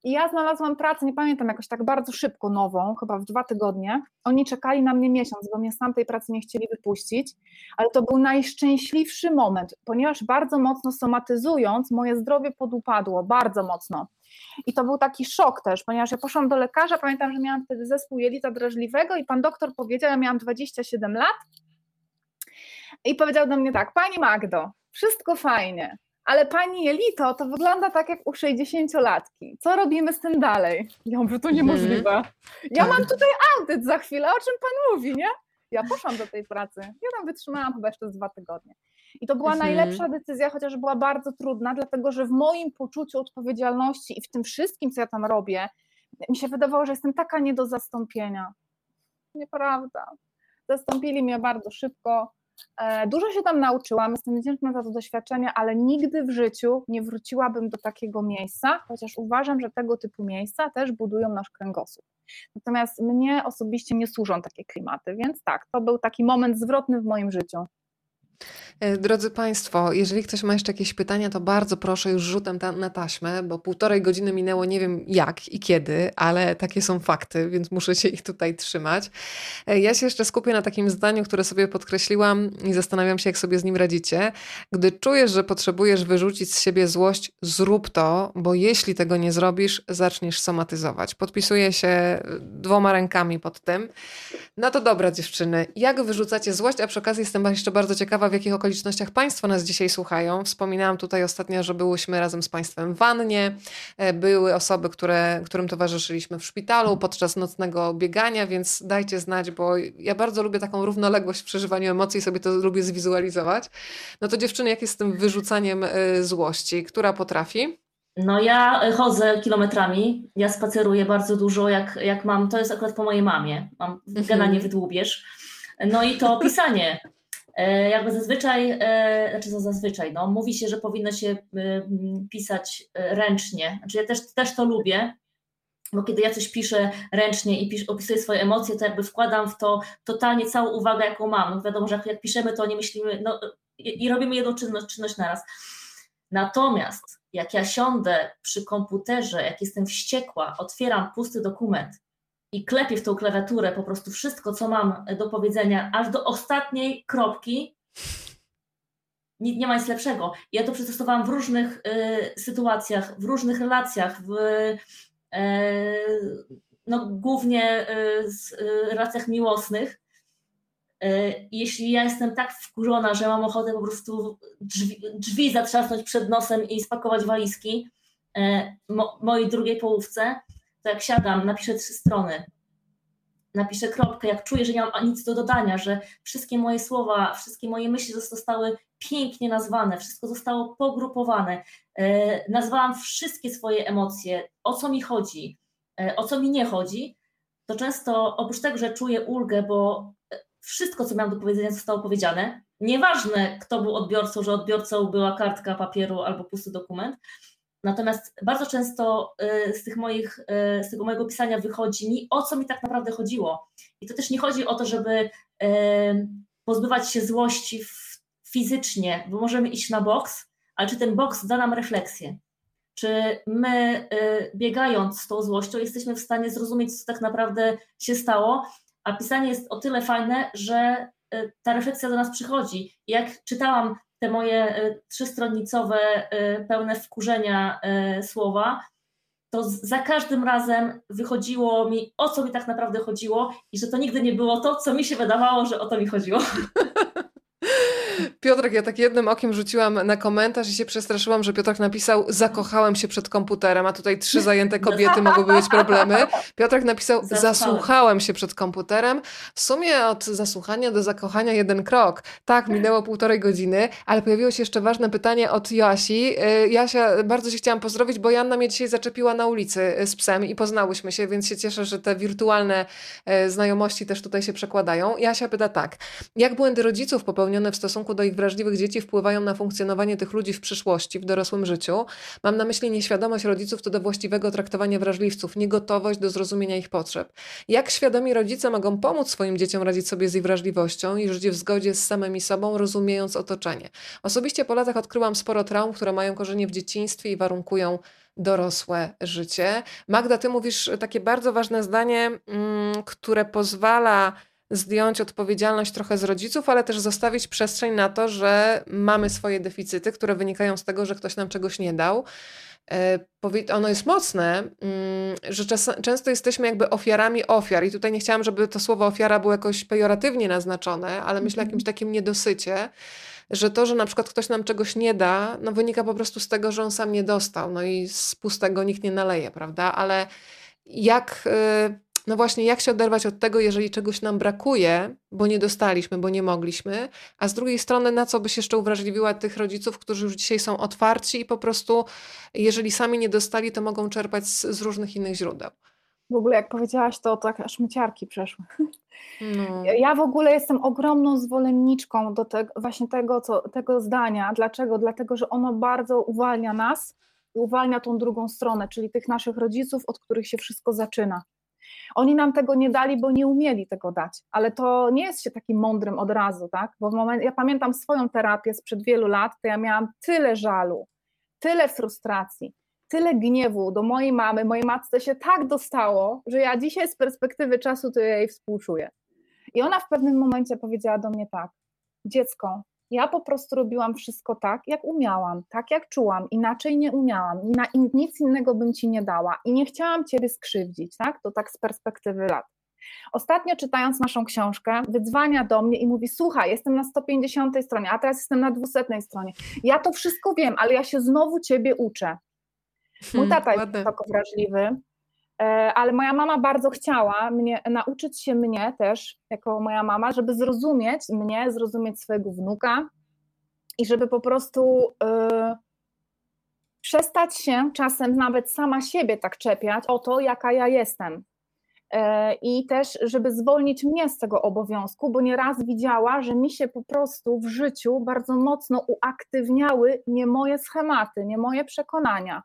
I ja znalazłam pracę, nie pamiętam, jakoś tak bardzo szybko nową, chyba w dwa tygodnie. Oni czekali na mnie miesiąc, bo mnie z tamtej pracy nie chcieli wypuścić, ale to był najszczęśliwszy moment, ponieważ bardzo mocno somatyzując, moje zdrowie podupadło, bardzo mocno. I to był taki szok też, ponieważ ja poszłam do lekarza, pamiętam, że miałam wtedy zespół jelita drażliwego i pan doktor powiedział, ja miałam 27 lat i powiedział do mnie tak, pani Magdo, wszystko fajnie, ale pani jelito to wygląda tak jak u 60-latki. Co robimy z tym dalej? Ja mówię, to niemożliwe. Ja mam tutaj audyt za chwilę, o czym pan mówi, nie? Ja poszłam do tej pracy. Ja tam wytrzymałam chyba jeszcze dwa tygodnie. I to była mhm. najlepsza decyzja, chociaż była bardzo trudna, dlatego że w moim poczuciu odpowiedzialności i w tym wszystkim, co ja tam robię, mi się wydawało, że jestem taka nie do zastąpienia. Nieprawda. Zastąpili mnie bardzo szybko. E, dużo się tam nauczyłam, jestem wdzięczna za to doświadczenie, ale nigdy w życiu nie wróciłabym do takiego miejsca, chociaż uważam, że tego typu miejsca też budują nasz kręgosłup. Natomiast mnie osobiście nie służą takie klimaty, więc tak, to był taki moment zwrotny w moim życiu. E, drodzy Państwo, jeżeli ktoś ma jeszcze jakieś pytania, to bardzo proszę już rzutem ta, na taśmę, bo półtorej godziny minęło, nie wiem jak i kiedy, ale takie są fakty, więc muszę się ich tutaj trzymać. E, ja się jeszcze skupię na takim zdaniu, które sobie podkreśliłam i zastanawiam się, jak sobie z nim radzicie. Gdy czujesz, że potrzebujesz wyrzucić z siebie złość, zrób to, bo jeśli tego nie zrobisz, zaczniesz somatyzować. Podpisuję się dwoma rękami pod tym. No to dobra, dziewczyny, jak wyrzucacie złość, a przy okazji jestem jeszcze bardzo ciekawa, w jakich okolicznościach Państwo nas dzisiaj słuchają. Wspominałam tutaj ostatnio, że byłyśmy razem z Państwem w wannie, e, były osoby, które, którym towarzyszyliśmy w szpitalu podczas nocnego biegania, więc dajcie znać, bo ja bardzo lubię taką równoległość w przeżywaniu emocji, sobie to lubię zwizualizować. No to dziewczyny, jak jest z tym wyrzucaniem e, złości? Która potrafi? No ja chodzę kilometrami, ja spaceruję bardzo dużo, jak, jak mam, to jest akurat po mojej mamie, mam mhm. nie wydłubiesz. No i to pisanie. E, jakby zazwyczaj, e, znaczy zazwyczaj, no, mówi się, że powinno się e, pisać ręcznie. Znaczy ja też, też to lubię, bo kiedy ja coś piszę ręcznie i opisuję swoje emocje, to jakby wkładam w to totalnie całą uwagę, jaką mam. No wiadomo, że jak, jak piszemy, to nie myślimy, no, i, i robimy jedną czynność, czynność naraz. Natomiast jak ja siądę przy komputerze, jak jestem wściekła, otwieram pusty dokument i klepię w tą klawiaturę po prostu wszystko, co mam do powiedzenia, aż do ostatniej kropki, nie, nie ma nic lepszego. Ja to przetestowałam w różnych y, sytuacjach, w różnych relacjach, w, y, no, głównie y, z y, relacjach miłosnych. Jeśli ja jestem tak wkurzona, że mam ochotę po prostu drzwi, drzwi zatrzasnąć przed nosem i spakować walizki mo, mojej drugiej połówce, to jak siadam, napiszę trzy strony, napiszę kropkę, jak czuję, że nie mam nic do dodania, że wszystkie moje słowa, wszystkie moje myśli zostały pięknie nazwane, wszystko zostało pogrupowane. Nazwałam wszystkie swoje emocje, o co mi chodzi, o co mi nie chodzi, to często oprócz tego, że czuję ulgę, bo wszystko, co miałam do powiedzenia, zostało powiedziane. Nieważne, kto był odbiorcą, że odbiorcą była kartka papieru albo pusty dokument. Natomiast bardzo często y, z, tych moich, y, z tego mojego pisania wychodzi mi, o co mi tak naprawdę chodziło. I to też nie chodzi o to, żeby y, pozbywać się złości fizycznie, bo możemy iść na boks, ale czy ten boks da nam refleksję? Czy my, biegając z tą złością, jesteśmy w stanie zrozumieć, co tak naprawdę się stało a pisanie jest o tyle fajne, że ta refleksja do nas przychodzi. Jak czytałam te moje y, trzystronnicowe, y, pełne wkurzenia słowa, to za każdym razem wychodziło mi, o co mi tak naprawdę chodziło i że to nigdy nie było to, co mi się wydawało, że o to mi chodziło. Piotrek, ja tak jednym okiem rzuciłam na komentarz i się przestraszyłam, że Piotrek napisał zakochałem się przed komputerem, a tutaj trzy zajęte kobiety mogłyby być problemy. Piotrek napisał zasłuchałem się przed komputerem. W sumie od zasłuchania do zakochania jeden krok. Tak, minęło półtorej godziny, ale pojawiło się jeszcze ważne pytanie od Joasi. Y, Jasia, bardzo się chciałam pozdrowić, bo Janna mnie dzisiaj zaczepiła na ulicy z psem i poznałyśmy się, więc się cieszę, że te wirtualne y, znajomości też tutaj się przekładają. Jasia pyta tak, jak błędy rodziców popełnione w stosunku do ich wrażliwych dzieci wpływają na funkcjonowanie tych ludzi w przyszłości, w dorosłym życiu. Mam na myśli nieświadomość rodziców co do właściwego traktowania wrażliwców, niegotowość do zrozumienia ich potrzeb. Jak świadomi rodzice mogą pomóc swoim dzieciom radzić sobie z ich wrażliwością i żyć w zgodzie z samymi sobą, rozumiejąc otoczenie? Osobiście po latach odkryłam sporo traum, które mają korzenie w dzieciństwie i warunkują dorosłe życie. Magda, ty mówisz takie bardzo ważne zdanie, mm, które pozwala zdjąć odpowiedzialność trochę z rodziców, ale też zostawić przestrzeń na to, że mamy swoje deficyty, które wynikają z tego, że ktoś nam czegoś nie dał. E, ono jest mocne, mm, że często jesteśmy jakby ofiarami ofiar. I tutaj nie chciałam, żeby to słowo ofiara było jakoś pejoratywnie naznaczone, ale myślę o jakimś mhm. takim niedosycie, że to, że na przykład ktoś nam czegoś nie da, no wynika po prostu z tego, że on sam nie dostał. No i z pustego nikt nie naleje, prawda? Ale jak. Yy, no właśnie, jak się oderwać od tego, jeżeli czegoś nam brakuje, bo nie dostaliśmy, bo nie mogliśmy, a z drugiej strony, na co byś jeszcze uwrażliwiła tych rodziców, którzy już dzisiaj są otwarci i po prostu, jeżeli sami nie dostali, to mogą czerpać z, z różnych innych źródeł. W ogóle, jak powiedziałaś, to tak aż myciarki przeszły. No. Ja w ogóle jestem ogromną zwolenniczką do te, właśnie tego, co, tego zdania. Dlaczego? Dlatego, że ono bardzo uwalnia nas i uwalnia tą drugą stronę, czyli tych naszych rodziców, od których się wszystko zaczyna. Oni nam tego nie dali, bo nie umieli tego dać, ale to nie jest się takim mądrym od razu, tak? Bo w moment, ja pamiętam swoją terapię sprzed wielu lat, to ja miałam tyle żalu, tyle frustracji, tyle gniewu do mojej mamy, mojej matce się tak dostało, że ja dzisiaj z perspektywy czasu to jej współczuję. I ona w pewnym momencie powiedziała do mnie tak: Dziecko, ja po prostu robiłam wszystko tak, jak umiałam, tak jak czułam, inaczej nie umiałam, na nic innego bym ci nie dała i nie chciałam ciebie skrzywdzić, tak? To tak z perspektywy lat. Ostatnio czytając naszą książkę, wydzwania do mnie i mówi: Słuchaj, jestem na 150 stronie, a teraz jestem na 200 stronie. Ja to wszystko wiem, ale ja się znowu ciebie uczę. Mój hmm, tata jest wysoko wrażliwy, E, ale moja mama bardzo chciała mnie, nauczyć się mnie też, jako moja mama, żeby zrozumieć mnie, zrozumieć swojego wnuka i żeby po prostu y, przestać się czasem nawet sama siebie tak czepiać o to, jaka ja jestem. E, I też, żeby zwolnić mnie z tego obowiązku, bo nieraz widziała, że mi się po prostu w życiu bardzo mocno uaktywniały nie moje schematy, nie moje przekonania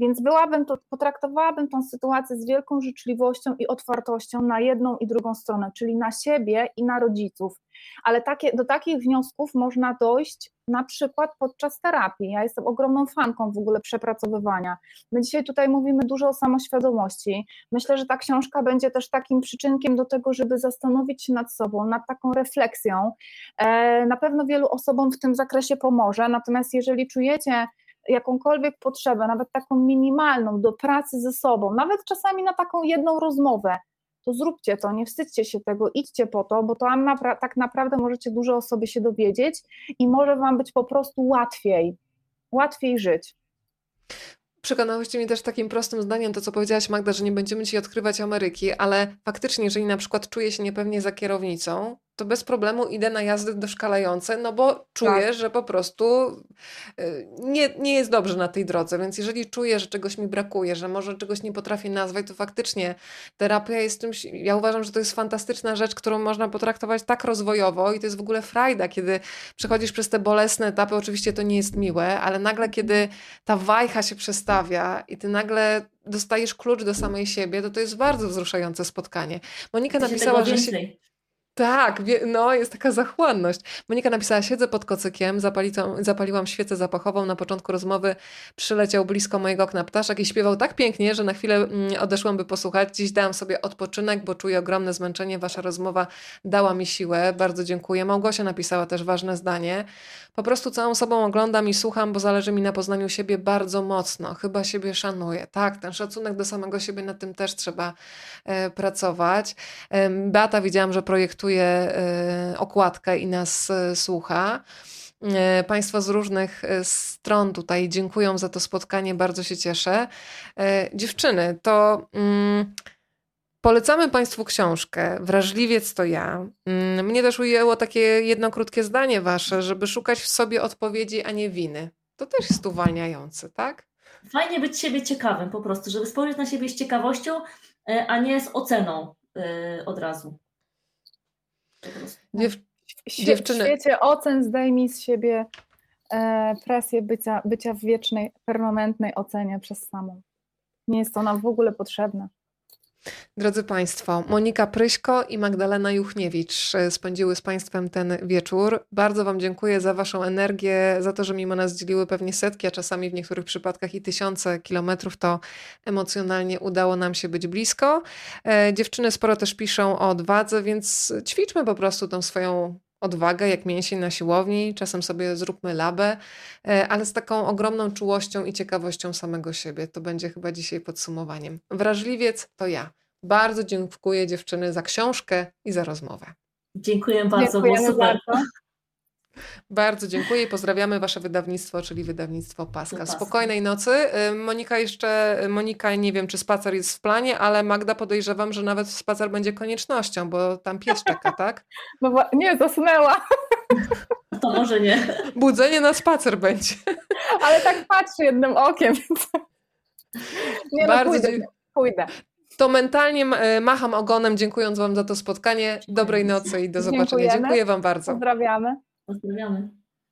więc byłabym to, potraktowałabym tą sytuację z wielką życzliwością i otwartością na jedną i drugą stronę, czyli na siebie i na rodziców. ale takie, do takich wniosków można dojść na przykład podczas terapii. Ja jestem ogromną fanką w ogóle przepracowywania. My dzisiaj tutaj mówimy dużo o samoświadomości. Myślę, że ta książka będzie też takim przyczynkiem do tego, żeby zastanowić się nad sobą, nad taką refleksją. E, na pewno wielu osobom w tym zakresie pomoże, natomiast jeżeli czujecie jakąkolwiek potrzebę, nawet taką minimalną, do pracy ze sobą, nawet czasami na taką jedną rozmowę, to zróbcie to, nie wstydźcie się tego, idźcie po to, bo to tak naprawdę możecie dużo o sobie się dowiedzieć i może Wam być po prostu łatwiej, łatwiej żyć. Przekonałyście mnie też takim prostym zdaniem to, co powiedziałaś Magda, że nie będziemy ci odkrywać Ameryki, ale faktycznie, jeżeli na przykład czuję się niepewnie za kierownicą, to bez problemu idę na jazdy doszkalające, no bo czuję, tak. że po prostu y, nie, nie jest dobrze na tej drodze. Więc jeżeli czuję, że czegoś mi brakuje, że może czegoś nie potrafię nazwać, to faktycznie terapia jest czymś. Ja uważam, że to jest fantastyczna rzecz, którą można potraktować tak rozwojowo i to jest w ogóle frajda, kiedy przechodzisz przez te bolesne etapy. Oczywiście to nie jest miłe, ale nagle, kiedy ta wajcha się przestawia i ty nagle dostajesz klucz do samej siebie, to to jest bardzo wzruszające spotkanie. Monika napisała, że się, tak, no jest taka zachłanność. Monika napisała, siedzę pod kocykiem, zapaliłam świecę zapachową, na początku rozmowy przyleciał blisko mojego okna ptaszek i śpiewał tak pięknie, że na chwilę mm, odeszłam, by posłuchać. Dziś dałam sobie odpoczynek, bo czuję ogromne zmęczenie. Wasza rozmowa dała mi siłę, bardzo dziękuję. Małgosia napisała też ważne zdanie. Po prostu całą sobą oglądam i słucham, bo zależy mi na poznaniu siebie bardzo mocno. Chyba siebie szanuję. Tak, ten szacunek do samego siebie, nad tym też trzeba e, pracować. E, Beata widziałam, że projektuje e, okładkę i nas e, słucha. E, państwo z różnych e, stron tutaj dziękują za to spotkanie, bardzo się cieszę. Dziewczyny, to. Mm, Polecamy Państwu książkę Wrażliwiec to ja. Mm, mnie też ujęło takie jedno krótkie zdanie Wasze, żeby szukać w sobie odpowiedzi, a nie winy. To też jest uwalniające, tak? Fajnie być siebie ciekawym po prostu, żeby spojrzeć na siebie z ciekawością, e, a nie z oceną e, od razu. Dziew dziewczyny. W świecie ocen zdejmij z siebie e, presję bycia, bycia w wiecznej, permanentnej ocenie przez samą. Nie jest to nam w ogóle potrzebne. Drodzy Państwo, Monika Pryśko i Magdalena Juchniewicz spędziły z Państwem ten wieczór. Bardzo Wam dziękuję za Waszą energię, za to, że mimo nas dzieliły pewnie setki, a czasami w niektórych przypadkach i tysiące kilometrów, to emocjonalnie udało nam się być blisko. E, dziewczyny sporo też piszą o odwadze, więc ćwiczmy po prostu tą swoją odwagę, jak mięsień na siłowni, czasem sobie zróbmy labę, e, ale z taką ogromną czułością i ciekawością samego siebie. To będzie chyba dzisiaj podsumowaniem. Wrażliwiec to ja. Bardzo dziękuję dziewczyny za książkę i za rozmowę. Dziękuję bardzo, Dziękujemy. Bardzo. Bardzo dziękuję i pozdrawiamy Wasze wydawnictwo, czyli wydawnictwo Paska. Spokojnej nocy. Y, Monika jeszcze, Monika nie wiem, czy spacer jest w planie, ale Magda podejrzewam, że nawet spacer będzie koniecznością, bo tam pies czeka, tak? No bo nie, zasnęła. To może nie. Budzenie na spacer będzie. Ale tak patrzy jednym okiem. Nie, no, Bardzo pójdę, pójdę. To mentalnie y, macham ogonem, dziękując Wam za to spotkanie. Dobrej nocy i do zobaczenia. Dziękujemy. Dziękuję Wam bardzo. Pozdrawiamy. Pozdrawiamy.